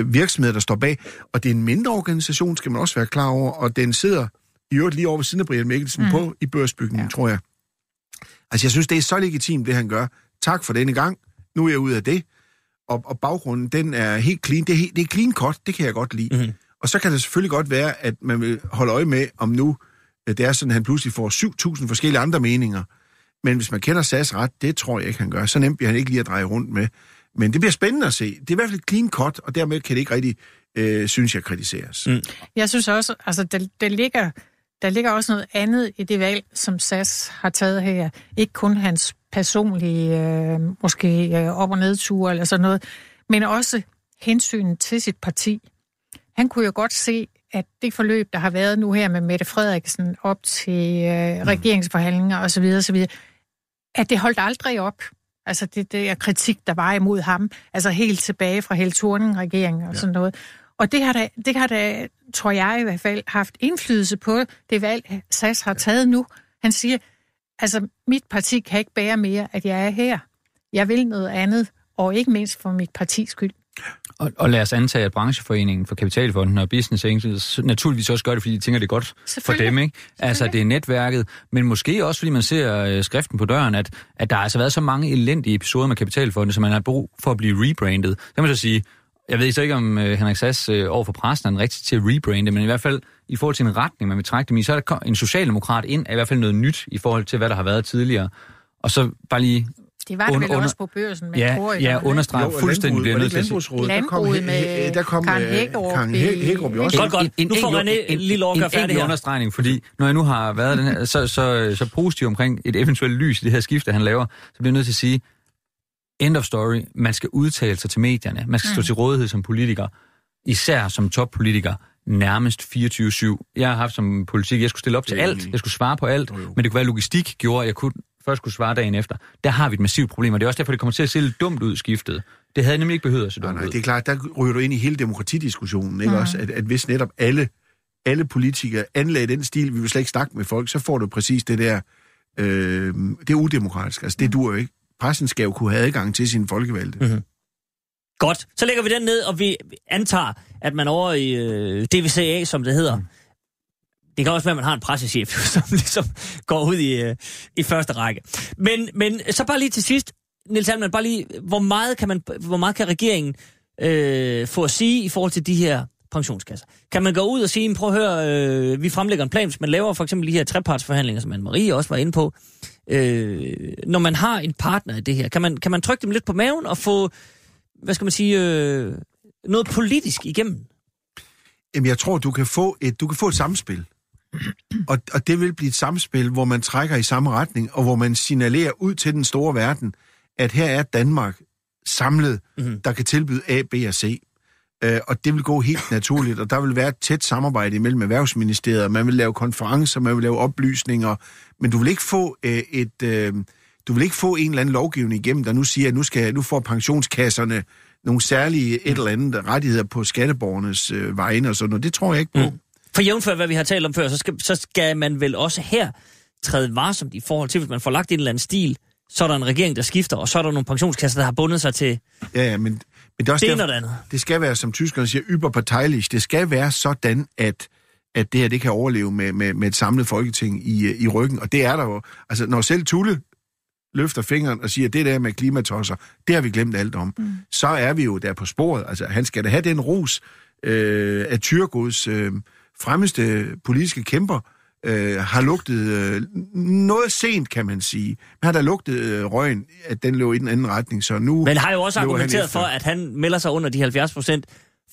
virksomheder, der står bag. Og det er en mindre organisation, skal man også være klar over, og den sidder i øvrigt lige over ved siden af Brian Mikkelsen mm. på i børsbygningen, ja. tror jeg. Altså, jeg synes, det er så legitimt, det han gør. Tak for denne gang. Nu er jeg ud af det. Og, og baggrunden, den er helt clean. Det er, helt, det er clean cut, det kan jeg godt lide. Mm-hmm. Og så kan det selvfølgelig godt være, at man vil holde øje med, om nu øh, det er sådan, at han pludselig får 7.000 forskellige andre meninger. Men hvis man kender SAS ret, det tror jeg ikke, han gør. Så nemt bliver han ikke lige at dreje rundt med. Men det bliver spændende at se. Det er i hvert fald et clean cut, og dermed kan det ikke rigtig, øh, synes jeg, kritiseres. Mm. Jeg synes også, altså der, der, ligger, der ligger også noget andet i det valg, som SAS har taget her. Ikke kun hans personlige, øh, måske øh, op- og nedture eller sådan noget, men også hensyn til sit parti. Han kunne jo godt se, at det forløb, der har været nu her med Mette Frederiksen op til øh, regeringsforhandlinger osv., osv., at det holdt aldrig op. Altså det, det er kritik, der var imod ham. Altså helt tilbage fra Helle Thorning-regeringen og ja. sådan noget. Og det har, da, det har da, tror jeg i hvert fald, haft indflydelse på det valg, SAS har taget nu. Han siger, altså mit parti kan ikke bære mere, at jeg er her. Jeg vil noget andet, og ikke mindst for mit partis skyld. Og, og lad os antage, at brancheforeningen for Kapitalfonden og Business Angels naturligvis også gør det, fordi de tænker, det er godt for dem. Ikke? Altså, det er netværket, men måske også, fordi man ser øh, skriften på døren, at, at der har altså været så mange elendige episoder med Kapitalfonden, som man har brug for at blive rebrandet. Så kan man så sige, jeg ved så ikke, om øh, Henrik Sass øh, over for pressen er den rigtig til at rebrande, men i hvert fald i forhold til en retning, man vil trække dem i, så er der en socialdemokrat ind, er i hvert fald noget nyt i forhold til, hvad der har været tidligere. Og så bare lige Det var det Under- vel under- også på børsen med ja, ja, London. understrege og fuldstændig bliver nødt til det at ikke sige. landbrugsrådet? Der kom, Landbruget øh, med øh, der kom Karen Hækkerup Karen Hækkerup også. Godt, godt. Nu får enkelt- René lige lov at gøre en, færdig enkelt her. understregning, fordi når jeg nu har været den her, så, så, så positiv omkring et eventuelt lys i det her skifte, han laver, så bliver jeg nødt til at sige, end of story, man skal udtale sig til medierne, man skal stå til rådighed som politiker, især som toppolitiker, nærmest 24-7. Jeg har haft som politik, jeg skulle stille op til alt, jeg skulle svare på alt, Jo, jo. men det kunne være, at logistik gjorde, at jeg kunne, først kunne svare dagen efter. Der har vi et massivt problem, og det er også derfor, det kommer til at se lidt dumt ud skiftet. Det havde nemlig ikke behøvet at se Nej, dumt nej, ud. det er klart, der ryger du ind i hele demokratidiskussionen, ikke også? At, at hvis netop alle, alle politikere anlagde den stil, vi vil slet ikke snakke med folk, så får du præcis det der, øh, det er udemokratisk. Altså, det dur jo ikke. Pressen skal jo kunne have adgang til sine folkevalgte. Mm-hmm. Godt, så lægger vi den ned, og vi antager, at man over i øh, DVCA, som det hedder, det kan også være, at man har en pressechef, som ligesom går ud i, øh, i første række. Men, men så bare lige til sidst, Niels Halman, bare lige, hvor meget kan, man, hvor meget kan regeringen øh, få at sige i forhold til de her pensionskasser? Kan man gå ud og sige, prøv at høre, øh, vi fremlægger en plan, hvis man laver for eksempel de her trepartsforhandlinger, som Anne-Marie også var inde på, øh, når man har en partner i det her, kan man, kan man trykke dem lidt på maven og få, hvad skal man sige, øh, noget politisk igennem? Jamen, jeg tror, du kan få et, du kan få et samspil. Og, og det vil blive et samspil, hvor man trækker i samme retning, og hvor man signalerer ud til den store verden, at her er Danmark samlet, mm-hmm. der kan tilbyde A, B og C. Øh, og det vil gå helt naturligt, og der vil være et tæt samarbejde mellem Erhvervsministeriet, man vil lave konferencer, man vil lave oplysninger, men du vil ikke få øh, et... Øh, du vil ikke få en eller anden lovgivning igennem, der nu siger, at nu, skal, nu får pensionskasserne nogle særlige et eller andet rettigheder på skatteborgernes øh, vegne og sådan noget. Det tror jeg ikke på. Mm. For jævnfør, hvad vi har talt om før, så skal, så skal man vel også her træde varsomt i forhold til, hvis man får lagt en eller anden stil, så er der en regering, der skifter, og så er der nogle pensionskasser, der har bundet sig til Ja, ja, men, men det er også det ene derfor- og det andet. det skal være, som tyskerne siger, überparteilich. Det skal være sådan, at, at det her det kan overleve med, med, med et samlet folketing i, i ryggen. Og det er der jo. Altså, når selv Tulle løfter fingeren og siger, det der med klimatosser, det har vi glemt alt om, mm. så er vi jo der på sporet. Altså, han skal da have den ros øh, af Tyrgods øh, fremmeste politiske kæmper, øh, har lugtet øh, noget sent, kan man sige. Men har der lugtet øh, røgen, at den lå i den anden retning, så nu... Men har jo også argumenteret for, at han melder sig under de 70 procent,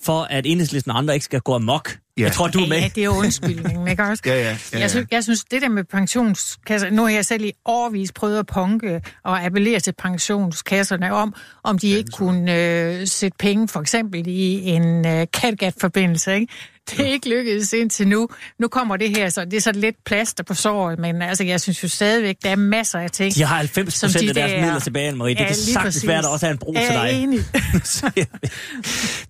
for at enhedslisten og andre ikke skal gå amok. Ja. Jeg tror, du er med. Ja, det er jo undskyldningen, ikke også? Ja, ja, ja, ja. Jeg, synes, jeg synes, det der med pensionskasser... Nu har jeg selv i årvis prøvet at punke og appellere til pensionskasserne om, om de ikke kunne øh, sætte penge for eksempel i en øh, Kattegat-forbindelse, ikke? Det er ikke lykkedes indtil nu. Nu kommer det her, så det er så lidt plaster på såret, men altså, jeg synes jo stadigvæk, der er masser af ting. De har 90 som procent de af deres der- midler tilbage, Marie. Det Ja, kan sagtens præcis. være, at der også er en bro Jeg til dig. enig.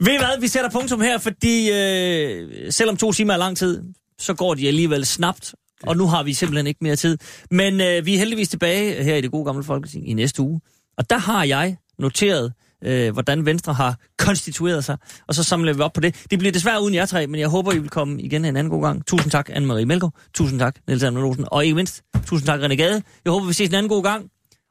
Ved I hvad, vi sætter punktum her, fordi øh, selvom to timer er lang tid, så går de alligevel snabt, og nu har vi simpelthen ikke mere tid. Men øh, vi er heldigvis tilbage her i det gode gamle Folketing i næste uge, og der har jeg noteret, øh, hvordan Venstre har konstitueret sig, og så samler vi op på det. Det bliver desværre uden jer tre, men jeg håber, I vil komme igen en anden god gang. Tusind tak, Anne-Marie Melgaard. Tusind tak, Niels Anne Olsen. Og ikke mindst, tusind tak, René Gade. Jeg håber, vi ses en anden god gang.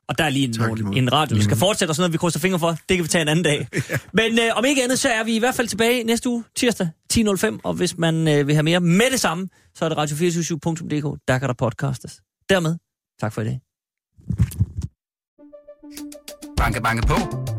Og der er lige en, Tak, nogle, en radio, der skal fortsætte og sådan noget, vi krydser fingre for. Det kan vi tage en anden dag. Men øh, om ikke andet, så er vi i hvert fald tilbage næste uge, tirsdag 10.05. Og hvis man øh, vil have mere med det samme, så er det radio247.dk. Der kan der podcastes. Dermed, tak for i dag. Banke, banke på.